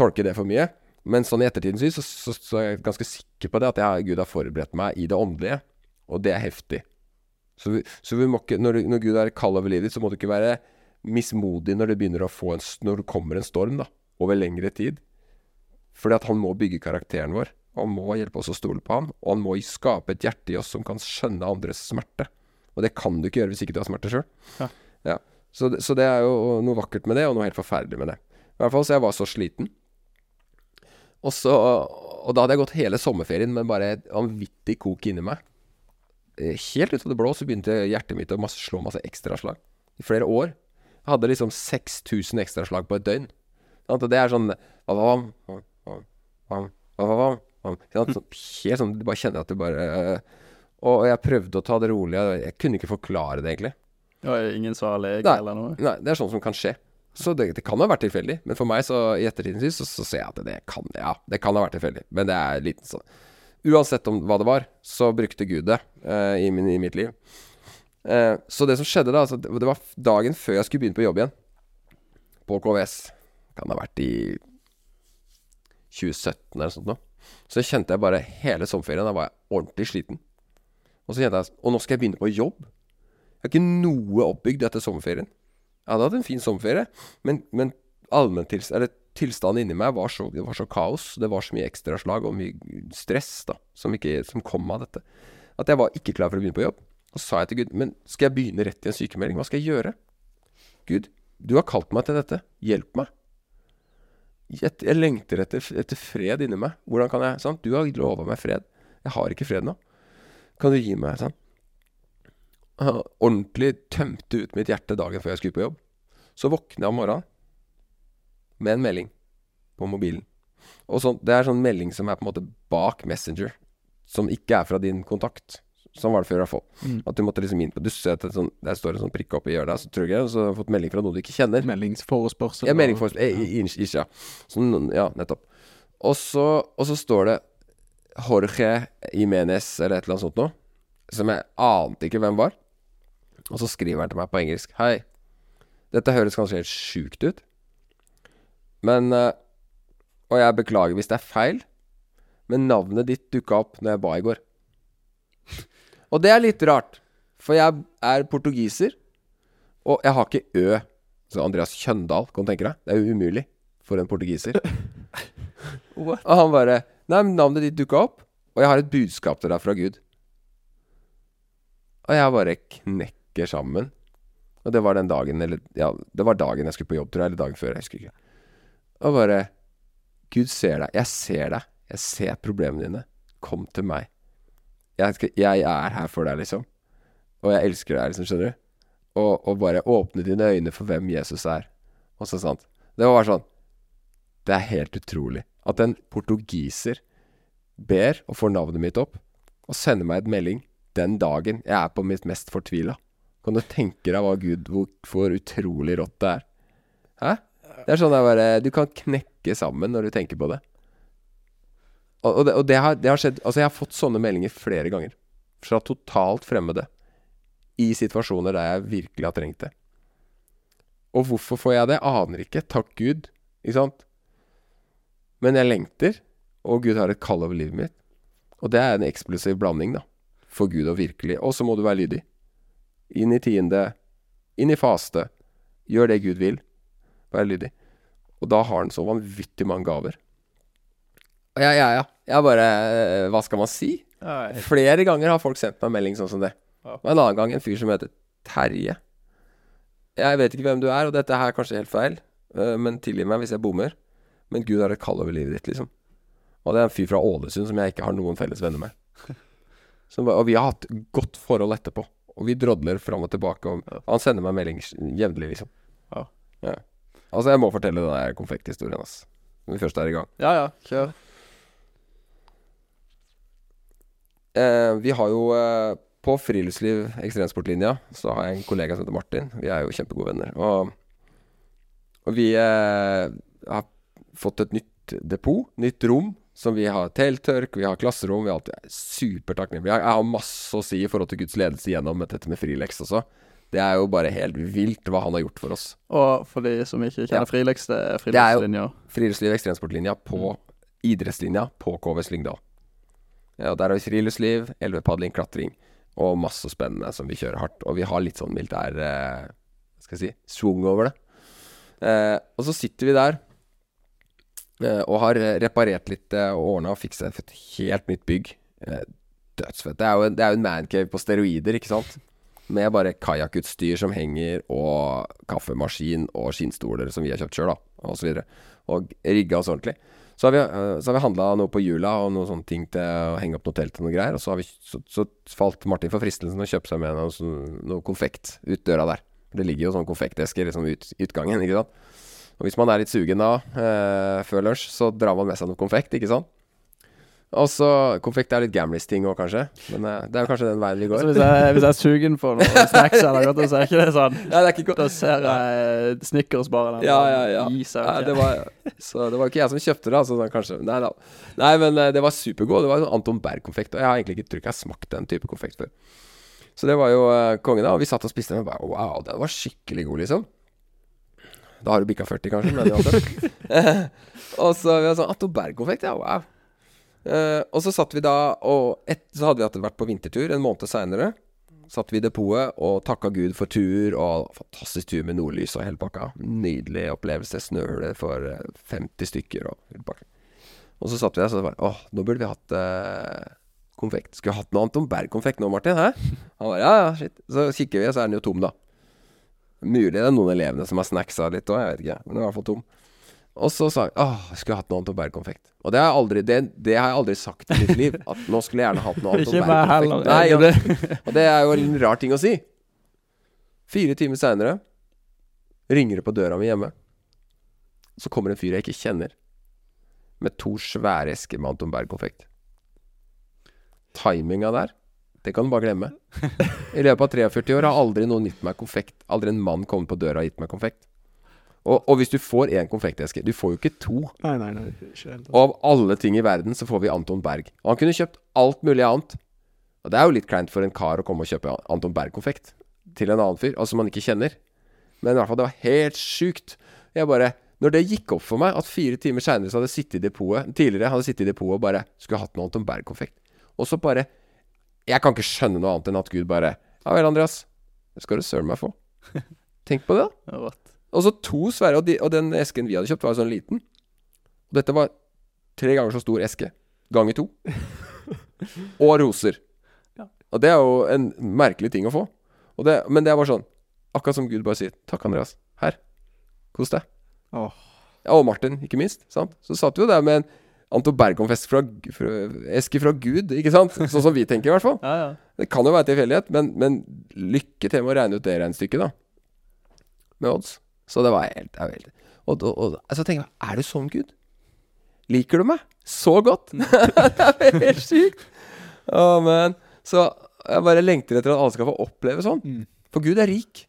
tolke det for mye. Men sånn i ettertidens så, så, så er jeg ganske sikker på det, at jeg, Gud har forberedt meg i det åndelige. Og det er heftig. Så, vi, så vi ikke, når, du- når Gud er kald over livet ditt, så må du ikke være mismodig når det begynner å få en, når det kommer en storm da, over lengre tid. Fordi at han må bygge karakteren vår. Og han må hjelpe oss å stole på ham. Og han må skape et hjerte i oss som kan skjønne andres smerte. Og det kan du ikke gjøre hvis ikke du har smerte sjøl. Ja. Ja. Så, så det er jo noe vakkert med det, og noe helt forferdelig med det. I hvert fall så jeg var så sliten. Og så Og da hadde jeg gått hele sommerferien med bare et vanvittig kok inni meg. Eh, Helt ut av det blå så begynte hjertet mitt å masse, slå masse ekstraslag. I flere år. Jeg hadde liksom 6000 ekstraslag på et døgn. Og det er sånn vam, vam, vam, vam, vam, vam, vam. Ikke? Sånn, Helt sånn Du bare kjenner at du bare eh, Og jeg prøvde å ta det rolig. Jeg kunne ikke forklare det, egentlig. Ja, ingen sa lege Nei. eller noe? Nei, det er sånn som kan skje. Så det, det kan ha vært tilfeldig. Men for meg, så i ettertiden så, så ser jeg at det kan Ja, det kan ha vært tilfeldig. Men det er liten sånn Uansett om hva det var, så brukte Gud det uh, i, min, i mitt liv. Uh, så det som skjedde da altså, Det var dagen før jeg skulle begynne på jobb igjen. På KVS. Kan ha vært i 2017 eller sånt noe. Så kjente jeg bare hele sommerferien Da var jeg ordentlig sliten. Og så kjente jeg Og nå skal jeg begynne på jobb. Jeg har ikke noe oppbygd etter sommerferien. Jeg hadde hatt en fin sommerferie, men, men allmenntilst- eller tilstanden inni meg var så, det var så kaos. Det var så mye ekstraslag og mye stress da, som, ikke, som kom av dette. At jeg var ikke klar for å begynne på jobb. Og så sa jeg til Gud, men skal jeg begynne rett i en sykemelding? Hva skal jeg gjøre? Gud, du har kalt meg til dette. Hjelp meg. Jeg, lengter etter, etter fred inni meg. Hvordan kan jeg sant? Du har lova meg fred. Jeg har ikke fred nå. Kan du gi meg sånn? Ordentlig tømte ut mitt hjerte dagen før jeg skulle på jobb. Så våkner jeg om morgenen med en melding på mobilen. Og sånn, Det er sånn melding som er på en måte bak Messenger, som ikke er fra din kontakt. Sånn var det før, i hvert fall. Mm. At du måtte liksom inn på Du ser at det, sånn, der står en sånn prikk oppi i hjørnet, så tror jeg, og så har du fått melding fra noen du ikke kjenner. Meldingsforespørsel. Ja, meldingsforespørsel. Ja. Ikke, ja. Sånn, ja, nettopp. Og så, og så står det Jorge Jimenez eller et eller annet sånt noe, som jeg ante ikke hvem var. Og så skriver han til meg på engelsk. Hei. Dette høres kanskje helt sjukt ut, men eh, Og jeg beklager hvis det er feil, men navnet ditt dukka opp når jeg ba i går. Og det er litt rart, for jeg er portugiser, og jeg har ikke Ø. Så Andreas Kjøndal, kan du tenke deg? Det er jo umulig for en portugiser. What? Og han bare Nei, men navnet ditt dukka opp, og jeg har et budskap til deg fra Gud. Og jeg bare knekker sammen. Og det var den dagen, eller Ja, det var dagen jeg skulle på jobb, tror jeg, eller dagen før. Jeg husker ikke. Og bare Gud ser deg. Jeg ser deg. Jeg ser problemene dine. Kom til meg. Jeg, jeg er her for deg, liksom. Og jeg elsker deg, liksom, skjønner du. Og, og bare åpne dine øyne for hvem Jesus er. Og så sant. Det var bare sånn Det er helt utrolig at en portugiser ber og får navnet mitt opp, og sender meg et melding den dagen jeg er på mitt mest fortvila. Kan du tenke deg hva Gud hvor utrolig rått det er? Hæ? Det er sånn jeg bare Du kan knekke sammen når du tenker på det. Og, og, det, og det, har, det har skjedd Altså, jeg har fått sånne meldinger flere ganger. Fra totalt fremmede. I situasjoner der jeg virkelig har trengt det. Og hvorfor får jeg det? Aner ikke. Takk Gud. Ikke sant? Men jeg lengter, og Gud har et kall over livet mitt. Og det er en eksplosiv blanding, da. For Gud og virkelig Og så må du være lydig. Inn i tiende. Inn i faste. Gjør det Gud vil. Vær lydig. Og da har han så vanvittig mange gaver. Ja, ja, ja. Jeg bare eh, Hva skal man si? Nei. Flere ganger har folk sendt meg melding sånn som det. Ja. Og en annen gang en fyr som heter Terje. Jeg vet ikke hvem du er, og dette her er kanskje helt feil, øh, men tilgi meg hvis jeg bommer. Men Gud har et kall over livet ditt, liksom. Og det er en fyr fra Ålesund som jeg ikke har noen felles venner med. Som, og vi har hatt godt forhold etterpå. Og vi drodler fram og tilbake. Og han sender meg melding jevnlig, liksom. Ja. ja. Altså, jeg må fortelle den der konfekthistorien, ass. Når vi først er i gang. ja, ja, kjør. Eh, vi har jo eh, på Friluftsliv ekstremsportlinja så har jeg en kollega som heter Martin. Vi er jo kjempegode venner. Og, og vi eh, har fått et nytt depot, nytt rom, som vi har telttørk, vi har klasserom. Vi er alltid supertakknemlige. Jeg har masse å si i forhold til Guds ledelse gjennom dette med frileks også. Det er jo bare helt vilt hva han har gjort for oss. Og for de som ikke kjenner Ja. Frilex, det er friluftslinja. Friluftsliv ekstremsportlinja på idrettslinja på KVS Lyngdal. Ja, der har vi friluftsliv, elvepadling, klatring. Og masse spennende som vi kjører hardt. Og vi har litt sånn militær eh, Hva skal jeg si swung over det. Eh, og så sitter vi der eh, og har eh, reparert litt eh, og ordna og fiksa et helt nytt bygg. Eh, dødsfett. Det er jo en, det er jo en mancave på steroider, ikke sant? Med bare kajakkutstyr som henger, og kaffemaskin og skinnstoler som vi har kjøpt sjøl, og så videre. Og rigga oss ordentlig. Så har vi, eh, så vi handla noe på hjula og noen sånne ting til å henge opp noe telt og noe greier. Og så, vi, så, så falt Martin for fristelsen å kjøpe seg med noe, sånn- noe konfekt ut døra der. Det ligger jo sånne konfektesker liksom ut utgangen, ikke sant. Og hvis man er litt sugen da, eh, før lunsj, så drar man med seg noe konfekt, ikke sant. Og så Konfekt er litt gamlis-ting òg, kanskje. Men eh, det er jo kanskje den veien vi går. Altså, hvis jeg, hvis jeg er sugen på noe snacks eller noe, så er ikke det sånn. Nei, det er ikke godt. Da ser jeg Snickers bare der. Ja, ja, ja. Is, okay. Nei, det var, så det var ikke jeg som kjøpte det, altså, kanskje. Nei da. Nei, men eh, det var supergod. Det var sånn Anton Berg-konfekt. Og jeg har egentlig ikke tror ikke jeg har smakt den type konfekt før. Så det var jo uh, kongen, da. Og vi satt og spiste den, og bare wow, den var skikkelig god, liksom. Da har du bikka 40, kanskje, men uansett. og så vi var sånn Anton Berg-konfekt, ja, wow. Eh, og så satt vi da og et, Så hadde vi vært på vintertur en måned seinere. Satt vi i depotet og takka Gud for tur, og fantastisk tur med nordlys og hele pakka. Nydelig opplevelse. Snøhule for eh, 50 stykker og hele pakka. Og så satt vi der, så bare Åh, nå burde vi hatt uh, konfekt. Skulle hatt noe Anton Berg-konfekt nå, Martin. Hæ? Han bare ja, ja, shit. Så kikker vi, og så er den jo tom, da. Mulig det er noen elevene som har snacksa litt òg, jeg vet ikke. Men den er i hvert fall tom. Og så sa jeg åh, jeg skulle hatt noe bære konfekt. Og det har, aldri, det, det har jeg aldri sagt i mitt liv. At nå skulle jeg gjerne hatt noe heller. Berg-konfekt. Nei, og, og det er jo en rar ting å si. Fire timer seinere ringer det på døra mi hjemme. Så kommer en fyr jeg ikke kjenner, med to svære esker med Anton Berg-konfekt. Timinga der, det kan du bare glemme. I løpet av 43 år har aldri noen gitt meg konfekt. Aldri en mann kommet på døra og gitt meg konfekt. Og, og hvis du får én konfekteske Du får jo ikke to. Nei, nei, nei. Ikke. Og av alle ting i verden så får vi Anton Berg. Og han kunne kjøpt alt mulig annet. Og det er jo litt kleint for en kar å komme og kjøpe Anton Berg-konfekt til en annen fyr, altså man ikke kjenner. Men i hvert fall, det var helt sjukt. Jeg bare Når det gikk opp for meg at fire timer seinere så hadde jeg sittet i depotet Tidligere hadde jeg sittet i depotet og bare skulle hatt noe Anton Berg-konfekt. Og så bare Jeg kan ikke skjønne noe annet enn at Gud bare Ja vel, Andreas. Det skal du søren meg få. Tenk på det, da. Og så to svære, og, de, og den esken vi hadde kjøpt, var jo sånn liten. Og dette var tre ganger så stor eske. Ganger to. Og roser. Ja. Og det er jo en merkelig ting å få. Og det, men det er bare sånn Akkurat som Gud bare sier 'Takk, Andreas. Her. Kos deg'. Oh. Ja, og Martin, ikke minst. Sant? Så satt vi jo der med en Anto Bergom-eske fra, fra, eske fra Gud, ikke sant? Sånn som vi tenker, i hvert fall. Ja, ja. Det kan jo være tilfeldighet, men, men lykke til med å regne ut det regnestykket, da. Med odds. Så det var helt, det var helt Og, og, og så tenker jeg, er du sånn, Gud? Liker du meg så godt? det er helt sykt. Oh, Så jeg bare lengter etter at alle skal få oppleve sånn. Mm. For Gud er rik.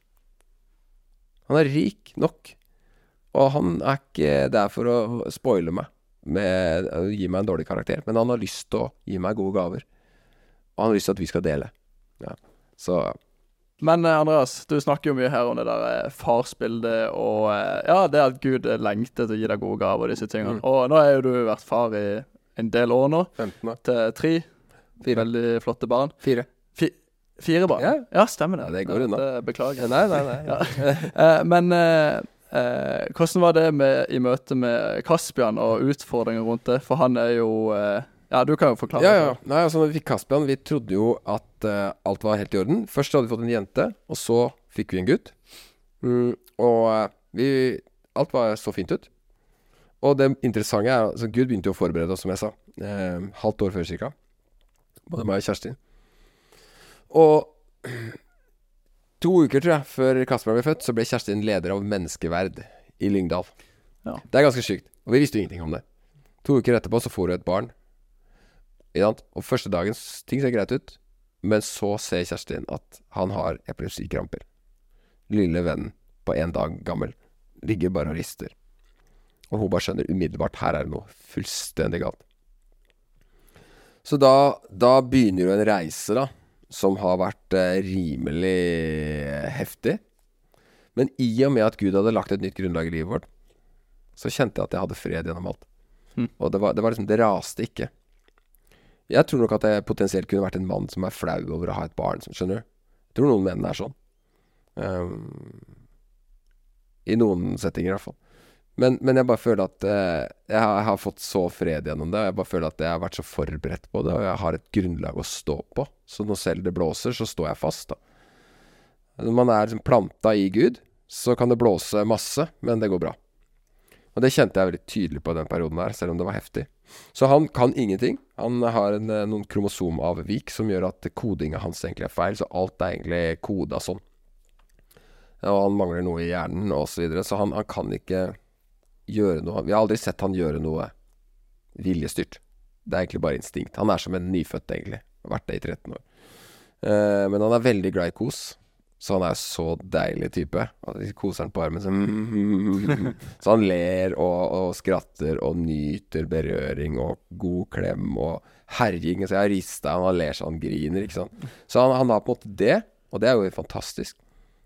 Han er rik nok. Og han er ikke der for å spoile meg med å gi meg en dårlig karakter, men han har lyst til å gi meg gode gaver. Og han har lyst til at vi skal dele. Ja. Så Men eh, Andreas, du snakker jo mye her om det der eh, farsbildet og eh, ja, det at Gud lengter til å gi deg gode gaver og disse tingene. Mm. Og nå har jo du vært far i en del år nå, 15 år. til tre Fire. veldig flotte barn. Fire. Fire barn? Ja. ja stemmer det. Ja, det går unna. Beklager. Nei, nei, nei. Ja. Men eh, hvordan var det med, i møte med Kaspian og utfordringer rundt det? For han er jo eh, Ja, du kan jo forklare. Ja, ja. Nei, altså, når vi fikk Kaspian, vi trodde jo at uh, alt var helt i orden. Først hadde vi fått en jente, og så fikk vi en gutt. Mm, og uh, vi Alt var så fint ut. Og det interessante er altså Gud begynte jo å forberede oss, som jeg sa. Eh, halvt år før cirka. Både meg og Kjerstin. Og to uker, tror jeg, før Kasper ble født, så ble Kjerstin leder av Menneskeverd i Lyngdal. Ja. Det er ganske sykt. Og vi visste jo ingenting om det. To uker etterpå så får hun et barn. Og første dagen ting ser greit ut, men så ser Kjerstin at han har epilepsikramper. Lille vennen på én dag gammel ligger bare og rister. Og hun bare skjønner umiddelbart her er det noe fullstendig galt. Så da, da begynner jo en reise, da, som har vært eh, rimelig heftig. Men i og med at Gud hadde lagt et nytt grunnlag i livet vårt, så kjente jeg at jeg hadde fred gjennom alt. Mm. Og det var, det var liksom Det raste ikke. Jeg tror nok at jeg potensielt kunne vært en mann som er flau over å ha et barn. Skjønner du? Jeg tror noen menn er sånn. Um, I noen settinger, i hvert fall. Men, men jeg bare føler at eh, jeg, har, jeg har fått så fred gjennom det. og Jeg bare føler at jeg har vært så forberedt på det, og jeg har et grunnlag å stå på. Så når selv det blåser, så står jeg fast, da. Når man er liksom planta i Gud, så kan det blåse masse, men det går bra. Og det kjente jeg veldig tydelig på den perioden her, selv om det var heftig. Så han kan ingenting. Han har en, eh, noen kromosomavvik som gjør at kodinga hans egentlig er feil, så alt er egentlig koda sånn. Og han mangler noe i hjernen og så videre, så han, han kan ikke gjøre noe Vi har aldri sett han gjøre noe viljestyrt. Det er egentlig bare instinkt. Han er som en nyfødt, egentlig. Vært det i 13 år. Eh, men han er veldig glad i kos. Så han er så deilig type. Og de koser han på armen sånn Så han ler og, og skratter og nyter berøring og god klem og herjing. Så jeg har rista han, han ler så han griner, ikke sant. Så han, han har på en måte det, og det er jo fantastisk.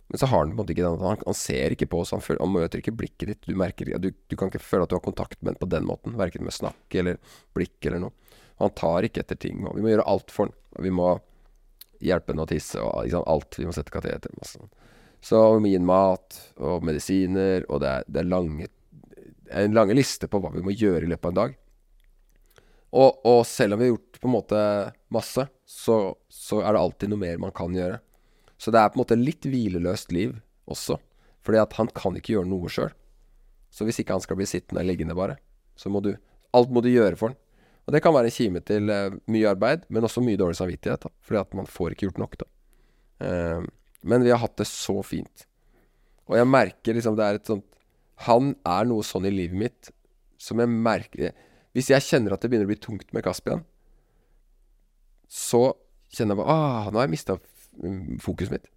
Men så har han på en måte ikke den Han, han ser ikke på oss, han, føler, han møter ikke blikket ditt. Du merker du, du kan ikke føle at du har kontakt med ham på den måten. Verken med snakk eller blikk eller noe. Han tar ikke etter ting. Og vi må gjøre alt for han. Vi må hjelpe henne å tisse og liksom alt. Vi må sette kateter. Masse. Så vi må gi henne mat og medisiner, og det er, det er lange en lange liste på hva vi må gjøre i løpet av en dag. Og, og selv om vi har gjort på en måte masse, så, så er det alltid noe mer man kan gjøre. Så det er på en måte litt hvileløst liv også. Fordi at han kan ikke gjøre noe sjøl. Så hvis ikke han skal bli sittende og liggende bare, så må du Alt må du gjøre for han. Og det kan være en kime til eh, mye arbeid, men også mye dårlig samvittighet. Da, fordi at man får ikke gjort nok, da. Eh, men vi har hatt det så fint. Og jeg merker liksom det er et sånt Han er noe sånn i livet mitt som jeg merker Hvis jeg kjenner at det begynner å bli tungt med Kaspian, så kjenner jeg bare Ah, nå har jeg mista fokuset mitt.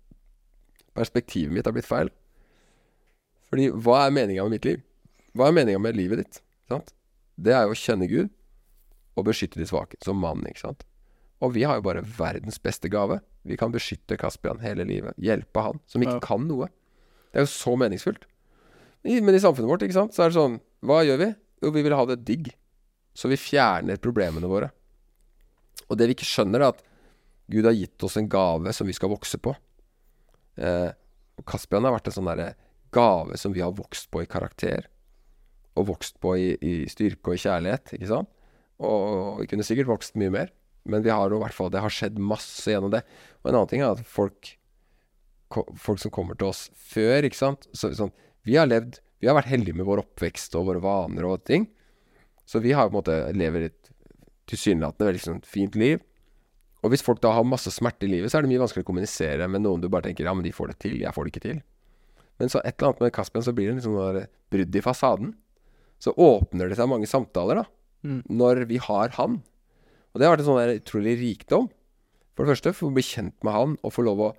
Perspektivet mitt har blitt feil. Fordi hva er meninga med mitt liv? Hva er meninga med livet ditt? Sant? Det er jo å kjenne Gud og beskytte de svake, som mann, ikke sant. Og vi har jo bare verdens beste gave. Vi kan beskytte Kaspian hele livet. Hjelpe han, som ikke Ja. kan noe. Det er jo så meningsfullt. Men i samfunnet vårt, ikke sant, så er det sånn Hva gjør vi? Jo, vi vil ha det digg. Så vi fjerner problemene våre. Og det vi ikke skjønner, er at Gud har gitt oss en gave som vi skal vokse på. Eh, og Caspian har vært en sånn derre gave som vi har vokst på i karakter. Og vokst på i, i styrke og i kjærlighet, ikke sant? Og vi kunne sikkert vokst mye mer. Men vi har jo hvert fall Det har skjedd masse gjennom det. Og en annen ting er at folk Folk som kommer til oss før, ikke sant så, sånn, Vi har levd Vi har vært heldige med vår oppvekst og våre vaner og ting. Så vi har på en måte lever et tilsynelatende veldig sånn fint liv. Og hvis folk da har masse smerte i livet, så er det mye vanskeligere å kommunisere med noen du bare tenker ja, men de får det til, jeg får det ikke til. Men så et eller annet med Caspian, så blir det liksom brudd i fasaden. Så åpner det seg mange samtaler, da. Mm. Når vi har han. Og det har vært en sånn utrolig rikdom. For det første, for å bli kjent med han, og få lov å,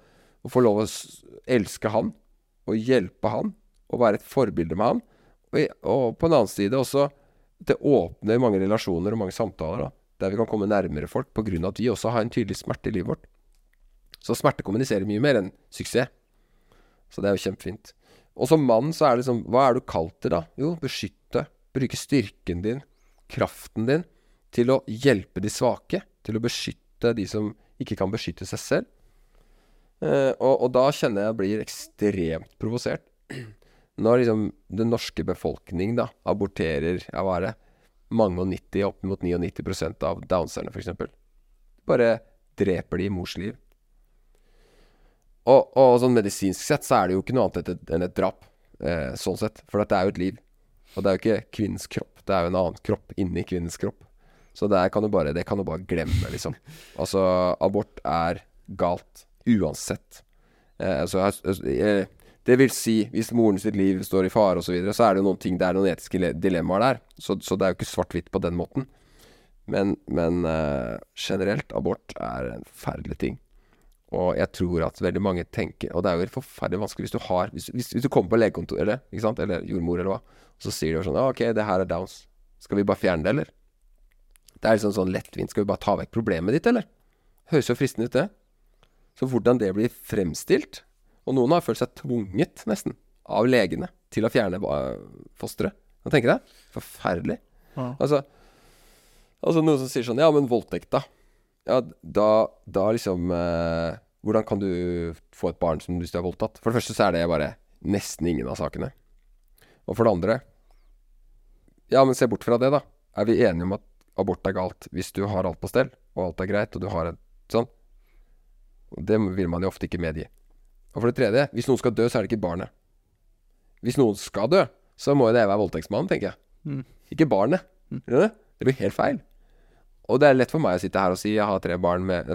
få lov å elske han. Og hjelpe han. Og være et forbilde med han. Og, og på en annen side også Det åpner mange relasjoner og mange samtaler, da. Der vi kan komme nærmere folk, av at vi også har en tydelig smerte i livet vårt. Så smerte kommuniserer mye mer enn suksess. Så det er jo kjempefint. Og som mann så er det liksom Hva er du kalt til, da? Jo, beskytte. Bruke styrken din, kraften din, til å hjelpe de svake. Til å beskytte de som ikke kan beskytte seg selv. Eh, og, og da kjenner jeg blir ekstremt provosert. Når liksom den norske befolkning da aborterer ja, hva er det? mange og 90, opp mot 99 av downserne, f.eks. Bare dreper de i mors liv. Og, og sånn medisinsk sett så er det jo ikke noe annet enn et, drap. Eh, sånn sett. For det er jo et liv. Og det er jo ikke kvinnens kropp. Det er jo en annen kropp inni kvinnens kropp. Så kan du bare, det kan du bare glemme, liksom. Altså, abort er galt. Uansett. Eh, altså, eh, det vil si, hvis moren sitt liv står i fare osv., så, videre, så er det jo noen ting Det er noen etiske dilemmaer der. Så, så det er jo ikke svart-hvitt på den måten. Men, men eh, generelt, abort er en forferdelig ting. Og jeg tror at veldig mange tenker Og det er jo forferdelig vanskelig hvis du har Hvis, hvis, hvis du kommer på legekontoret eller, ikke sant? eller jordmor, eller hva, og så sier de sånn «Ah, OK, det her er downs. Skal vi bare fjerne det, eller? Det er liksom sånn lettvint. Skal vi bare ta vekk problemet ditt, eller? Høres jo fristende ut, det. Så hvordan det blir fremstilt Og noen har følt seg tvunget, nesten, av legene til å fjerne fosteret. Kan du tenke deg? Forferdelig. Ja. Altså Altså noen som sier sånn Ja, men voldtekt, da? Ja, da, da liksom eh, Hvordan kan du få et barn som hvis du er voldtatt? For det første så er det bare nesten ingen av sakene. Og for det andre Ja, men se bort fra det, da. Er vi enige om at abort er galt hvis du har alt på stell, og alt er greit, og du har et sånn? Det vil man jo ofte ikke medgi. Og for det tredje, hvis noen skal dø, så er det ikke barnet. Hvis noen skal dø, så må jo det være voldtektsmannen, tenker jeg. Mm. Ikke barnet. Mm. Det blir helt feil. Og det er lett for meg å sitte her og si jeg har tre barn med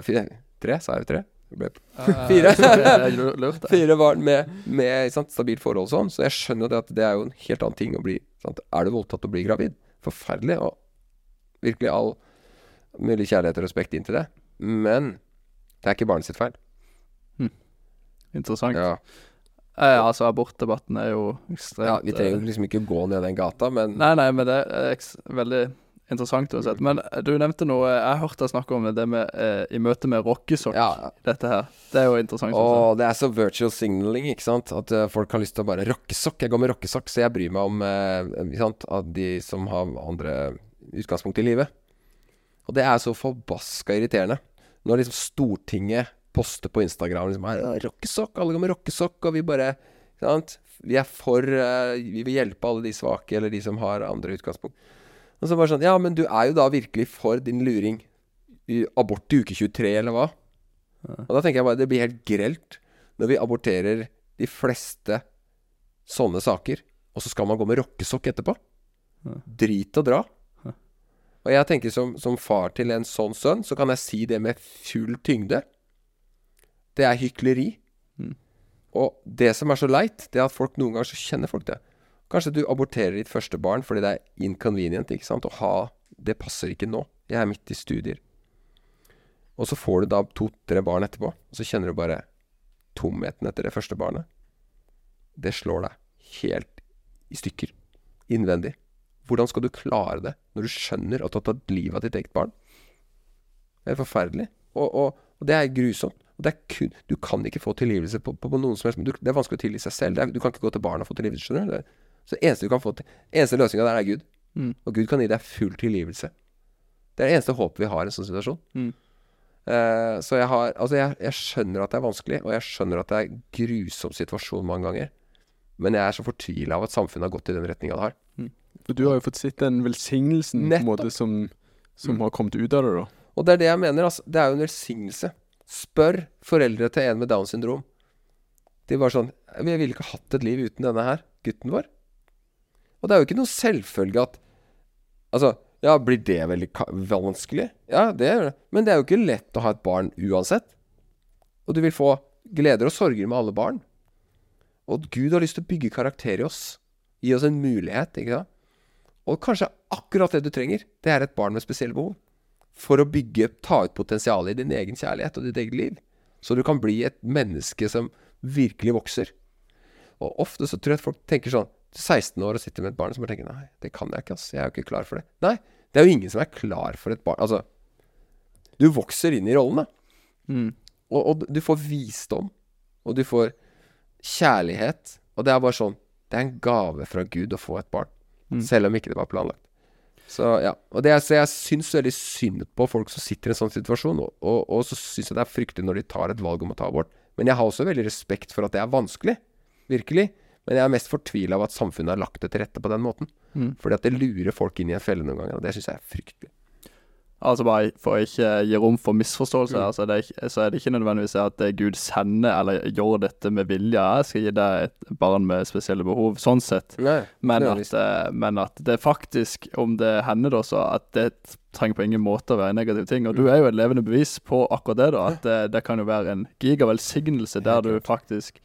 Tre? Sa jeg tre? Fire. Fire barn med, med sant, stabilt forhold og sånn. Så jeg skjønner jo det at det er jo en helt annen ting å bli sant? Er du voldtatt og blir gravid? Forferdelig. Og virkelig all mulig kjærlighet og respekt inn til det. Men det er ikke barnet sitt feil. Interessant. Ja, Eh, altså, abortdebatten er jo ekstremt ja Vi trenger eh, jo liksom ikke gå ned den gata, men Nei, nei, men det er veldig interessant uansett. Men eh, du nevnte noe Jeg har hørt deg snakke om det med eh, i møte med rockesokk. ja, Dette her. Det er jo interessant. Og det er så virtual signaling, ikke sant. At uh, folk har lyst til å bare rockesokk. Jeg går med rockesokk, så jeg bryr meg om uh? At de som har andre utgangspunkt i livet. Og det er så forbaska irriterende. Når liksom Stortinget poster på Instagram liksom, rockesokk, alle går med rockesokk, og vi bare sant? Vi er for uh, Vi vil hjelpe alle de svake, eller de som har andre utgangspunkt. Og så bare sånn Ja, men du er jo da virkelig for din luring. I abort i uke 23, eller hva? Og da tenker jeg bare det blir helt grelt når vi aborterer de fleste sånne saker, og så skal man gå med rockesokk etterpå. Drit og dra. Og jeg tenker som, som far til en sånn sønn, så kan jeg si det med full tyngde. Det er hykleri. Mm. Og det som er så leit, det er at folk noen ganger så kjenner folk det. Kanskje du aborterer ditt første barn fordi det er inconvenient ikke sant? å ha Det passer ikke nå. Jeg er midt i studier. Og så får du da to-tre barn etterpå, og så kjenner du bare tomheten etter det første barnet. Det slår deg helt i stykker. Innvendig. Hvordan skal du klare det når du skjønner at du har tatt livet av ditt eget barn? Det er forferdelig. Og, og, og det er grusomt. Er kun, du kan ikke få tilgivelse på, på, på noen som helst du, Det er vanskelig å tilgi seg selv. Er, du kan ikke gå til barna og få tilgivelse. skjønner du? Det, så eneste du kan få til, eneste løsninga der er Gud. Mm. Og Gud kan gi deg full tilgivelse. Det er det eneste håpet vi har i en sånn situasjon. Mm. Uh, så jeg har Altså, jeg, jeg skjønner at det er vanskelig, og jeg skjønner at det er grusom situasjon mange ganger. Men jeg er så fortvila av at samfunnet har gått i den retninga det har. For du har jo fått sett den velsignelsen på en måte som, som Mm. har kommet ut av det, da. Og det er det jeg mener, altså. Det er jo en velsignelse. Spør foreldre til en med Downs syndrom. De var sånn Vi ville ikke hatt et liv uten denne her gutten vår. Og det er jo ikke noe selvfølge at Altså, ja, blir det veldig vanskelig? Ja, det gjør det. Men det er jo ikke lett å ha et barn uansett. Og du vil få gleder og sorger med alle barn. Og Gud har lyst til å bygge karakter i oss. Gi oss en mulighet, ikke sant? Og kanskje akkurat det du trenger, det er et barn med spesielle behov for å bygge, ta ut potensialet i din egen kjærlighet og ditt eget liv. Så du kan bli et menneske som virkelig vokser. Og ofte så tror jeg at folk tenker sånn 16 år og sitter med et barn som bare tenker Nei, det kan jeg ikke, ass. Jeg er jo ikke klar for det. Nei, det er jo ingen som er klar for et barn. Altså, du vokser inn i rollene. Mm. Og, og du får visdom. Og du får kjærlighet. Og det er bare sånn Det er en gave fra Gud å få et barn. Mm. Selv om ikke det var planlagt. Så ja. Og det er, så jeg syns veldig synd på folk som sitter i en sånn situasjon. Og, og, og så syns jeg det er fryktelig når de tar et valg om å ta abort. Men jeg har også veldig respekt for at det er vanskelig. Virkelig. Men jeg er mest fortvila av at samfunnet har lagt det til rette på den måten. Mm. Fordi at det lurer folk inn i en felle noen ganger. Og det syns jeg er fryktelig. Altså bare for å ikke gi rom for misforståelser, Mm. altså er, så er det ikke nødvendigvis at det er Gud sender eller gjør dette med vilje. Jeg skal gi deg et barn med spesielle behov, sånn sett. Nei, Men at, eh, men at det faktisk, om det hender da, så at det trenger på ingen måte å være en negativ ting. Og du er jo et levende bevis på akkurat det, da. At det, det kan jo være en gigavelsignelse der du faktisk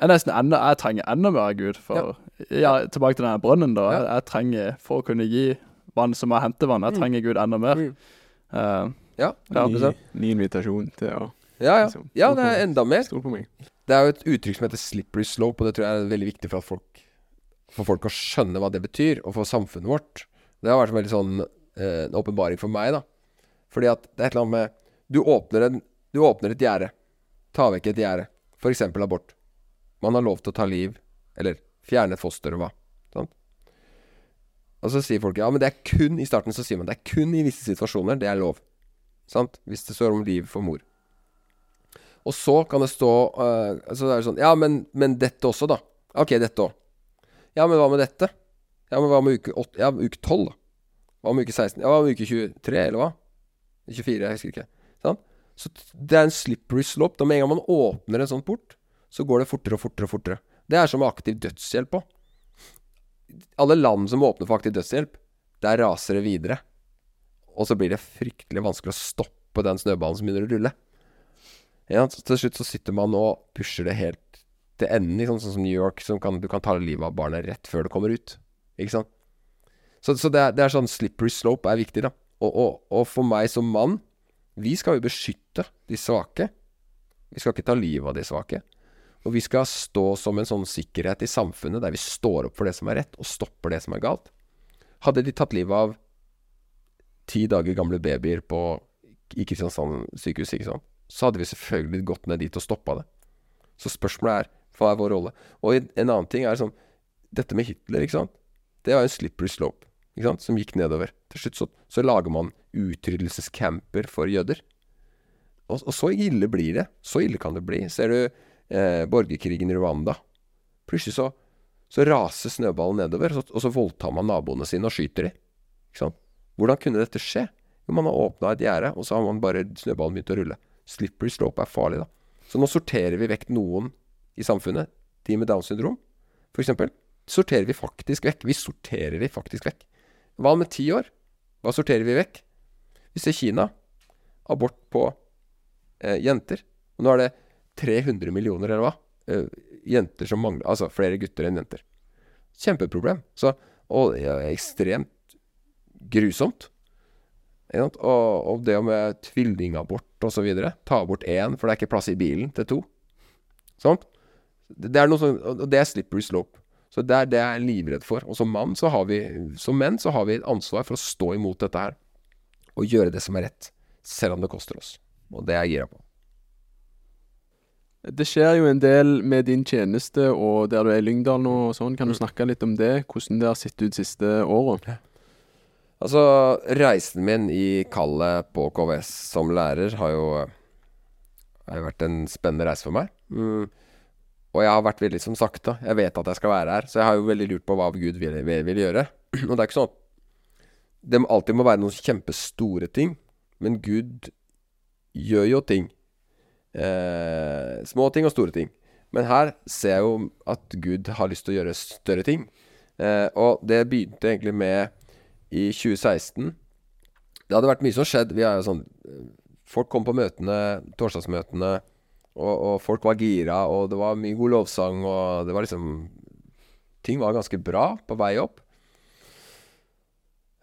jeg nesten enda, jeg trenger enda mer av Gud. For, ja. Tilbake til denne brønnen, da. Ja. Jeg trenger, For å kunne gi vann som er hentevann, jeg Mm. trenger Gud enda mer. Mm. Uh, Ja, Ja, ny, ny invitasjon til å ja, ja. liksom, ja, det er enda mer. Stol på meg. Det er jo et uttrykk som heter 'slippery slope', og det tror jeg er veldig viktig for at folk For folk å skjønne hva det betyr, og for samfunnet vårt. Det har vært en veldig sånn eh, en åpenbaring for meg, da. Fordi at det er et eller annet med Du åpner, en, du åpner et gjerde. Ta vekk et gjerde. F.eks. abort. Man har lov til å ta liv, eller fjerne et foster og hva. Sant? Og så sier folk ja, men det er kun I starten så sier man det er kun i visse situasjoner det er lov. Sant? Hvis det står om liv for mor. Og så kan det stå uh, Så er sånn Ja, men, men dette også, da. Ok, dette òg. Ja, men hva med dette? Ja, men hva med uke 8? Ja, uke 12, da. Hva med uke 16? Ja, hva med uke 23, eller hva? 24, jeg husker ikke. Sant? Så det er en slippery slope. Da med en gang man åpner en sånn port, så går det fortere og fortere og fortere. Det er som aktiv dødshjelp òg. Alle land som åpner for aktiv dødshjelp, der raser det videre. Og så blir det fryktelig vanskelig å stoppe den snøballen som begynner å rulle. Ja, til slutt så sitter man og pusher det helt til enden, liksom, sånn som New York, som kan, du kan ta livet av barnet rett før det kommer ut. Ikke sant? Så, så det, er, det, er, sånn slippery slope er viktig, da. Og, og, og, for meg som mann, vi skal jo beskytte de svake. Vi skal ikke ta livet av de svake. Og vi skal stå som en sånn sikkerhet i samfunnet der vi står opp for det som er rett, og stopper det som er galt. Hadde de tatt livet av ti dager gamle babyer på, i Kristiansand sykehus, ikke sant? så hadde vi selvfølgelig gått ned dit og stoppa det. Så spørsmålet er hva er vår rolle? Og en annen ting er sånn Dette med Hitler, ikke sant. Det var en slippery slope ikke sant, som gikk nedover. Til slutt så, så lager man utryddelsescamper for jøder. Og, og, så ille blir det. Så ille kan det bli. Ser du eh, borgerkrigen i Rwanda? Plutselig så, så raser snøballen nedover, og så, og så voldtar man naboene sine og skyter dem. Hvordan kunne dette skje? Jo, man har åpna et gjerde, og så har man bare snøballen begynt å rulle. Slippery slope er farlig, da. Så nå sorterer vi vekk noen i samfunnet. De med Downs syndrom, f.eks. Sorterer vi faktisk vekk. Vi sorterer de faktisk vekk. Hva med ti år? Hva sorterer vi vekk? Vi ser Kina. Abort på eh, jenter. Og nå er det 300 millioner, eller hva? Eh, jenter som mangler Altså flere gutter enn jenter. Kjempeproblem. Så, og ja, ekstremt grusomt. Og, og, det med tvillingabort osv. Ta bort én, for det er ikke plass i bilen til to. Sånt. Det er noe sånn, og det er slippery slope. Så det er det jeg er livredd for. Og som mann så har vi Som menn så har vi et ansvar for å stå imot dette her. Og gjøre det som er rett. Selv om det koster oss. Og det er jeg gira på. Det skjer jo en del med din tjeneste og der du er i Lyngdal nå og sånn. Kan du mm. snakke litt om det? Hvordan det har sett ut siste åra? Altså, reisen min i kallet på KVS som lærer har jo, har jo vært en spennende reise for meg. Mm. Og jeg har vært veldig som sagt, da. Jeg vet at jeg skal være her, så jeg har jo veldig lurt på hva Gud vil, vil, vil gjøre. Og det er ikke sånn at det alltid må være noen kjempestore ting, men Gud gjør jo ting. Eh, små ting og store ting. Men her ser jeg jo at Gud har lyst til å gjøre større ting. Eh, og det begynte egentlig med i 2016. Det hadde vært mye som skjedde. Vi jo sånn Folk kom på møtene, torsdagsmøtene, og, og, folk var gira, og det var mye god lovsang, og det var liksom Ting var ganske bra på vei opp.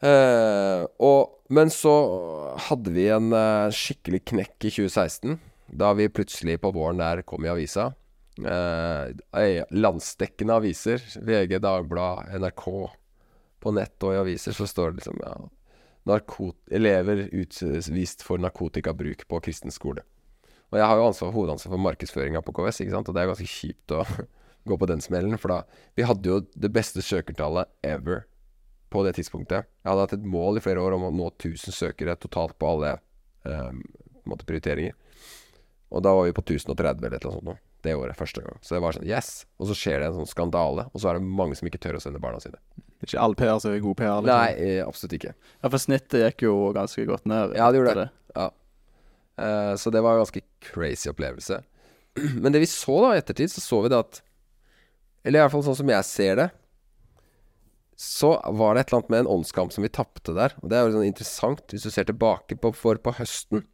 Eh, og, men så hadde vi en eh, skikkelig knekk i 2016, da vi plutselig på våren der kom i avisa. Eh, landsdekkende aviser, VG, Dagbladet, NRK på nett og i aviser så står det liksom ja, elever utvist for narkotikabruk på kristen skole. Og jeg har jo ansvar, hovedansvar for markedsføringa på KVS, ikke sant? og det er ganske kjipt å gå på den smellen. For da Vi hadde jo det beste søkertallet ever på det tidspunktet. Jeg hadde hatt et mål i flere år om å nå 1000 søkere totalt på alle eh, prioriteringer. Og da var vi på 1030 eller noe sånt det året første gang. Så det var sånn yes! Og så skjer det en sånn skandale, og så er det mange som ikke tør å sende barna sine. Ikke all PR som er god PR? Liksom. Nei, eh, absolutt ikke. Ja, For snittet gikk jo ganske godt ned. Ja, det gjorde det. det. Ja. Uh, så det var en ganske crazy opplevelse. Men det vi så da i ettertid, så så vi det at Eller i hvert fall sånn som jeg ser det, så var det et eller annet med en åndskamp som vi tapte der. Og det er jo sånn interessant hvis du ser tilbake på for på høsten.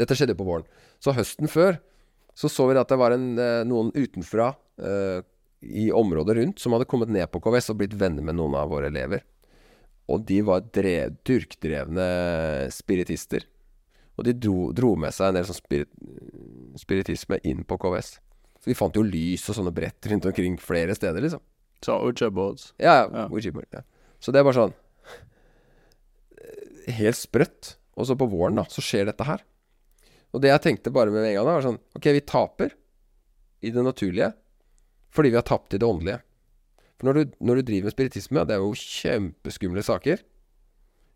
Dette skjedde på våren. Så høsten før så så vi at det var en, eh, noen utenfra uh, i området rundt som hadde kommet ned på KVS og blitt venner med noen av våre elever. Og de var drev, durkdrevne spiritister. Og de dro, dro, med seg en del sånn spirit, spiritisme inn på KVS. Så vi fant jo lys og sånne brett rundt omkring flere steder, liksom. Så? Ja, ja. Ja. Så det er bare sånn Helt sprøtt. Og så på våren, da, så skjer dette her. Og det jeg tenkte bare med en gang, da, var sånn Ok, vi taper i det naturlige fordi vi har tapt i det åndelige. For når du, når du driver med spiritisme, det er jo kjempeskumle saker.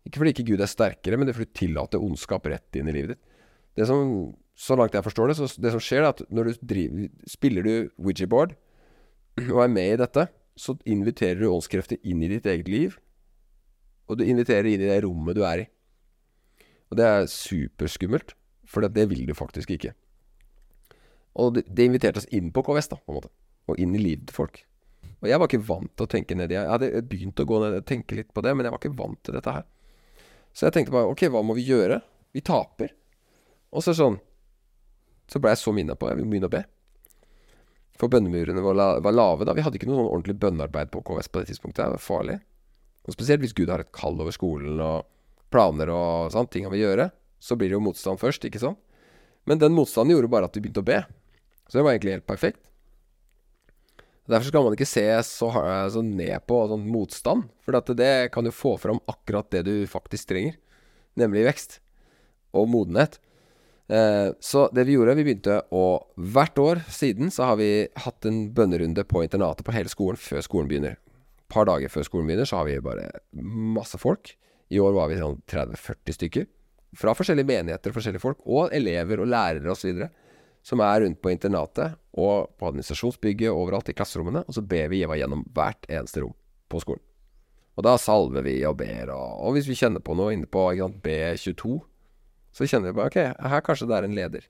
Ikke fordi ikke Gud er sterkere, men det er fordi du tillater ondskap rett inn i livet ditt. Det som, Så langt jeg forstår det, så det som skjer, er at når du driver, spiller du Ouija-board og er med i dette, så inviterer du åndskrefter inn i ditt eget liv. Og du inviterer inn i det rommet du er i. Og det er superskummelt, for det vil du faktisk ikke. Og det, det inviterte oss inn på KVS, da, på en måte. Og inn i livet til folk. Og jeg var ikke vant til å tenke nedi Jeg hadde begynt å gå ned og tenke litt på det, men jeg var ikke vant til dette her. Så jeg tenkte bare ok, hva må vi gjøre? Vi taper. Og så sånn Så ble jeg så minna på Jeg vil begynne å be. For bønnemurene var, la, var, lave da. Vi hadde ikke noe sånn ordentlig bønnearbeid på KVS på det tidspunktet. Det var farlig. Og spesielt hvis Gud har et kall over skolen og planer og sånn, ting han vil gjøre. Så blir det jo motstand først, ikke sant? Men den motstanden gjorde bare at vi begynte å be. Så det var egentlig helt perfekt. Derfor skal man ikke se så, så ned på sånn motstand, for det kan jo få fram akkurat det du faktisk trenger, nemlig vekst og modenhet. Eh, så det vi gjorde, vi begynte å Hvert år siden så har vi hatt en bønnerunde på internatet på hele skolen før skolen begynner. Et par dager før skolen begynner, så har vi bare masse folk. I år var vi sånn 30-40 stykker. Fra forskjellige menigheter, forskjellige folk, og elever og lærere osv. Som er rundt på internatet og på administrasjonsbygget overalt i klasserommene. Og så ber vi Eva gjennom hvert eneste rom på skolen. Og da salver vi og ber, og, og hvis vi kjenner på noe inne på B22 så kjenner vi bare ok, her kanskje det er en leder.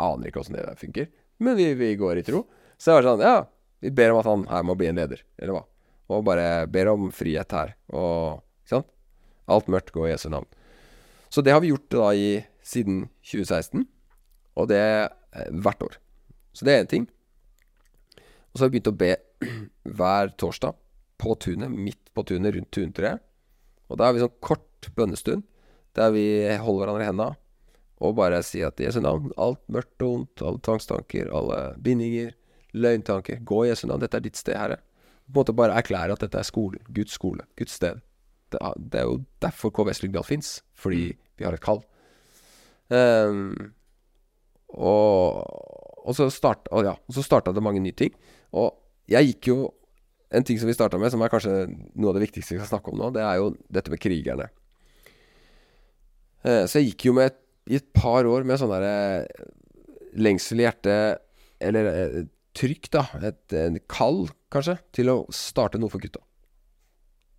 Aner ikke åssen det funker, men vi, vi, går i tro. Så det var sånn, ja, vi ber om at han her må bli en leder, eller hva. Og bare ber om frihet her. Og ikke sant. Alt mørkt går i Jesu navn. Så det har vi gjort da i siden 2016, og det er hvert år. Så det er én ting. Og så har vi begynt å be hver torsdag på tunet, midt på tunet, rundt tuntreet. Og da har vi sånn kort bønnestund der vi holder hverandre i hendene og bare sier at i Jesu navn, alt mørkt og ondt, alle tvangstanker, alle bindinger, løgntanker, gå i Jesu navn, dette er ditt sted, Herre. På en måte bare erklære at dette er skolen, Guds skole, Guds sted. Det, det er jo derfor KVS Lyngdal fins, fordi mm. vi har et kall. Um, og, og, så start, og ja, så starta det mange nye ting. Og jeg gikk jo En ting som vi starta med, som er kanskje noe av det viktigste vi skal snakke om nå, det er jo dette med krigerne. Uh, så jeg gikk jo med et i et par år med sånn derre lengsel i hjertet, eller eh, trykk, da, et, en kall, kanskje, til å starte noe for gutta.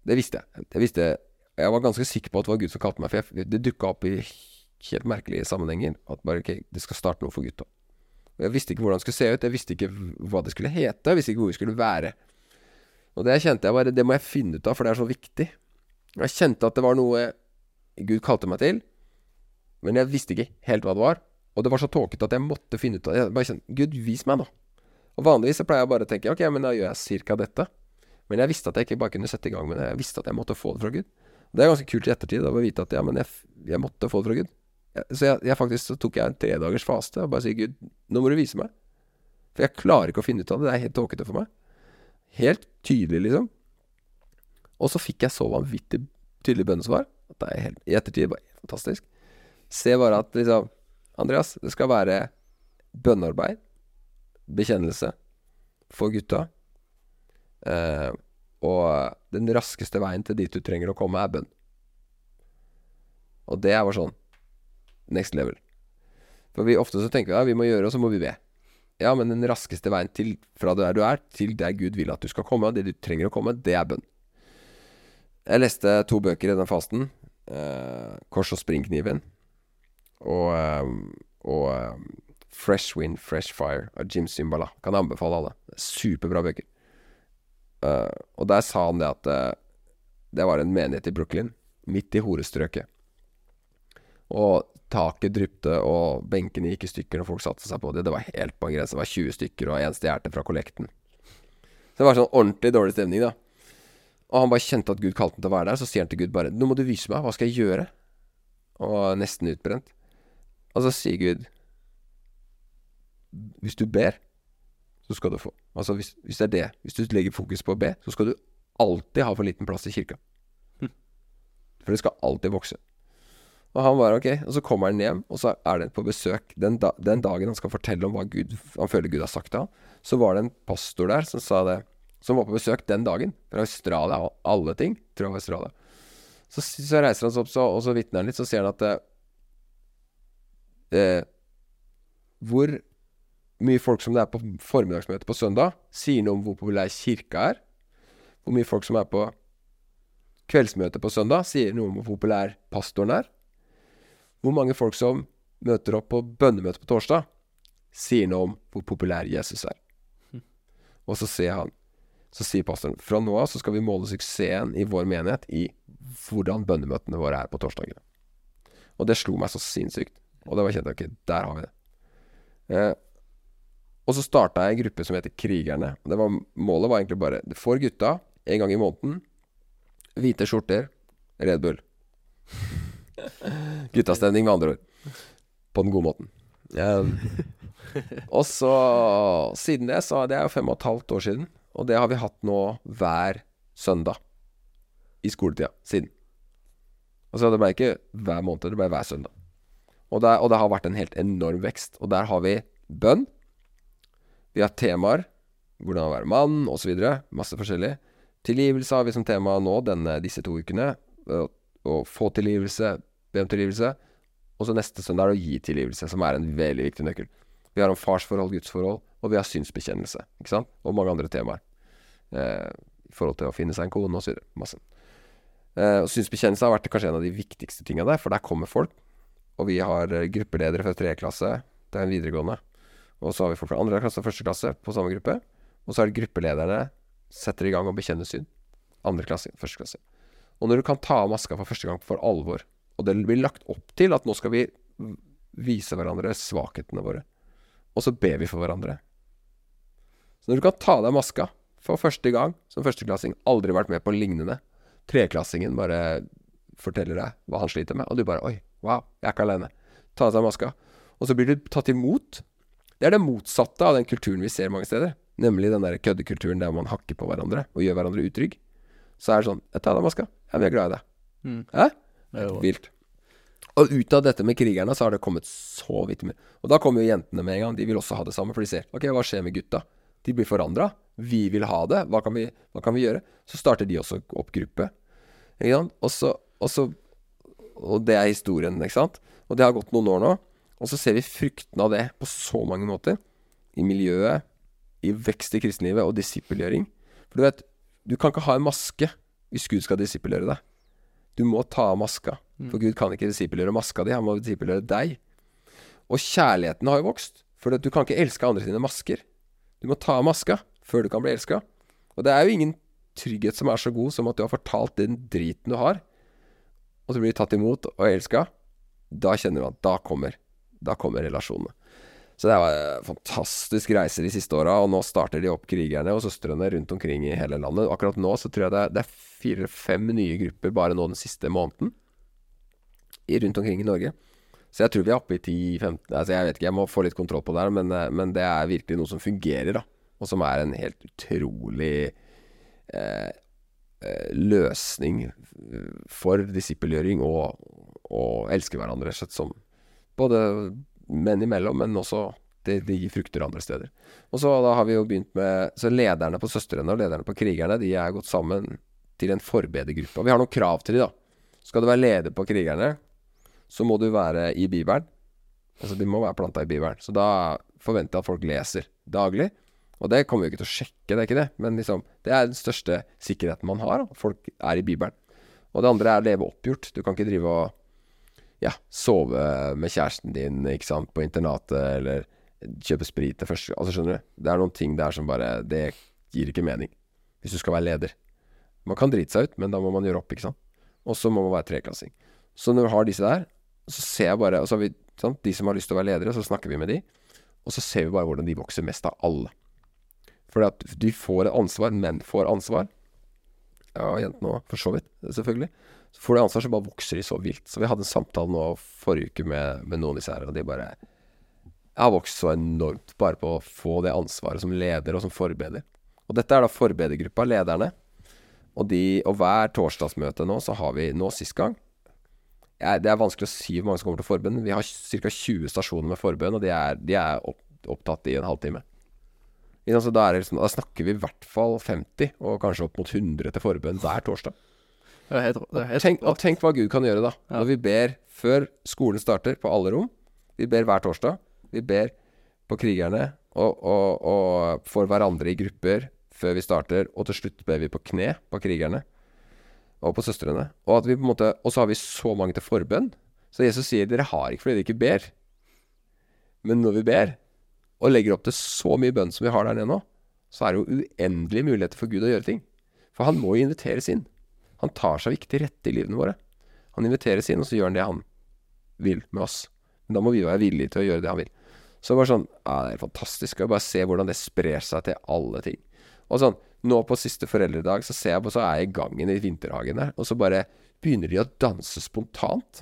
Det visste jeg. Det visste jeg. var ganske sikker på at det var Gud som kalte meg, for jeg, det dukka opp i helt merkelige sammenhenger. At bare ok, det skal starte noe for gutta. Jeg visste ikke hvordan det skulle se ut, jeg visste ikke hva det skulle hete, jeg visste ikke hvor vi skulle være. Og det kjente jeg bare Det må jeg finne ut av, for det er så viktig. Jeg kjente at det var noe Gud kalte meg til, men jeg visste ikke helt hva det var. Og det var så tåkete at jeg måtte finne ut av det. Jeg bare kjente Gud, vis meg, da. Og vanligvis så pleier jeg bare å tenke ok, men da gjør jeg cirka dette. Men jeg visste at jeg ikke bare kunne sette i gang med det. Jeg visste at jeg måtte få det fra Gud. Det er ganske kult i ettertid å vite at ja, men jeg, jeg måtte få det fra Gud. Så jeg, jeg, faktisk så tok jeg en tredagers faste og bare sier Gud, nå må du vise meg. For jeg klarer ikke å finne ut av det. Det er helt tåkete for meg. Helt tydelig, liksom. Og så fikk jeg så vanvittig tydelig bønnesvar at det er helt, i ettertid bare fantastisk. Se bare at liksom Andreas, det skal være bønnearbeid, bekjennelse, for gutta. Eh, og den raskeste veien til dit du trenger å komme, er bønn. Og det er bare sånn next level. For vi ofte så tenker vi ja, vi må gjøre, og så må vi be. Ja, men den raskeste veien til fra der du er, til der Gud vil at du skal komme, og det du trenger å komme, det er bønn. Jeg leste to bøker i den fasten. Eh, 'Kors og springkniven' og, ehm, og Fresh Wind, Fresh Fire av Jim Simbala. Kan jeg anbefale alle. Superbra bøker. Uh, og der sa han det at uh, det var en menighet i Brooklyn, midt i horestrøket. Og taket drypte, og benkene gikk i stykker når folk satte seg på det. Det var helt på en grense. Det var 20 stykker og én stjerte fra kollekten. Så det var sånn ordentlig dårlig stemning, da. Og han bare kjente at Gud kalte ham til å være der. Så sier han til Gud bare 'Nå må du vise meg. Hva skal jeg gjøre?' Og nesten utbrent. Og så sier Gud Hvis du ber, så skal du få. Altså hvis, hvis, det er det, hvis du legger fokus på å be, så skal du alltid ha for liten plass i kirka. Hm. For det skal alltid vokse. Og han var ok, og så kommer han hjem, og så er det på besøk. Den, da, den dagen han skal fortelle om hva Gud, han føler Gud har sagt til ham, så var det en pastor der som sa det som var på besøk den dagen. Fra Australia og alle ting. Tror jeg var Australia. Så, så reiser han seg opp så, og så vitner han litt, så sier han at eh, eh, Hvor mye folk som det er på formiddagsmøtet på søndag, sier noe om hvor populær kirka er. Hvor mye folk som er på kveldsmøtet på søndag, sier noe om hvor populær pastoren er. Hvor mange folk som møter opp på bønnemøte på torsdag, sier noe om hvor populær Jesus er. Og så sier han Så sier pastoren fra nå av så skal vi måle suksessen i vår menighet i hvordan bønnemøtene våre er på torsdagene. Og det slo meg så sinnssykt. Og det var kjent ok, der har vi det. Eh, og så starta jeg en gruppe som heter Krigerne. Det var, målet var egentlig bare for gutta, en gang i måneden, hvite skjorter, Red Bull. Guttastemning, med andre ord. På den gode måten. Um, og så Siden det, så Det er jo fem og et halvt år siden. Og det har vi hatt nå hver søndag i skoletida siden. Og Altså det ble ikke hver måned, det ble hver søndag. Og det, og det har vært en helt enorm vekst. Og der har vi bønn. Vi har temaer. Hvordan å være mann, osv. Masse forskjellig. Tilgivelse har vi som tema nå denne, disse to ukene. Å, få tilgivelse, be om tilgivelse. Og så neste søndag er det å gi tilgivelse, som er en veldig viktig nøkkel. Vi har om farsforhold, gudsforhold, og vi har synsbekjennelse. Ikke sant? Og mange andre temaer. Eh, I forhold til å finne seg en kone osv. Masse. Eh, og synsbekjennelse har vært kanskje en av de viktigste tinga der, for der kommer folk. Og vi har eh, gruppeledere fra tredje klasse, det er en videregående. Og så har vi folk fra andre klasse og første klasse på samme gruppe. Og så er det gruppelederne setter i gang og bekjenner synd. Andre klasse, første klasse. Og når du kan ta av maska for første gang for alvor, og det blir lagt opp til at nå skal vi vise hverandre svakhetene våre, og så ber vi for hverandre. Så når du kan ta av deg maska for første gang som førsteklassing, aldri vært med på lignende, treklassingen bare forteller deg hva han sliter med, og du bare Oi, wow, jeg er ikke alene. Ta av deg maska. Og så blir du tatt imot. Det er det motsatte av den kulturen vi ser mange steder. Nemlig den der køddekulturen der man hakker på hverandre og gjør hverandre utrygg. Så er det sånn Jeg tar av deg maska. Ja, vi er glad i deg. Mm. Hæ? Det er Vilt. Og ut av dette med krigerne så har det kommet så vidt mye. Og da kommer jo jentene med en gang. De vil også ha det samme, for de ser Ok, hva skjer med gutta? De blir forandra. Vi vil ha det. Hva kan vi, hva kan vi gjøre? Så starter de også opp gruppe. Ikke sant? Og så, og så Og det er historien, ikke sant? Og det har gått noen år nå. Og så ser vi fruktene av det på så mange måter. I miljøet, i vekst i kristenlivet og disippelgjøring. For du vet, du kan ikke ha en maske hvis Gud skal disippelgjøre deg. Du må ta av maska. For Gud kan ikke disippelgjøre maska di, han må disippelgjøre deg. Og kjærligheten har jo vokst. For du kan ikke elske andre sine masker. Du må ta av maska før du kan bli elska. Og det er jo ingen trygghet som er så god som at du har fortalt den driten du har, og så blir du tatt imot og elska. Da kjenner du at da kommer, da kommer relasjonene. Så det var fantastisk reise de siste åra, og nå starter de opp krigerne og søstrene rundt omkring i hele landet. Akkurat nå så tror jeg det er, det er fire-fem nye grupper bare nå den siste måneden rundt omkring i Norge. Så jeg tror vi er oppe i 10-15 Altså Jeg vet ikke, jeg må få litt kontroll på det her, men, eh, men det er virkelig noe som fungerer, da. Og som er en helt utrolig eh, eh, løsning for disippelgjøring og, og elske hverandre, rett og slett, som både menn imellom, men også det, det gir frukter andre steder. Og så da har vi jo begynt med Så lederne på Søstrene og lederne på Krigerne, de er gått sammen til en forbedergruppe. Og vi har noen krav til de da. Skal du være leder på Krigerne, så må du være i Bibelen. Altså, de må være planta i Bibelen. Så da forventer jeg at folk leser daglig. Og det kommer vi ikke til å sjekke, det er ikke det. Men liksom, det er den største sikkerheten man har. Da. Folk er i Bibelen. Og det andre er leve oppgjort. Du kan ikke drive og ja, sove med kjæresten din ikke sant, på internatet, eller kjøpe sprit til første Altså, skjønner du? Det er noen ting der som bare Det gir ikke mening. Hvis du skal være leder. Man kan drite seg ut, men da må man gjøre opp, ikke sant. Og så må man være treklassing. Så når du har disse der, så ser jeg bare Og så har vi sant, de som har lyst til å være ledere, så snakker vi med de. Og så ser vi bare hvordan de vokser mest av alle. Fordi at de får et ansvar, menn får ansvar. Ja, jentene òg, for så vidt. Selvfølgelig. Så får du ansvar, så bare vokser de så vilt. Så vi hadde en samtale nå forrige uke med, med noen av disse her, og de bare Jeg har vokst så enormt bare på å få det ansvaret som leder og som forbeder. Og dette er da forbedergruppa, lederne. Og, de, og hver torsdagsmøte nå, så har vi nå sist gang jeg, Det er vanskelig å si hvor mange som kommer til forbønn. Vi har ca. 20 stasjoner med forbønn, og de er, de er opp, opptatt i en halvtime. Ikke da, liksom, da snakker vi i hvert fall 50, og kanskje opp mot 100 til forbønn hver torsdag. Helt, helt Tenk, og tenk hva Gud kan gjøre da. Når vi ber før skolen starter på alle rom Vi ber hver torsdag Vi ber på krigerne og, og, og for hverandre i grupper Før vi starter Og til slutt ber vi på kne på krigerne Og på søstrene. Og, at vi på måte, og så har vi så mange til forbønn. Så Jesus sier Dere har ikke fordi dere ikke ber. Men når vi ber Og legger opp til så mye bønn som vi har der nede nå Så er det jo uendelige muligheter for Gud å gjøre ting. For han må jo inviteres inn han tar seg viktig rette i livene våre. Han inviteres inn, og så gjør han det han vil med oss. Men da må vi være villige til å gjøre det han vil. Så det bare sånn ja, Det er fantastisk å bare se hvordan det sprer seg til alle ting. Og sånn, Nå på siste foreldredag så ser jeg på, så er jeg i gangen i vinterhagen der, og så bare begynner de å danse spontant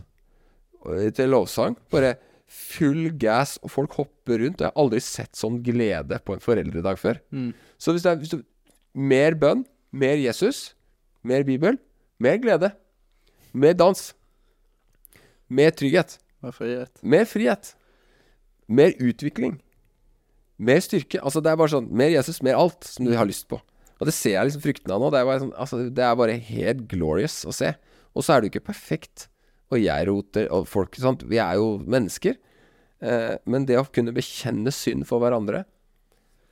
og- til lovsang. Bare full gas, og folk hopper rundt. Og jeg har aldri sett sånn glede på en foreldredag før. Mm. Så hvis det er hvis du, mer bønn, mer Jesus, mer Bibel, mer glede, mer dans, mer trygghet, med frihet. mer frihet, mer utvikling, mer styrke. Altså Det er bare sånn Mer Jesus, mer alt som du har lyst på. Og det ser jeg liksom fruktene av nå. Det er, bare sånn, altså, det er bare helt glorious å se. Og så er du ikke perfekt. Og jeg roter, og folk sant? Vi er jo mennesker. Eh, men det å kunne bekjenne synd for hverandre,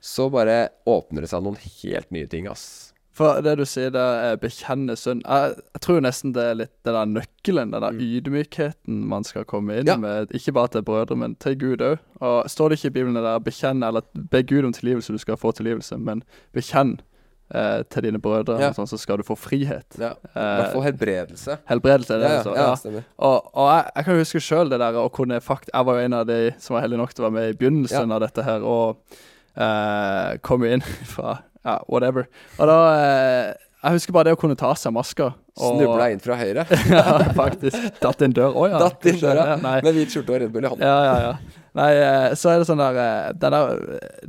så bare åpner det seg noen helt nye ting, ass. For det du sier der, er bekjenne synd. Jeg, jeg tror nesten det er litt den der nøkkelen, den der Mm. ydmykheten man skal komme inn Ja. med. Ikke bare til brødre, men til Gud òg. Og står det ikke i Bibelen der bekjenn, eller be Gud om tilgivelse, du skal få tilgivelse, men bekjenn eh, til dine brødre, Ja. sånn, så skal du få frihet. Ja, I hvert Eh, fall helbredelse. helbredelse er det Ja, ja. ja, Ja. Og, og jeg, jeg kan huske sjøl det der å kunne fakt... Jeg var jo en av de som var heldig nok til å være med i begynnelsen av dette her, og eh, kom jo inn fra ja, whatever. Og da eh, Jeg husker bare det å kunne ta seg maska. og- Snubla inn fra høyre. ja, faktisk. Datt inn dør. Å ja. Datt inn døra Ja, med hvit skjorte og Red Bull i hånda. Ja, ja, ja. Nei, eh, så er det sånn der, eh, der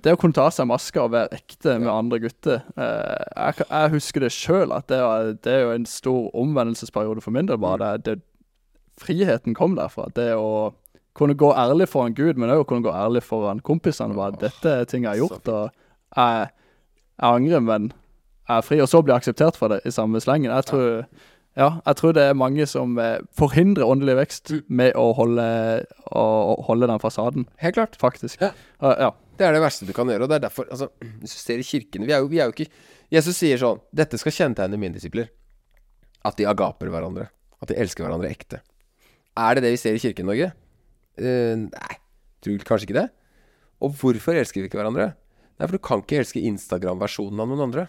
Det å kunne ta av seg maska og være ekte med andre gutter eh, jeg, jeg husker det sjøl, at det, var, det er jo en stor omvendelsesperiode for min del. bare det, det, Friheten kom derfra. Det å kunne gå ærlig foran Gud, men òg kunne gå ærlig foran kompisene. Bare, dette er ting jeg har gjort, og jeg, jeg angrer, men jeg er fri. Og så blir jeg akseptert for det i samme slengen. Jeg tror ja, jeg tror det er mange som eh, forhindrer åndelig vekst Mm. med å holde, å, å holde den fasaden, Helt klart. faktisk. Ja. Uh, ja. Det er det verste du kan gjøre. Og det er derfor altså, Hvis du ser i kirkene vi er, jo, vi er jo ikke Jesus sier sånn Dette skal kjennetegne mine disipler. At de agaper hverandre. At de elsker hverandre ekte. Er det det vi ser i kirken i Norge? Uh, nei. Tror kanskje ikke det. Og hvorfor elsker vi ikke hverandre? Nei, for du kan ikke elske Instagram-versjonen av noen andre.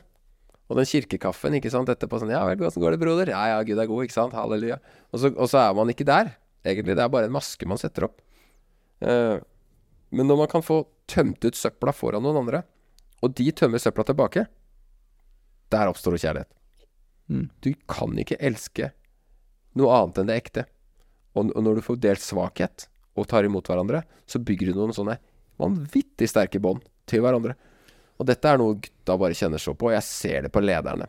Og den kirkekaffen, ikke sant, etterpå sånn Ja vel, åssen går det, broder? Ja ja, Gud er god, ikke sant? Halleluja. Og så, og så er man ikke der, egentlig. Det er bare en maske man setter opp. Eh, men når man kan få tømt ut søpla foran noen andre, og de tømmer søpla tilbake, der oppstår det kjærlighet. Mm. Du kan ikke elske noe annet enn det ekte. Og, og når du får delt svakhet og tar imot hverandre, så bygger du noen sånne vanvittig sterke bånd til hverandre. Og dette er noe gutta bare kjenner så på, og jeg ser det på lederne.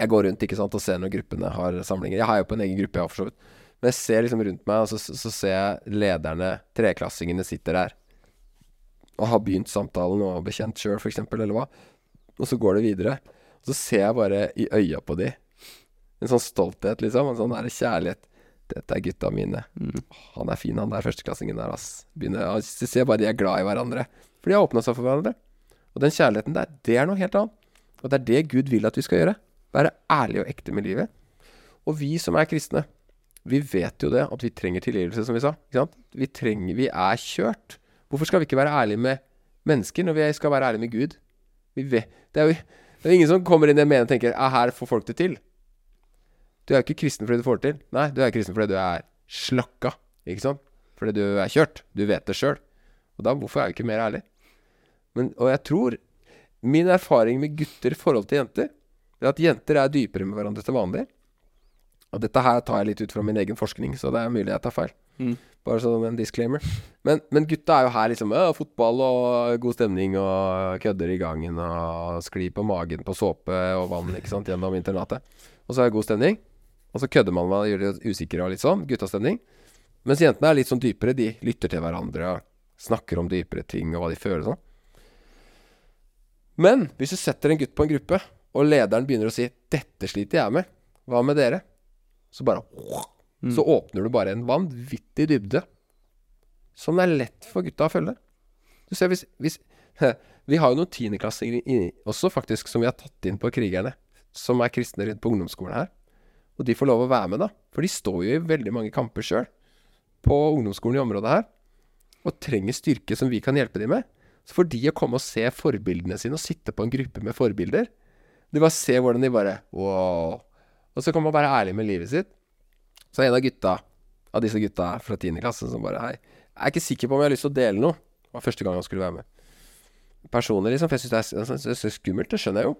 Jeg går rundt ikke sant, og ser når gruppene har samlinger. Jeg har jo på en egen gruppe, jeg for så vidt. Men jeg ser liksom rundt meg, og så, så ser jeg lederne, treklassingene, sitter der. Og har begynt samtalen og bekjent sjøl, f.eks., eller hva. Og så går det videre. Og så ser jeg bare i øya på de en sånn stolthet, liksom. En sånn der kjærlighet. Dette er gutta mine. Han er fin, han der førsteklassingen der, ass. Begynner, så ser jeg bare de er glad i hverandre. For de har åpna seg for hverandre. Og den kjærligheten der, det er noe helt annet. Og det er det Gud vil at vi skal gjøre. Være ærlige og ekte med livet. Og vi som er kristne, vi vet jo det at vi trenger tilgivelse, som vi sa. Vi trenger Vi er kjørt. Hvorfor skal vi ikke være ærlige med mennesker når vi skal være ærlige med Gud? Vet, det, er jo, det er jo ingen som kommer inn i det meningen og tenker ah, her får folk det til. Du er jo ikke kristen fordi du får det til. Nei, du er kristen fordi du er slakka. Ikke sant? Fordi du er kjørt. Du vet det sjøl. Og da, hvorfor er vi ikke mer ærlige? Men, og jeg tror Min erfaring med gutter i forhold til jenter, er at jenter er dypere med hverandre til vanlig. Og dette her tar jeg litt ut fra min egen forskning, så det er mulig jeg tar feil. Mm. Bare sånn en disclaimer. Men, men gutta er jo her liksom øh, fotball og god stemning og kødder i gangen og sklir på magen på såpe og vann ikke sant, gjennom internatet. Og så er det god stemning. Og så kødder man og gjør det usikre og litt sånn. Guttastemning. Mens jentene er litt sånn dypere. De lytter til hverandre og snakker om dypere ting og hva de føler og sånn. Men hvis du setter en gutt på en gruppe, og lederen begynner å si 'Dette sliter jeg med. Hva med dere?' Så bare Mm. Så åpner du bare en vanvittig dybde som det er lett for gutta å følge. Du ser hvis, hvis Vi har jo noen tiendeklassinger også, faktisk, som vi har tatt inn på Krigerne. Som er kristne rundt på ungdomsskolen her. Og de får lov å være med, da. For de står jo i veldig mange kamper sjøl. På ungdomsskolen i området her. Og trenger styrke som vi kan hjelpe dem med. Så får de å komme og se forbildene sine, og sitte på en gruppe med forbilder De bare ser hvordan de bare Wow. Og så kan man være ærlig med livet sitt. Så er en av gutta Av disse gutta fra 10. klasse som bare Hei, jeg er ikke sikker på om jeg har lyst til å dele noe. Det var første gang han skulle være med. Personlig, liksom. For jeg syns det, det er skummelt. Det skjønner jeg jo.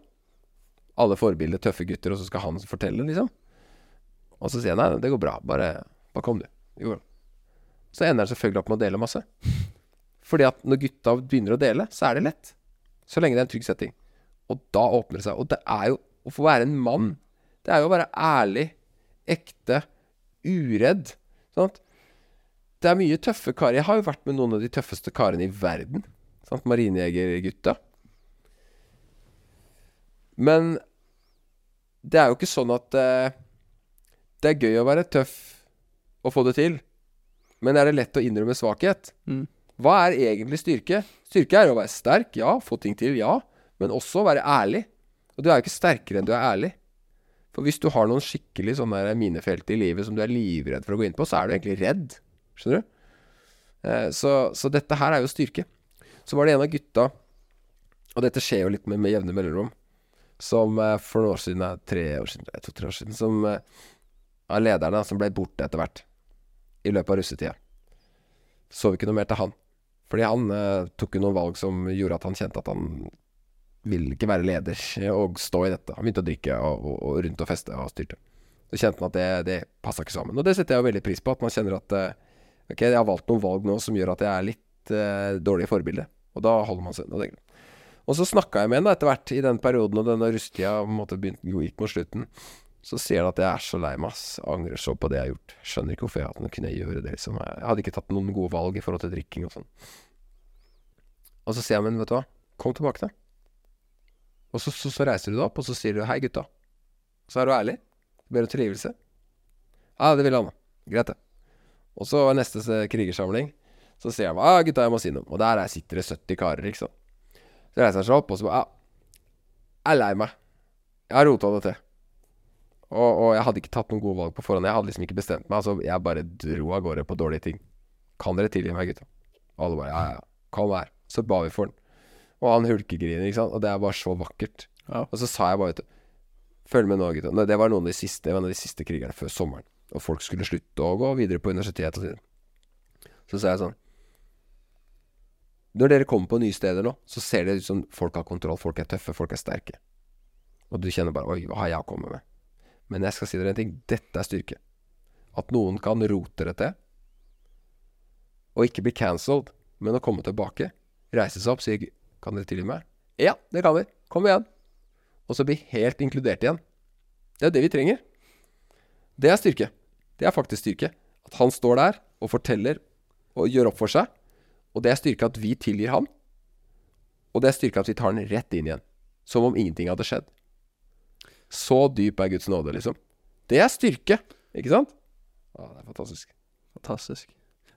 Alle forbilder, tøffe gutter, og så skal han fortelle, liksom. Og så sier jeg nei, det går bra. Bare, bare kom, du. Jo. Så ender han selvfølgelig opp med å dele masse. Fordi at når gutta begynner å dele, så er det lett. Så lenge det er en trygg setting. Og da åpner det seg. Og det er jo å få være en mann. Det er jo å være ærlig, ekte, uredd. Sant? Det er mye tøffe karer. Jeg har jo vært med noen av de tøffeste karene i verden. Sant? Marinejegergutta. Men det er jo ikke sånn at uh, det er gøy å være tøff og få det til. Men er det lett å innrømme svakhet? Mm. Hva er egentlig styrke? Styrke er å være sterk, ja. Få ting til, ja. Men også være ærlig. Og du er jo ikke sterkere enn du er ærlig. For hvis du har noen skikkelig sånne minefelt i livet som du er livredd for å gå inn på, så er du egentlig redd. Skjønner du? Eh, så, så dette her er jo styrke. Så var det en av gutta, og dette skjer jo litt med, med jevne mellomrom, som eh, for noen år siden, tre år siden, to-tre år siden, som eh, av lederne som ble borte etter hvert. I løpet av russetida. Så vi ikke noe mer til han. Fordi han eh, tok jo noen valg som gjorde at han kjente at han ville ikke være leder og stå i dette. Han begynte å drikke og, og, og rundt og feste og styrte. Så kjente han at det, det passa ikke sammen. Og det setter jeg jo veldig pris på. At man kjenner at eh, Ok, jeg har valgt noen valg nå som gjør at jeg er litt eh, dårlig forbilde. Og da holder man seg unna det. Og så snakka jeg med henne etter hvert i den perioden, og denne rusttida på en måte begynte gikk mot slutten. Så sier han at jeg er så lei meg, ass. Angrer så på det jeg har gjort. Skjønner ikke hvorfor jeg hadde kunne gjøre det, liksom. Jeg hadde ikke tatt noen gode valg i forhold til drikking og sånn. Og så sier jeg, men vet du hva, kom tilbake, da. Og så, så, så reiser du deg opp, og så sier du hei, gutta. Så er du ærlig. Ber om tilgivelse. Ja, det vil han, da. Greit, det. Og så neste krigersamling, så sier han ja, gutta, jeg må si noe. Og der er- sitter det 70 karer, ikke sant. Så reiser han seg opp, og så bare ja, jeg er lei meg. Jeg har rota det til. Og, og jeg hadde ikke tatt noen gode valg på forhånd. Jeg hadde liksom ikke bestemt meg. Altså, jeg bare dro av gårde på dårlige ting. Kan dere tilgi meg, gutta? Og alle bare ja, ja, kom her. Så ba vi for den. Og han hulkegriner, ikke sant. Og det er bare så vakkert. Ja. Og så sa jeg bare, vet du Følg med nå, gutta. Det var noen av de siste, en av de siste krigerne før sommeren. Og folk skulle slutte å gå videre på universitetet og sånn. Så sa jeg sånn Når dere kommer på nye steder nå, så ser det ut som folk har kontroll. Folk er tøffe, folk er sterke. Og du kjenner bare Oi, hva har jeg kommet med? Men jeg skal si dere en ting. Dette er styrke. At noen kan rote det til, og ikke bli cancelled, men å komme tilbake, reise seg opp, si Kan dere tilgi meg? Ja, det kan vi. Kom igjen. Og så bli helt inkludert igjen. Det er det vi trenger. Det er styrke. Det er faktisk styrke. At han står der og forteller og gjør opp for seg. Og det er styrke at vi tilgir ham. Og det er styrke at vi tar den rett inn igjen. Som om ingenting hadde skjedd. Så dyp er Guds nåde, liksom. Det er styrke, ikke sant? Ja, det er fantastisk. Fantastisk.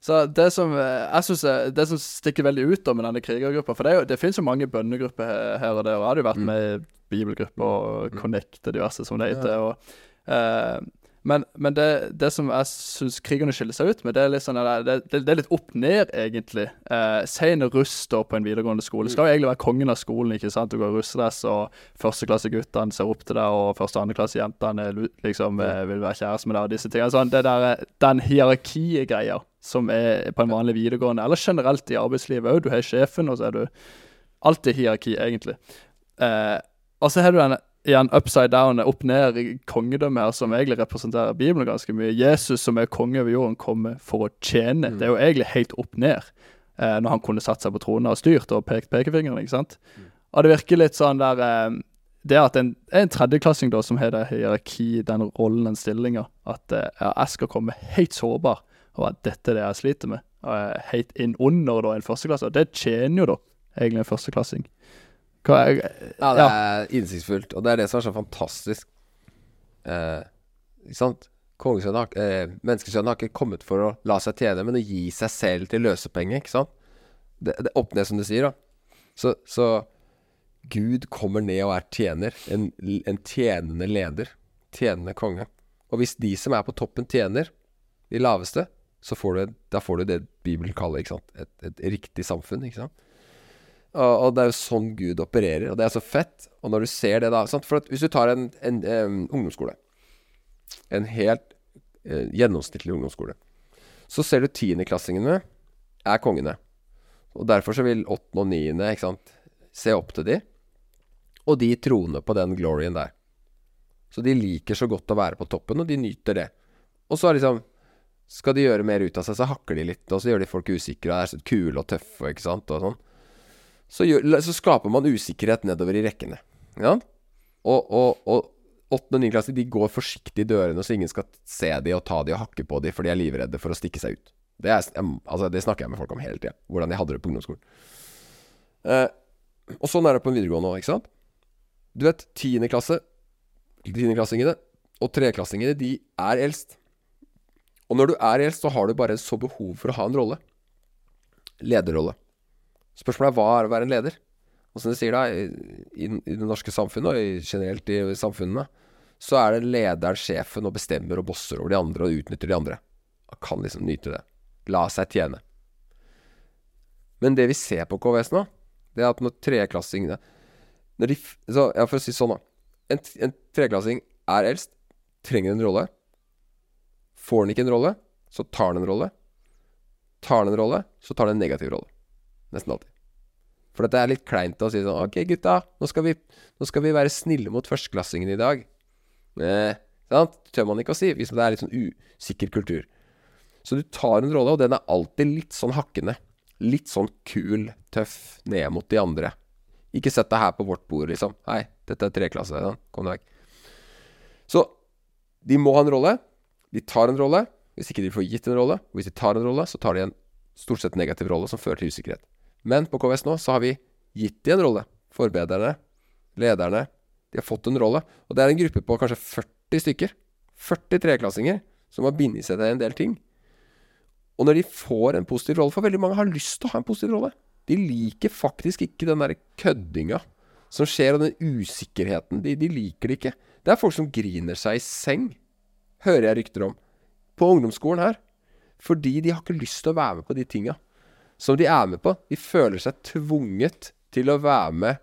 Så det som eh, jeg synes er, det som stikker veldig ut da med denne krigergruppa For det, er jo, det finnes jo mange bønnegrupper he- her og der. Og jeg hadde jo vært Mm. med i bibelgrupper og Mm. Connect og diverse, som det heter. Og, eh, men men det, det som jeg syns krigerne skiller seg ut med, det er litt sånn det, det, det er litt opp ned, egentlig. Eh, Sein russ da på en videregående skole. Skal jo egentlig være kongen av skolen, ikke sant. Du går i russedress, og førsteklasseguttene ser opp til deg, og første- og andreklassejentene liksom eh, vil være kjæreste med deg, og disse tingene. Sånn, det der, den hierarkigreia som er på en vanlig videregående, eller generelt i arbeidslivet òg. Du har sjefen, og så er du Alltid hierarki, egentlig. Eh, og så har du den igjen upside down, opp ned i kongedømmet her, som egentlig representerer Bibelen ganske mye. Jesus som er konge over jorden, kommer for å tjene. Mm. Det er jo egentlig helt opp ned. Eh, når han kunne satt seg på tronen og styrt og pekt pekefingeren, ikke sant. Og det virker litt sånn der eh, Det at en, en tredjeklassing da som har det hierarki, den rollen, den stillinga, at eh, jeg skal komme helt sårbar, og at dette er det jeg sliter med, og helt inn under da en førsteklasse, og det tjener jo da egentlig en førsteklassing. Hva Ja, det er innsiktsfullt, og det er det som er så fantastisk. Eh, ikke sant? Kongesønnen har, eh, Menneskesønnen har ikke kommet for å la seg tjene, men å gi seg selv til løsepenger. ikke sant? Det, det er opp ned, som du sier, da. Så, så Gud kommer ned og er tjener. En, en tjenende leder. Tjenende konge. Og hvis de som er på toppen, tjener de laveste, så får du, da får du det Bibelen kaller? Et, et riktig samfunn. ikke sant? Og, og, det er jo sånn Gud opererer, og det er så fett. Og når du ser det, da? For hvis du tar en, en, en ungdomsskole, en helt eh, gjennomsnittlig ungdomsskole, så ser du tiendeklassingene er kongene. Og derfor så vil åttende og niende ikke sant, se opp til de, og de troner på den glorien der. Så de liker så godt å være på toppen, og de nyter det. Og så liksom Skal de gjøre mer ut av seg, så hakker de litt, og så gjør de folk usikre, og er så kule og tøffe, ikke sant, og sånn. Så, gjør, så skaper man usikkerhet nedover i rekkene. Ja? Og, og, og åttende- og 9. klasse de går forsiktig i dørene, så ingen skal se de og ta de og hakke på de, for de er livredde for å stikke seg ut. Det, er, altså, det snakker jeg med folk om hele tida. Hvordan de hadde det på ungdomsskolen. Eh, og sånn er det på en videregående òg, ikke sant? Du vet, tiendeklasse Tiendeklassingene og treklassingene, de er eldst. Og når du er eldst, så har du bare så behov for å ha en rolle. Lederrolle. Spørsmålet er hva er å være en leder? Og som de sier da, i, i, det norske samfunnet, og i, generelt i, i samfunnene, så er det lederen, sjefen, og bestemmer og bosser over de andre og utnytter de andre. Han kan liksom nyte det. La seg tjene. Men det vi ser på KVS nå, det er at når treklassingene når de, så, ja, For å si sånn, da. En, en treklassing er eldst, trenger en rolle. Får den ikke en rolle, så tar den en rolle. Tar den en rolle, så tar den en negativ rolle. Nesten alltid. For dette er litt kleint å si sånn Ok, gutta, nå skal vi, nå skal vi være snille mot førsteklassingene i dag. Eh, sant? Det tør man ikke å si hvis det er litt sånn usikker kultur. Så du tar en rolle, og den er alltid litt sånn hakkende. Litt sånn kul, tøff, ned mot de andre. Ikke sett deg her på vårt bord, liksom. Hei, dette er treklasse. Ja. Kom deg vekk. Så de må ha en rolle. De tar en rolle. Hvis ikke de får gitt en rolle, og hvis de tar en rolle, så tar de en stort sett negativ rolle som fører til usikkerhet. Men på KVS nå så har vi gitt de en rolle. Forbedrerne, lederne. De har fått en rolle. Og det er en gruppe på kanskje 40 stykker. 40 treklassinger som har bindet seg til en del ting. Og når de får en positiv rolle For veldig mange har lyst til å ha en positiv rolle. De liker faktisk ikke den derre køddinga som skjer, og den usikkerheten. De, de, liker det ikke. Det er folk som griner seg i seng, hører jeg rykter om, på ungdomsskolen her. Fordi de har ikke lyst til å være med på de tinga som de er med på. De føler seg tvunget til å være med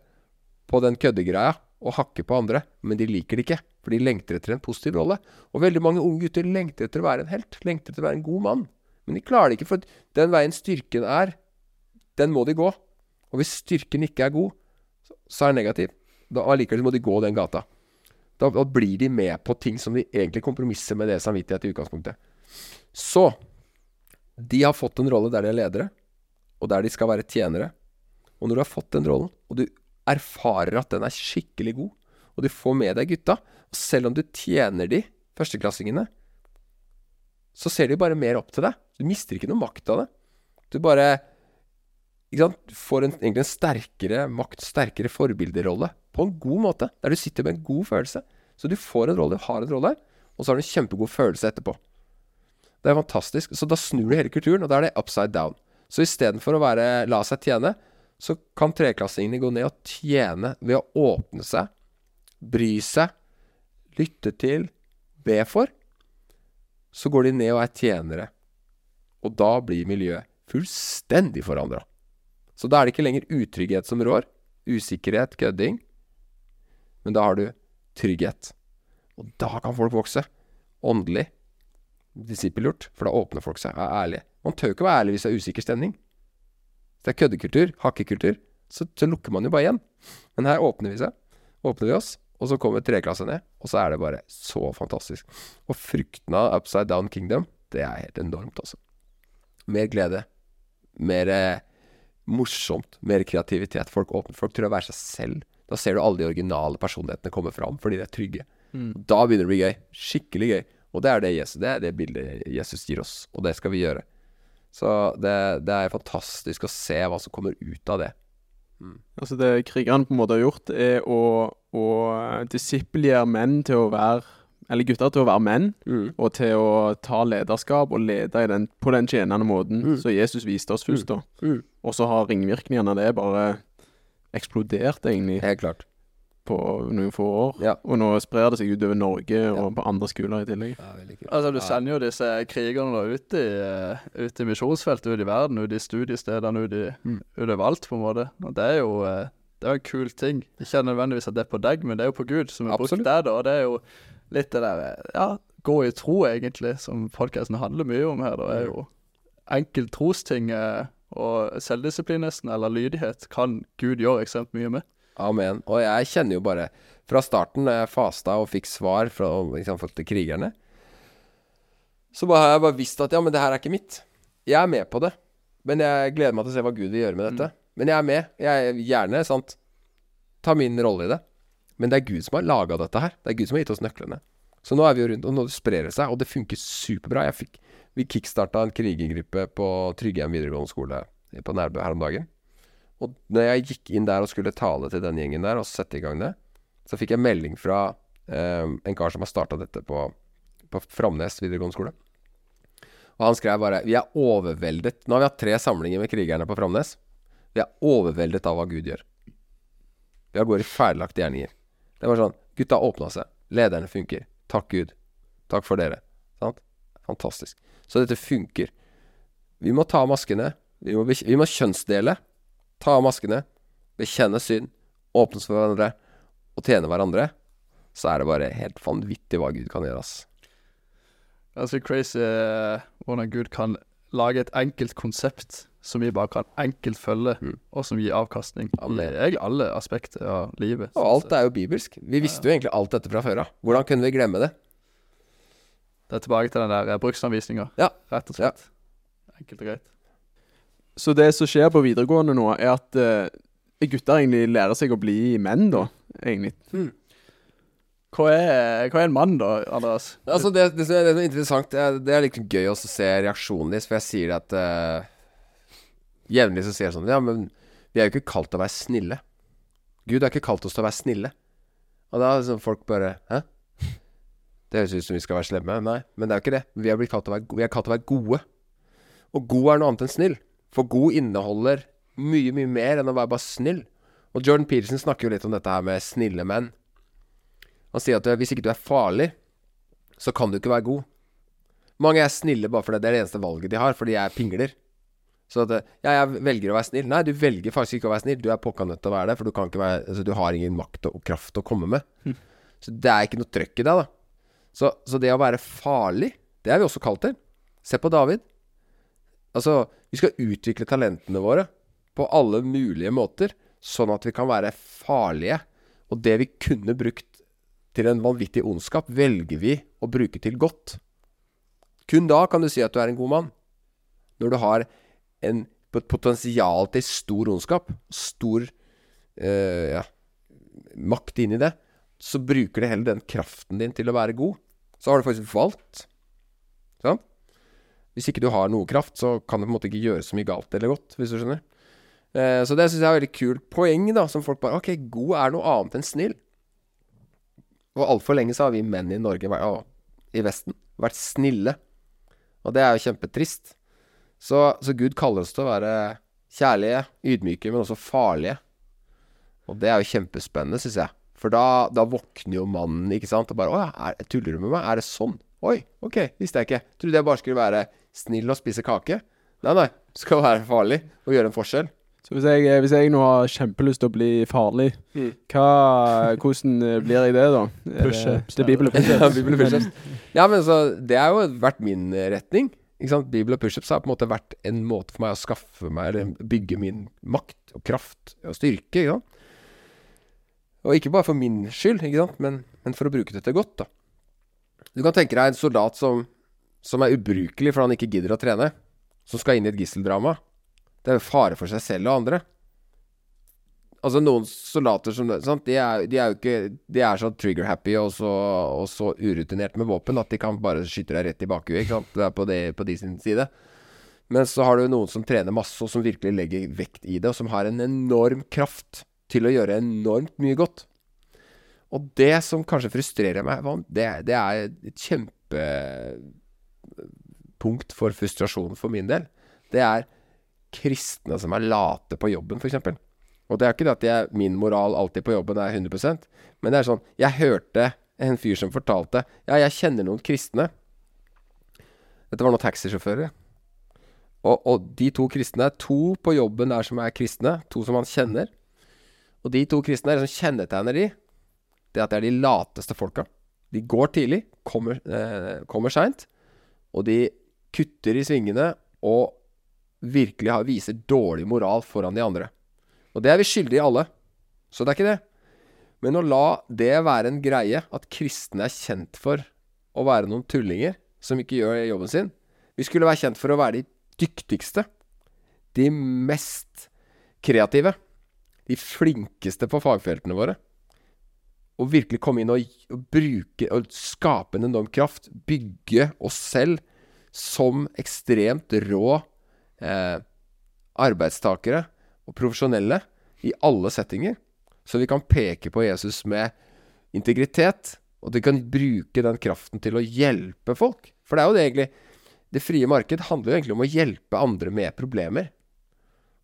på den køddegreia og hakke på andre, men de liker det ikke. For de lengter etter en positiv rolle. Og veldig mange unge gutter lengter etter å være en helt. Lengter etter å være en god mann. Men de klarer det ikke, for den veien styrken er, den må de gå. Og hvis styrken ikke er god, så er den negativ. Da allikevel må de gå den gata. Da, da, blir de med på ting som de egentlig kompromisser med det samvittighet i utgangspunktet. Så de har fått en rolle der de er ledere, og der de skal være tjenere. Og når du har fått den rollen, og du erfarer at den er skikkelig god, og du får med deg gutta, og selv om du tjener de førsteklassingene, så ser de bare mer opp til deg. Du mister ikke noe makt av det. Du bare ikke sant? Får en, egentlig en sterkere makt, sterkere forbilderolle, på en god måte. Der du sitter med en god følelse. Så du får en rolle, du har en rolle, og så har du en kjempegod følelse etterpå. Det er fantastisk. Så da snur du hele kulturen, og da er det upside down. Så istedenfor å være la seg tjene, så kan treklassingene gå ned og tjene ved å åpne seg, bry seg, lytte til, be for. Så går de ned og er tjenere. Og da blir miljøet fullstendig forandra. Så da er det ikke lenger utrygghet som rår. Usikkerhet, kødding. Men da har du trygghet. Og da kan folk vokse. Åndelig. Disippelgjort. For da åpner folk seg, er ærlige. Man tør ikke være ærlig hvis det er usikker stemning. Hvis det er køddekultur, hakkekultur, så, så, lukker man jo bare igjen. Men her åpner vi seg. Åpner vi oss, og så kommer treklasse ned, og så er det bare så fantastisk. Og frukten av Upside Down Kingdom, det er helt enormt, altså. Mer glede. Mer eh, morsomt, mer kreativitet. Folk åpner, folk tør å være seg selv. Da ser du alle de originale personlighetene komme fram fordi de er trygge. Mm. Da begynner det å bli gøy. Skikkelig gøy. Og det er det, Jesus, det er det bildet Jesus gir oss, og det skal vi gjøre. Så det, det er fantastisk å se hva som kommer ut av det. Mm. Altså det krigerne på en måte har gjort, er å, å disiplinere menn til å være Eller gutter til å være menn, Mm. og til å ta lederskap og lede i den, på den tjenende måten Mm. som Jesus viste oss først, da. Mm. Og så har ringvirkningene av det bare eksplodert, egentlig, Helt klart. På noen få år. Ja. Og nå sprer det seg utover Norge og på andre skoler i tillegg. Ja. Altså, du Ja. sender jo disse krigerne da ut i, eh, ut i misjonsfeltet, ut i verden, ut i studiestedene, ut, i, Mm. overalt, på en måte. Og det er jo eh, det er en kul ting. Ikke nødvendigvis at det er på deg, men det er jo på Gud som har brukt der, det, da. Og det er jo litt det der eh, Ja, gå i tro, egentlig, som podkasten handler mye om her. Det er jo enkel trosting og selvdisiplin, nesten, eller lydighet, kan Gud gjøre ekstremt mye med. Amen. Og jeg kjenner jo bare Fra starten, da jeg fasta og fikk svar fra liksom, til krigerne, så bare har jeg bare visst at ja, men det her er ikke mitt. Jeg er med på det. Men jeg gleder meg til å se hva Gud vil gjøre med dette. Men jeg er med. Jeg er gjerne, sant Ta min rolle i det. Men det er Gud som har laga dette her. Det er Gud som har gitt oss nøklene. Så nå er vi jo rundt, og nå sprer det seg, og det funker superbra. Jeg fikk, vi kickstarta en krigergruppe på Tryggheim videregående skole på Nærbø her om dagen. Og når jeg gikk inn der og skulle tale til den gjengen der og sette i gang det, så fikk jeg melding fra eh, en kar som har starta dette på, på Framnes videregående skole. Og han skrev bare Vi er overveldet Nå har vi hatt tre samlinger med krigerne på Framnes. Vi er overveldet av hva Gud gjør. Vi har gått i ferdiglagte gjerninger. Det var sånn Gutta åpna seg. Lederne funker. Takk Gud. Takk for dere. Sant? Fantastisk. Så dette funker. Vi må ta maskene. Vi må, vi må kjønnsdele. Ta av maskene. Bekjenne synd. Åpnes for hverandre. Og tjene hverandre. Så er det bare helt vanvittig hva Gud kan gjøre, ass. så crazy eh, hvordan Gud kan lage et enkelt konsept som vi bare kan enkelt følge, Mm. og som gir avkastning Amen. i egentlig alle aspekter av livet. Og alt er jo bibelsk. Vi visste jo egentlig alt dette fra før av. Hvordan kunne vi glemme det? Det er tilbake til den der eh, bruksanvisninga, Ja. rett og slett. Enkelt og greit. Så det som skjer på videregående nå, er at uh, gutter egentlig lærer seg å bli menn, da. Egentlig. Hva er, hva er en mann, da, Andreas? Altså det, det, som er, det som er interessant, det er, det er liksom gøy å se reaksjonen deres, for jeg sier at uh, Jevnlig så sier jeg sånn Ja, men vi er jo ikke kalt til å være snille. Gud har ikke kalt oss til å være snille. Og da er liksom folk bare Hæ? Det høres ut som vi skal være slemme. Nei, men det er jo ikke det. Vi er blitt kalt til å være, vi er kalt til å være gode. Og god er noe annet enn snill. For god inneholder mye, mye mer enn å være bare snill. Og Jordan Peterson snakker jo litt om dette her med snille menn. Han sier at eh, hvis ikke du er farlig, så kan du ikke være god. Mange er snille bare fordi det er det eneste valget de har, fordi jeg er pingler. Så at eh, Ja, jeg velger å være snill. Nei, du velger faktisk ikke å være snill. Du er pokka nødt til å være det, for du kan ikke være Altså, du har ingen makt og kraft å komme med. Så det er ikke noe trøkk i deg, da. Så, så det å være farlig, det er vi også kalt til. Se på David. Altså, vi skal utvikle talentene våre på alle mulige måter, sånn at vi kan være farlige. Og det vi kunne brukt til en vanvittig ondskap, velger vi å bruke til godt. Kun da kan du si at du er en god mann. Når du har en, et potensial til stor ondskap, stor eh, ja, makt inni det, så bruker det heller den kraften din til å være god. Så har du faktisk valgt. Sant? Hvis ikke du har noe kraft, så kan du på en måte ikke gjøre så mye galt eller godt, hvis du skjønner. Eh, så det syns jeg er veldig kult poeng, da, som folk bare Ok, god er noe annet enn snill. Og altfor lenge så har vi menn i Norge, å, i Vesten, vært snille. Og det er jo kjempetrist. Så, så Gud kaller oss til å være kjærlige, ydmyke, men også farlige. Og det er jo kjempespennende, syns jeg. For da, da våkner jo mannen, ikke sant, og bare Å ja, er, tuller du med meg? Er det sånn? Oi, ok, visste jeg ikke. Trodde jeg bare skulle være snill og spise kake. Nei, nei. Skal være farlig og gjøre en forskjell. Så hvis jeg, hvis jeg nå har kjempelyst til å bli farlig, Mm. hva, hvordan eh, blir jeg det, da? Det- Pushups, Det er Bibel og Ja, pushups. Bibel og pushups. Ja, men så Det har jo vært min eh, retning. Ikke sant? Bibel og pushups har på en måte vært en måte for meg å skaffe meg Eller bygge min makt og kraft og styrke. Ikke sant? Og ikke bare for min skyld, ikke sant? Men, men for å bruke det til godt. da Du kan tenke deg en soldat som, som er ubrukelig fordi han ikke gidder å trene. Som skal inn i et gisseldrama. Det er jo fare for seg selv og andre. Altså Noen soldater som sant? De, er, de er jo ikke De er så trigger-happy og og så urutinert med våpen at de kan bare skyte deg rett i bakhuet. Det er på, det, på de sin side. Men så har du noen som trener masse, og som virkelig legger vekt i det, og som har en enorm kraft til å gjøre enormt mye godt. Og det som kanskje frustrerer meg, det, det er et kjempepunkt for frustrasjon for min del. Det er kristne som er late på jobben, f.eks. Og det er ikke det at jeg, min moral alltid på jobben er 100% men det er sånn Jeg hørte en fyr som fortalte Ja, jeg kjenner noen kristne. Dette var noen taxisjåfører. Og, og de to kristne To på jobben der som er kristne. To som han kjenner. Og de to kristne, det som kjennetegner de, det er at det er de lateste folka. De går tidlig, kommer, eh, kommer seint, og de kutter i svingene og virkelig har, viser dårlig moral foran de andre. Og det er vi skyldige i alle. Så det er ikke det. Men å la det være en greie at kristne er kjent for å være noen tullinger som ikke gjør jobben sin Vi skulle være kjent for å være de dyktigste. De mest kreative. De flinkeste på fagfeltene våre. Og virkelig komme inn og, og bruke og skape en enorm kraft. Bygge oss selv som ekstremt rå eh, arbeidstakere og profesjonelle i alle settinger. Så vi kan peke på Jesus med integritet, og at vi kan bruke den kraften til å hjelpe folk. For det er jo det egentlig Det frie marked handler jo egentlig om å hjelpe andre med problemer.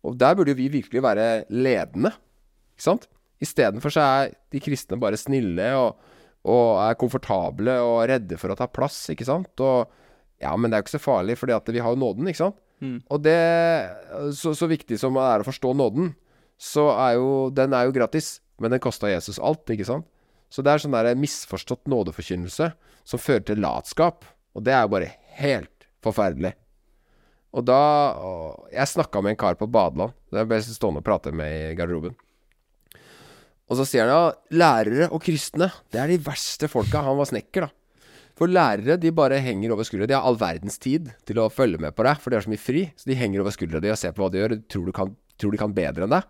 Og der burde jo vi virkelig være ledende, ikke sant? Istedenfor så er de kristne bare snille og, og, er komfortable og redde for å ta plass, ikke sant? Og ja, men det er jo ikke så farlig, fordi vi har jo nåden, ikke sant? Mm. Og det så, så viktig som det er å forstå nåden, så er jo Den er jo gratis, men den kosta Jesus alt, ikke sant? Så det er sånn der misforstått nådeforkynnelse som fører til latskap. Og det er jo bare helt forferdelig. Og da å, Jeg snakka med en kar på badeland. Det ble jeg stående og prate med i garderoben. Og så sier han ja, lærere og kristne, det er de verste folka. Han var snekker, da. For lærere de bare henger over skuldra. De har all verdens tid til å følge med på deg, for de har så mye fri. Så de henger over skuldra di og ser på hva de gjør, og tror kan, tror de kan bedre enn deg.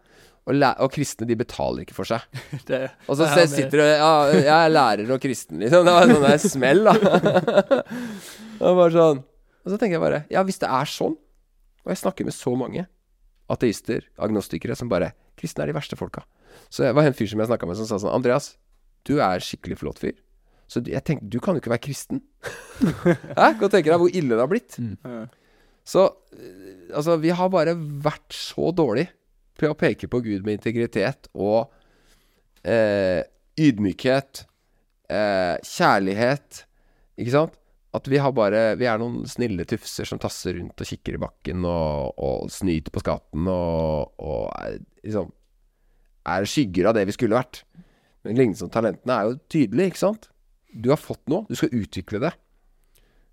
Og, og kristne de betaler ikke for seg. Det, Og så det sitter du Ja, jeg er lærer og kristen, liksom. Det var sånn der smell, da. Det var bare sånn Og så tenker jeg bare Ja, hvis det er sånn, og jeg snakker med så mange ateister, agnostikere, som bare Kristne er de verste folka. Så det var en fyr som jeg snakka med, som sa sånn Andreas, du er skikkelig flott fyr. Så jeg tenkte, du kan jo ikke være kristen. Hæ? Kan du tenke deg hvor ille det har blitt? Mm. Så eh, altså, vi har bare vært så dårlig på å peke på Gud med integritet og eh, ydmykhet, eh, kjærlighet, ikke sant? At vi har bare Vi er noen snille tufser som tasser rundt og kikker i bakken og, og snyter på skatten og, og er, liksom Er skygger av det vi skulle vært. Men lignelsen om talentene er jo tydelig, ikke sant? Du har fått noe, du skal utvikle det.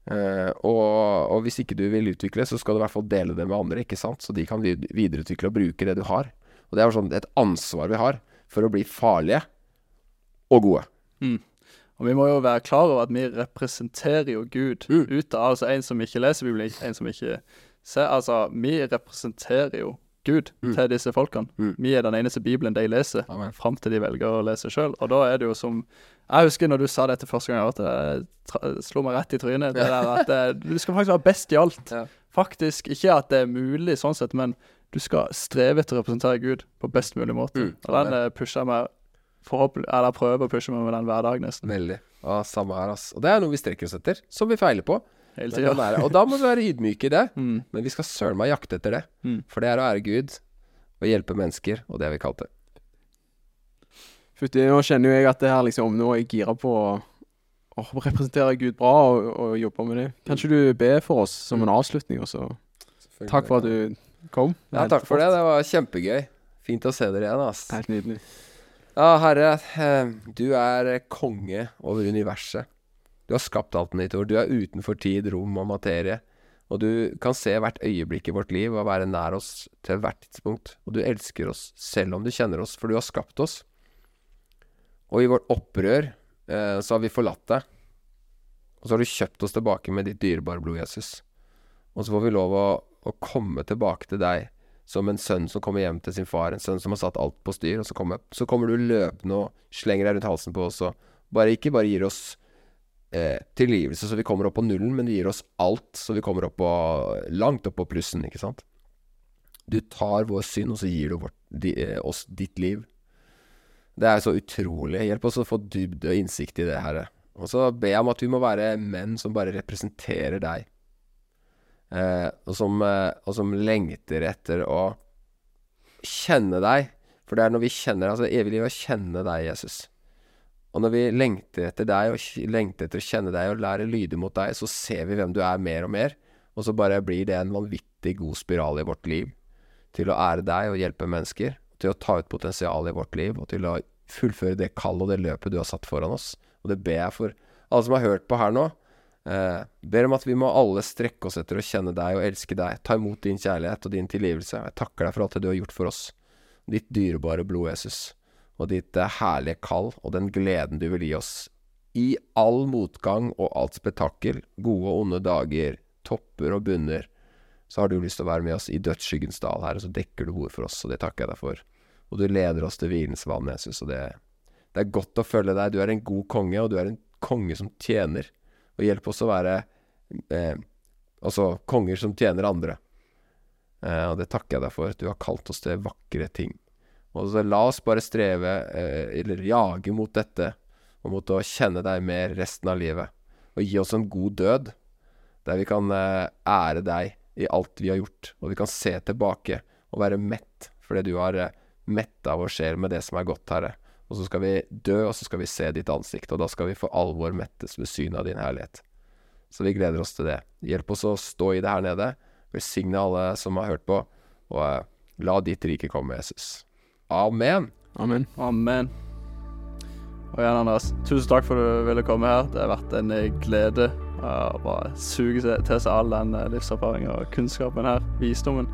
Uh, og, og hvis ikke du vil utvikle, så skal du i hvert fall dele det med andre, ikke sant? Så de kan videreutvikle og bruke det du har. Og det er sånn et ansvar vi har for å bli farlige og gode. Og vi må jo være klar over at vi representerer jo Gud Mm. av, Altså en som ikke leser Bibelen, en som ikke ser. Altså, vi representerer jo Gud Mm. til disse folkene. Mm. Vi er den eneste Bibelen de leser, Amen. fram til de velger å lese sjøl. Og da er det jo som Jeg husker når du sa dette første gang, at det tra- slo meg rett i trynet. Det der at eh, du skal faktisk være best i alt. Ja. Faktisk. Ikke at det er mulig sånn sett, men du skal streve etter å representere Gud på best mulig måte. Mm. Og den eh, pusher meg forhåpentlig Eller prøver å pushe meg med den hver dag, nesten. Veldig. Ja, samme her, ass. Og det er noe vi strekker oss etter, som vi feiler på. Hele tida. Og da må vi være ydmyke i det. Mm. Men vi skal søren meg jakte etter det. Mm. For det er å ære Gud og hjelpe mennesker, og det har vi kalt det. Fytti, nå kjenner jo jeg at det her liksom Nå er jeg gira på å, å representere Gud bra og, og jobbe med det. Kan ikke du be for oss som en avslutning, og så Takk for at du kom. Ja, takk for det. Det var kjempegøy. Fint å se dere igjen, ass. Helt nydelig. Ja, Herre, eh, du er konge over universet. Du har skapt alt med ditt ord. Du er utenfor tid, rom og materie. Og du kan se hvert øyeblikk i vårt liv og være nær oss til hvert tidspunkt. Og du elsker oss selv om du kjenner oss, for du har skapt oss. Og i vårt opprør eh, så har vi forlatt deg. Og så har du kjøpt oss tilbake med ditt dyrebare blod, Jesus. Og så får vi lov å, å komme tilbake til deg som en sønn som kommer hjem til sin far, en sønn som har satt alt på styr, og så kommer, så kommer du løpende og slenger deg rundt halsen på oss og bare ikke bare gir oss eh, tilgivelse så vi kommer opp på nullen, men du gir oss alt så vi kommer opp på, langt opp på plussen, ikke sant? Du tar vår synd, og så gir du vårt, di, eh, oss ditt liv. Det er så utrolig. Hjelp oss å få dybde og innsikt i det, Herre. Og så ber jeg om at vi må være menn som bare representerer deg. Eh, og, som, eh, og som lengter etter å kjenne deg. For det er når vi kjenner Altså, evig liv å kjenne deg, Jesus. Og når vi lengter etter deg, og lengter etter å kjenne deg og lære lyde mot deg, så ser vi hvem du er mer og mer. Og så bare blir det en vanvittig god spiral i vårt liv. Til å ære deg og hjelpe mennesker. Til å ta ut potensialet i vårt liv, og til å fullføre det kallet og det løpet du har satt foran oss. Og det ber jeg for alle som har hørt på her nå. Eh, ber om at vi må alle strekke oss etter å kjenne deg og elske deg. Ta imot din kjærlighet og din tilgivelse. Jeg takker deg for alt det du har gjort for oss. Ditt dyrebare blod, Jesus. Og ditt eh, herlige kall og den gleden du vil gi oss. I all motgang og alt spetakkel, gode og onde dager, topper og bunner, så har du lyst til å være med oss i dødsskyggens dal, her, og Så dekker du ord for oss, og det takker jeg deg for. Og du leder oss til hvilens vann, Jesus, og det, det er godt å følge deg. Du er en god konge, og du er en konge som tjener. Og hjelp oss å være eh, altså konger som tjener andre. Eh, og det takker jeg deg for. Du har kalt oss til vakre ting. Og så la oss bare streve, eh, eller jage mot dette, og mot å kjenne deg mer resten av livet. Og gi oss en god død, der vi kan eh, ære deg i alt vi har gjort. Og vi kan se tilbake og være mett, fordi du har eh, metta vår sjel med det som er godt, Herre. Og så skal vi dø, og så skal vi se ditt ansikt, og da skal vi for alvor mettes ved synet av din herlighet. Så vi gleder oss til det. Hjelp oss å stå i det her nede. Velsigne alle som har hørt på, og la ditt rike komme, Jesus. Amen. Amen. Amen. Og igjen, Anders, tusen takk for at du ville komme her. Det har vært en eh, glede å bare suge til seg all den eh, livserfaringen og kunnskapen her. Visdommen.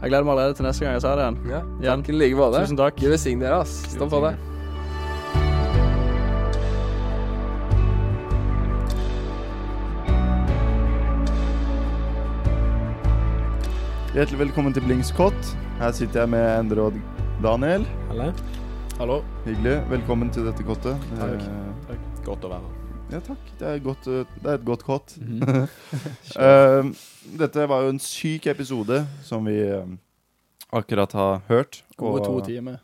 Jeg gleder meg allerede til neste gang jeg ser det igjen. Ja, takk i like måte. Tusen takk. Gud velsigne dere, ass. Stå på det. Hjertelig velkommen til Blingskott. Her sitter jeg med Endre og Daniel. Helle. Hallo. Hyggelig. Velkommen til dette kottet. Takk. takk. Godt å være her. Ja, takk. Det er, godt, eh, det er et godt kott. Mm -hmm. uh, dette var jo en syk episode som vi eh, akkurat har hørt. Gode og- to timer.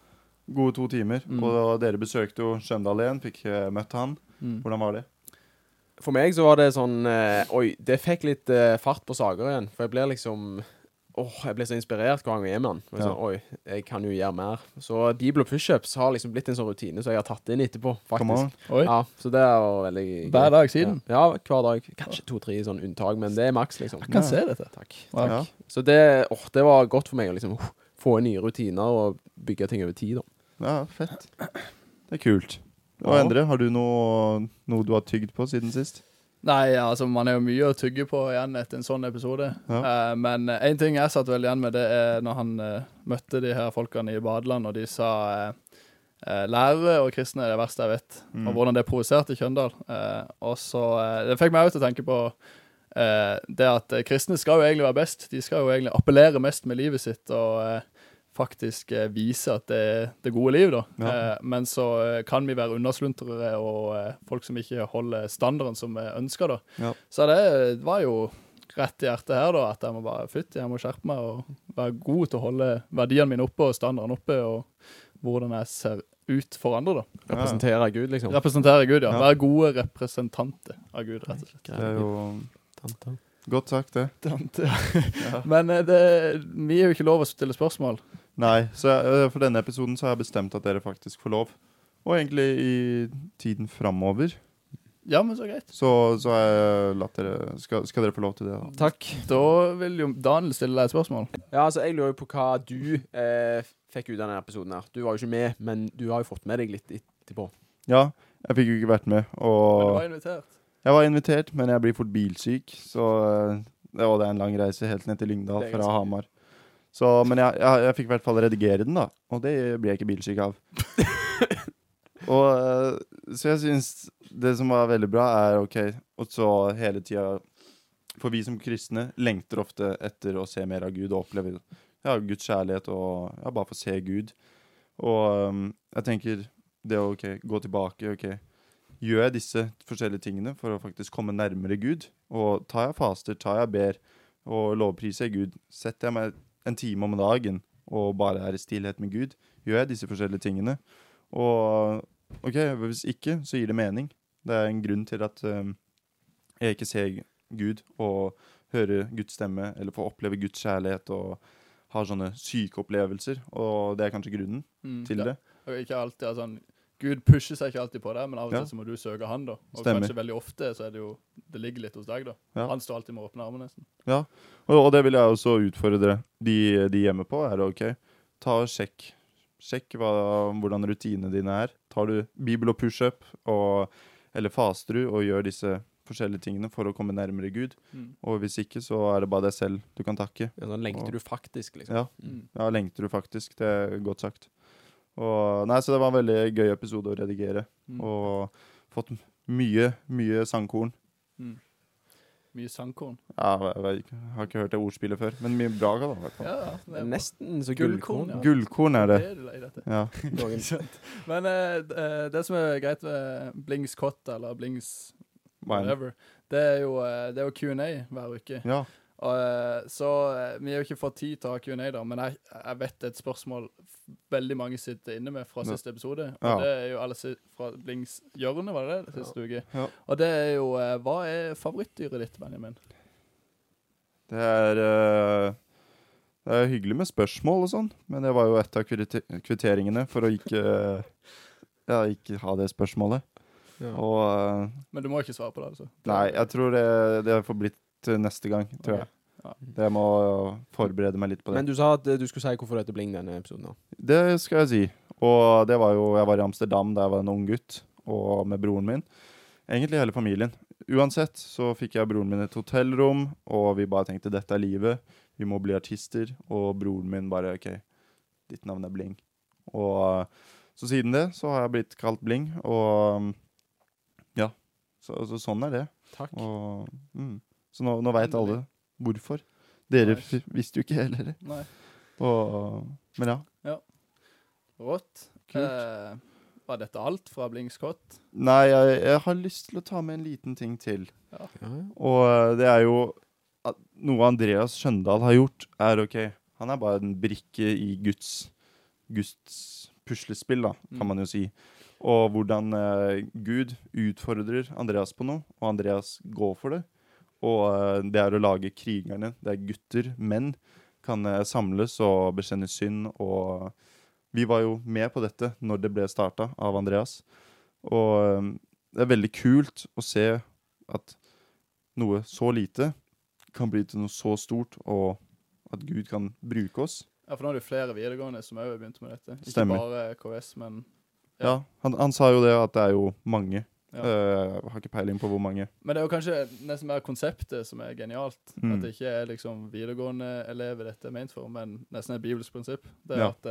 Gode to timer. Mm. Og dere besøkte jo Skjøndal igjen, fikk eh, møtt han. Mm. Hvordan var det? For meg så var det sånn eh, Oi, det fikk litt eh, fart på saker igjen. For jeg blir liksom Åh, jeg ble så inspirert hver gang jeg er med han. Og jeg Ja. sånn, Oi, jeg kan jo gjøre mer. Så Bibel og pushups har liksom blitt en sånn rutine som jeg har tatt inn etterpå, Come on. faktisk. Oi. Ja, så det er veldig gøy. Hver dag siden? Ja, ja hver dag. Kanskje to-tre sånn unntak, men det er maks, liksom. Jeg kan Ja. se dette. Takk. Takk. Ja. Så det, åh, det var godt for meg å liksom uh, få inn nye rutiner og bygge ting over tid. da. ja, fett. Det er kult. Og. Endre, har du noe, noe du har tygd på siden sist? Nei, altså man er jo mye å tygge på igjen etter en sånn episode. Ja. Uh, men én ting jeg satt vel igjen med, det er når han uh, møtte de her folkene i badeland, og de sa uh, eh, lærere og kristne er det verste jeg vet, Mm. og hvordan det provoserte Kjøndal. Eh, og så eh, Det fikk meg òg til å tenke på eh, det at eh, kristne skal jo egentlig være best. De skal jo egentlig appellere mest med livet sitt og eh, faktisk eh, vise at det er det gode liv, da. Ja. Eh, men så eh, kan vi være unnasluntrere og eh, folk som ikke holder standarden som vi ønsker, da. Ja. Så det var jo rett i hjertet her, da, at jeg må bare fytte, jeg må skjerpe meg og være god til å holde verdiene mine oppe og standarden oppe, og hvordan jeg ser ut for andre, da. Representere Gud, liksom. Representere Gud, ja. Ja. Være gode representanter av Gud, rett og slett. Det er jo Tante. godt sagt, det. Tante. Ja. Men eh, det, vi er jo ikke lov å stille spørsmål. Nei, så jeg, øh, for denne episoden så har jeg bestemt at dere faktisk får lov. Og egentlig i tiden framover Ja, men så greit. så, så har jeg latt dere skal, skal dere få lov til det, da? Takk. Da vil jo Daniel stille deg et spørsmål. Ja, altså, jeg lurer jo på hva du eh, fikk ut av denne episoden her. Du var jo ikke med, men du har jo fått med deg litt etterpå. Ja, jeg fikk jo ikke vært med. Men du var invitert. jeg var invitert, men jeg blir fort bilsyk. Så øh, det var det er en lang reise helt ned til Lyngdal fra Hamar. Så, men jeg, jeg, jeg fikk i hvert fall redigere den, da. Og det blir jeg ikke bilsyk av. og øh, Så jeg syns det som var veldig bra, er OK Og så hele tida For vi som kristne lengter ofte etter å se mer av Gud og oppleve ja, Guds kjærlighet og ja, bare få se Gud. Og um, jeg tenker det å ok, gå tilbake OK, Gjør jeg disse forskjellige tingene for å faktisk komme nærmere Gud? Og tar jeg faster, tar jeg ber og lovpriser Gud? Setter jeg meg en time om dagen og bare er i stillhet med Gud? Gjør jeg disse forskjellige tingene? Og OK, hvis ikke, så gir det mening. Det er en grunn til at um, jeg ikke ser Gud og hører Guds stemme, eller får oppleve Guds kjærlighet og har sånne syke opplevelser. Og det er kanskje grunnen Mm, til det. Og ikke alltid, altså, Gud pusher seg ikke alltid på deg, men av og Ja. til så må du søke han da. Og Stemmer. kanskje veldig ofte så er det jo Det ligger litt hos deg, da. Ja. Han står alltid med åpne armer, nesten. Og, og det vil jeg også utfordre de, de hjemme på. er det OK, ta og sjekk. Sjekk hva, hvordan rutinene dine er. Tar du bibel og pushup, eller faster du og gjør disse forskjellige tingene for å komme nærmere Gud? Mm. Og hvis ikke, så er det bare deg selv du kan takke. Ja, da lengter Og- du faktisk, liksom. Ja, Mm. ja lengter du faktisk. Det er godt sagt. Og, nei, så det var en veldig gøy episode å redigere. Mm. Og fått mye, mye sangkorn. Mm. Mye sangkorn. Ja, jeg, jeg, jeg har ikke hørt det ordspillet før, men mye bra. da, i hvert fall. Ja. Det er. Nesten så Gullkorn, ja. Gullkorn er det. Det er du lei dette. Ja. Men uh, det som er greit med Blings Cot eller Blings whatever, det er jo, eh, det jo Q&A hver uke. ja. Og, eh, så eh, vi har jo ikke fått tid til å ha Q&A, da, men jeg, jeg vet et spørsmål veldig mange sitter inne med fra Ja. siste episode. Og Ja. det er jo alle si- fra Blings hjørne, var det det? Siste uke. Ja. Og det er jo eh, Hva er favorittdyret ditt, Benjamin? Det er uh, Det er hyggelig med spørsmål og sånn, men det var jo et av kvitteringene for å ikke Ja, ikke ha det spørsmålet. Ja. Og uh, Men du må ikke svare på det, altså? Nei, jeg tror det, det har blitt til neste gang, tror jeg. Ja. Det må forberede meg litt på det. Men du sa at eh, du skulle si hvorfor det heter Bling denne episoden. da. Det skal jeg si. Og det var jo Jeg var i Amsterdam da jeg var en ung gutt, og med broren min. Egentlig hele familien. Uansett så fikk jeg broren min et hotellrom, og vi bare tenkte dette er livet. Vi må bli artister. Og broren min bare OK, ditt navn er Bling. Og så siden det så har jeg blitt kalt Bling, og ja. Så, så sånn er det. Takk. Og, mm. Så nå, nå veit alle hvorfor. Dere Nice. visste jo ikke heller. Nei. Og, men ja. Rått. Eh, var dette alt fra Blingskott? Nei, jeg, jeg har lyst til å ta med en liten ting til. Ja. Og eh, det er jo at noe Andreas Skjøndal har gjort, er OK. Han er bare en brikke i Guds, Guds puslespill, da, kan Mm. man jo si. Og hvordan eh, Gud utfordrer Andreas på noe, og Andreas går for det. Og eh, det er å lage krigerne. Det er gutter, menn, kan eh, samles og bekjenne synd. Og vi var jo med på dette når det ble starta av Andreas. Og eh, det er veldig kult å se at noe så lite kan bli til noe så stort, og at Gud kan bruke oss. Ja, for nå er det jo flere videregående som òg har begynt med dette. Ikke Stemmer. bare KS, men Ja, han, han sa jo det at det er jo mange. Ja. Uh, har ikke peiling på hvor mange. Men det er jo kanskje nesten mer konseptet som er genialt. Mm. At det ikke er liksom videregående elever dette er ment for, men nesten et bibelsk prinsipp. Det er Ja. at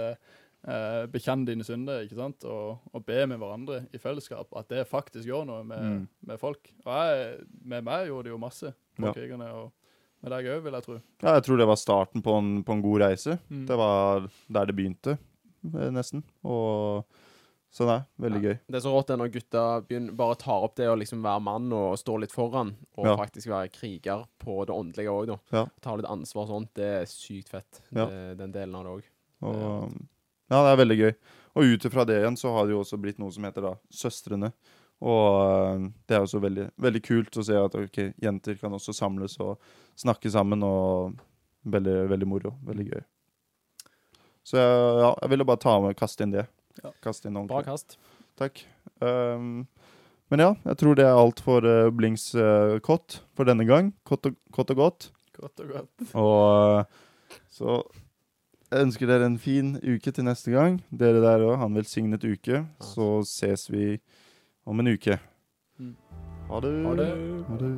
uh, bekjenn dine synder, ikke sant, og, og be med hverandre i fellesskap. At det faktisk gjør noe med, Mm. med folk. Og jeg, med meg gjorde det jo masse på Ja. krigerne, og med deg òg, vil jeg tro. Ja, jeg tror det var starten på en, på en god reise. Mm. Det var der det begynte, eh, nesten. Og Så nei, veldig gøy. Det er så rått det når gutta begynner, bare tar opp det å liksom være mann og stå litt foran, og Ja. faktisk være kriger på det åndelige òg, da. Ja. Ta litt ansvar og sånt. Det er sykt fett, Ja. det, den delen av det òg. Og, ja, det er veldig gøy. Og ut ifra det igjen så har det jo også blitt noe som heter da Søstrene. Og øh, det er også veldig, veldig kult å se at ok, jenter kan også samles og snakke sammen. Og veldig, veldig moro. Veldig gøy. Så jeg, ja, jeg ville bare ta med kaste inn det. Ja. Inn Bra kast. Takk. Um, men ja, jeg tror det er alt for uh, Blings uh, kott for denne gang. Kott og, kott og godt. Kott og godt. Og uh, så jeg ønsker dere en fin uke til neste gang. Dere der òg. Ha en velsignet uke. Så ses vi om en uke. Mm. Ha det. Ha det. Ha det.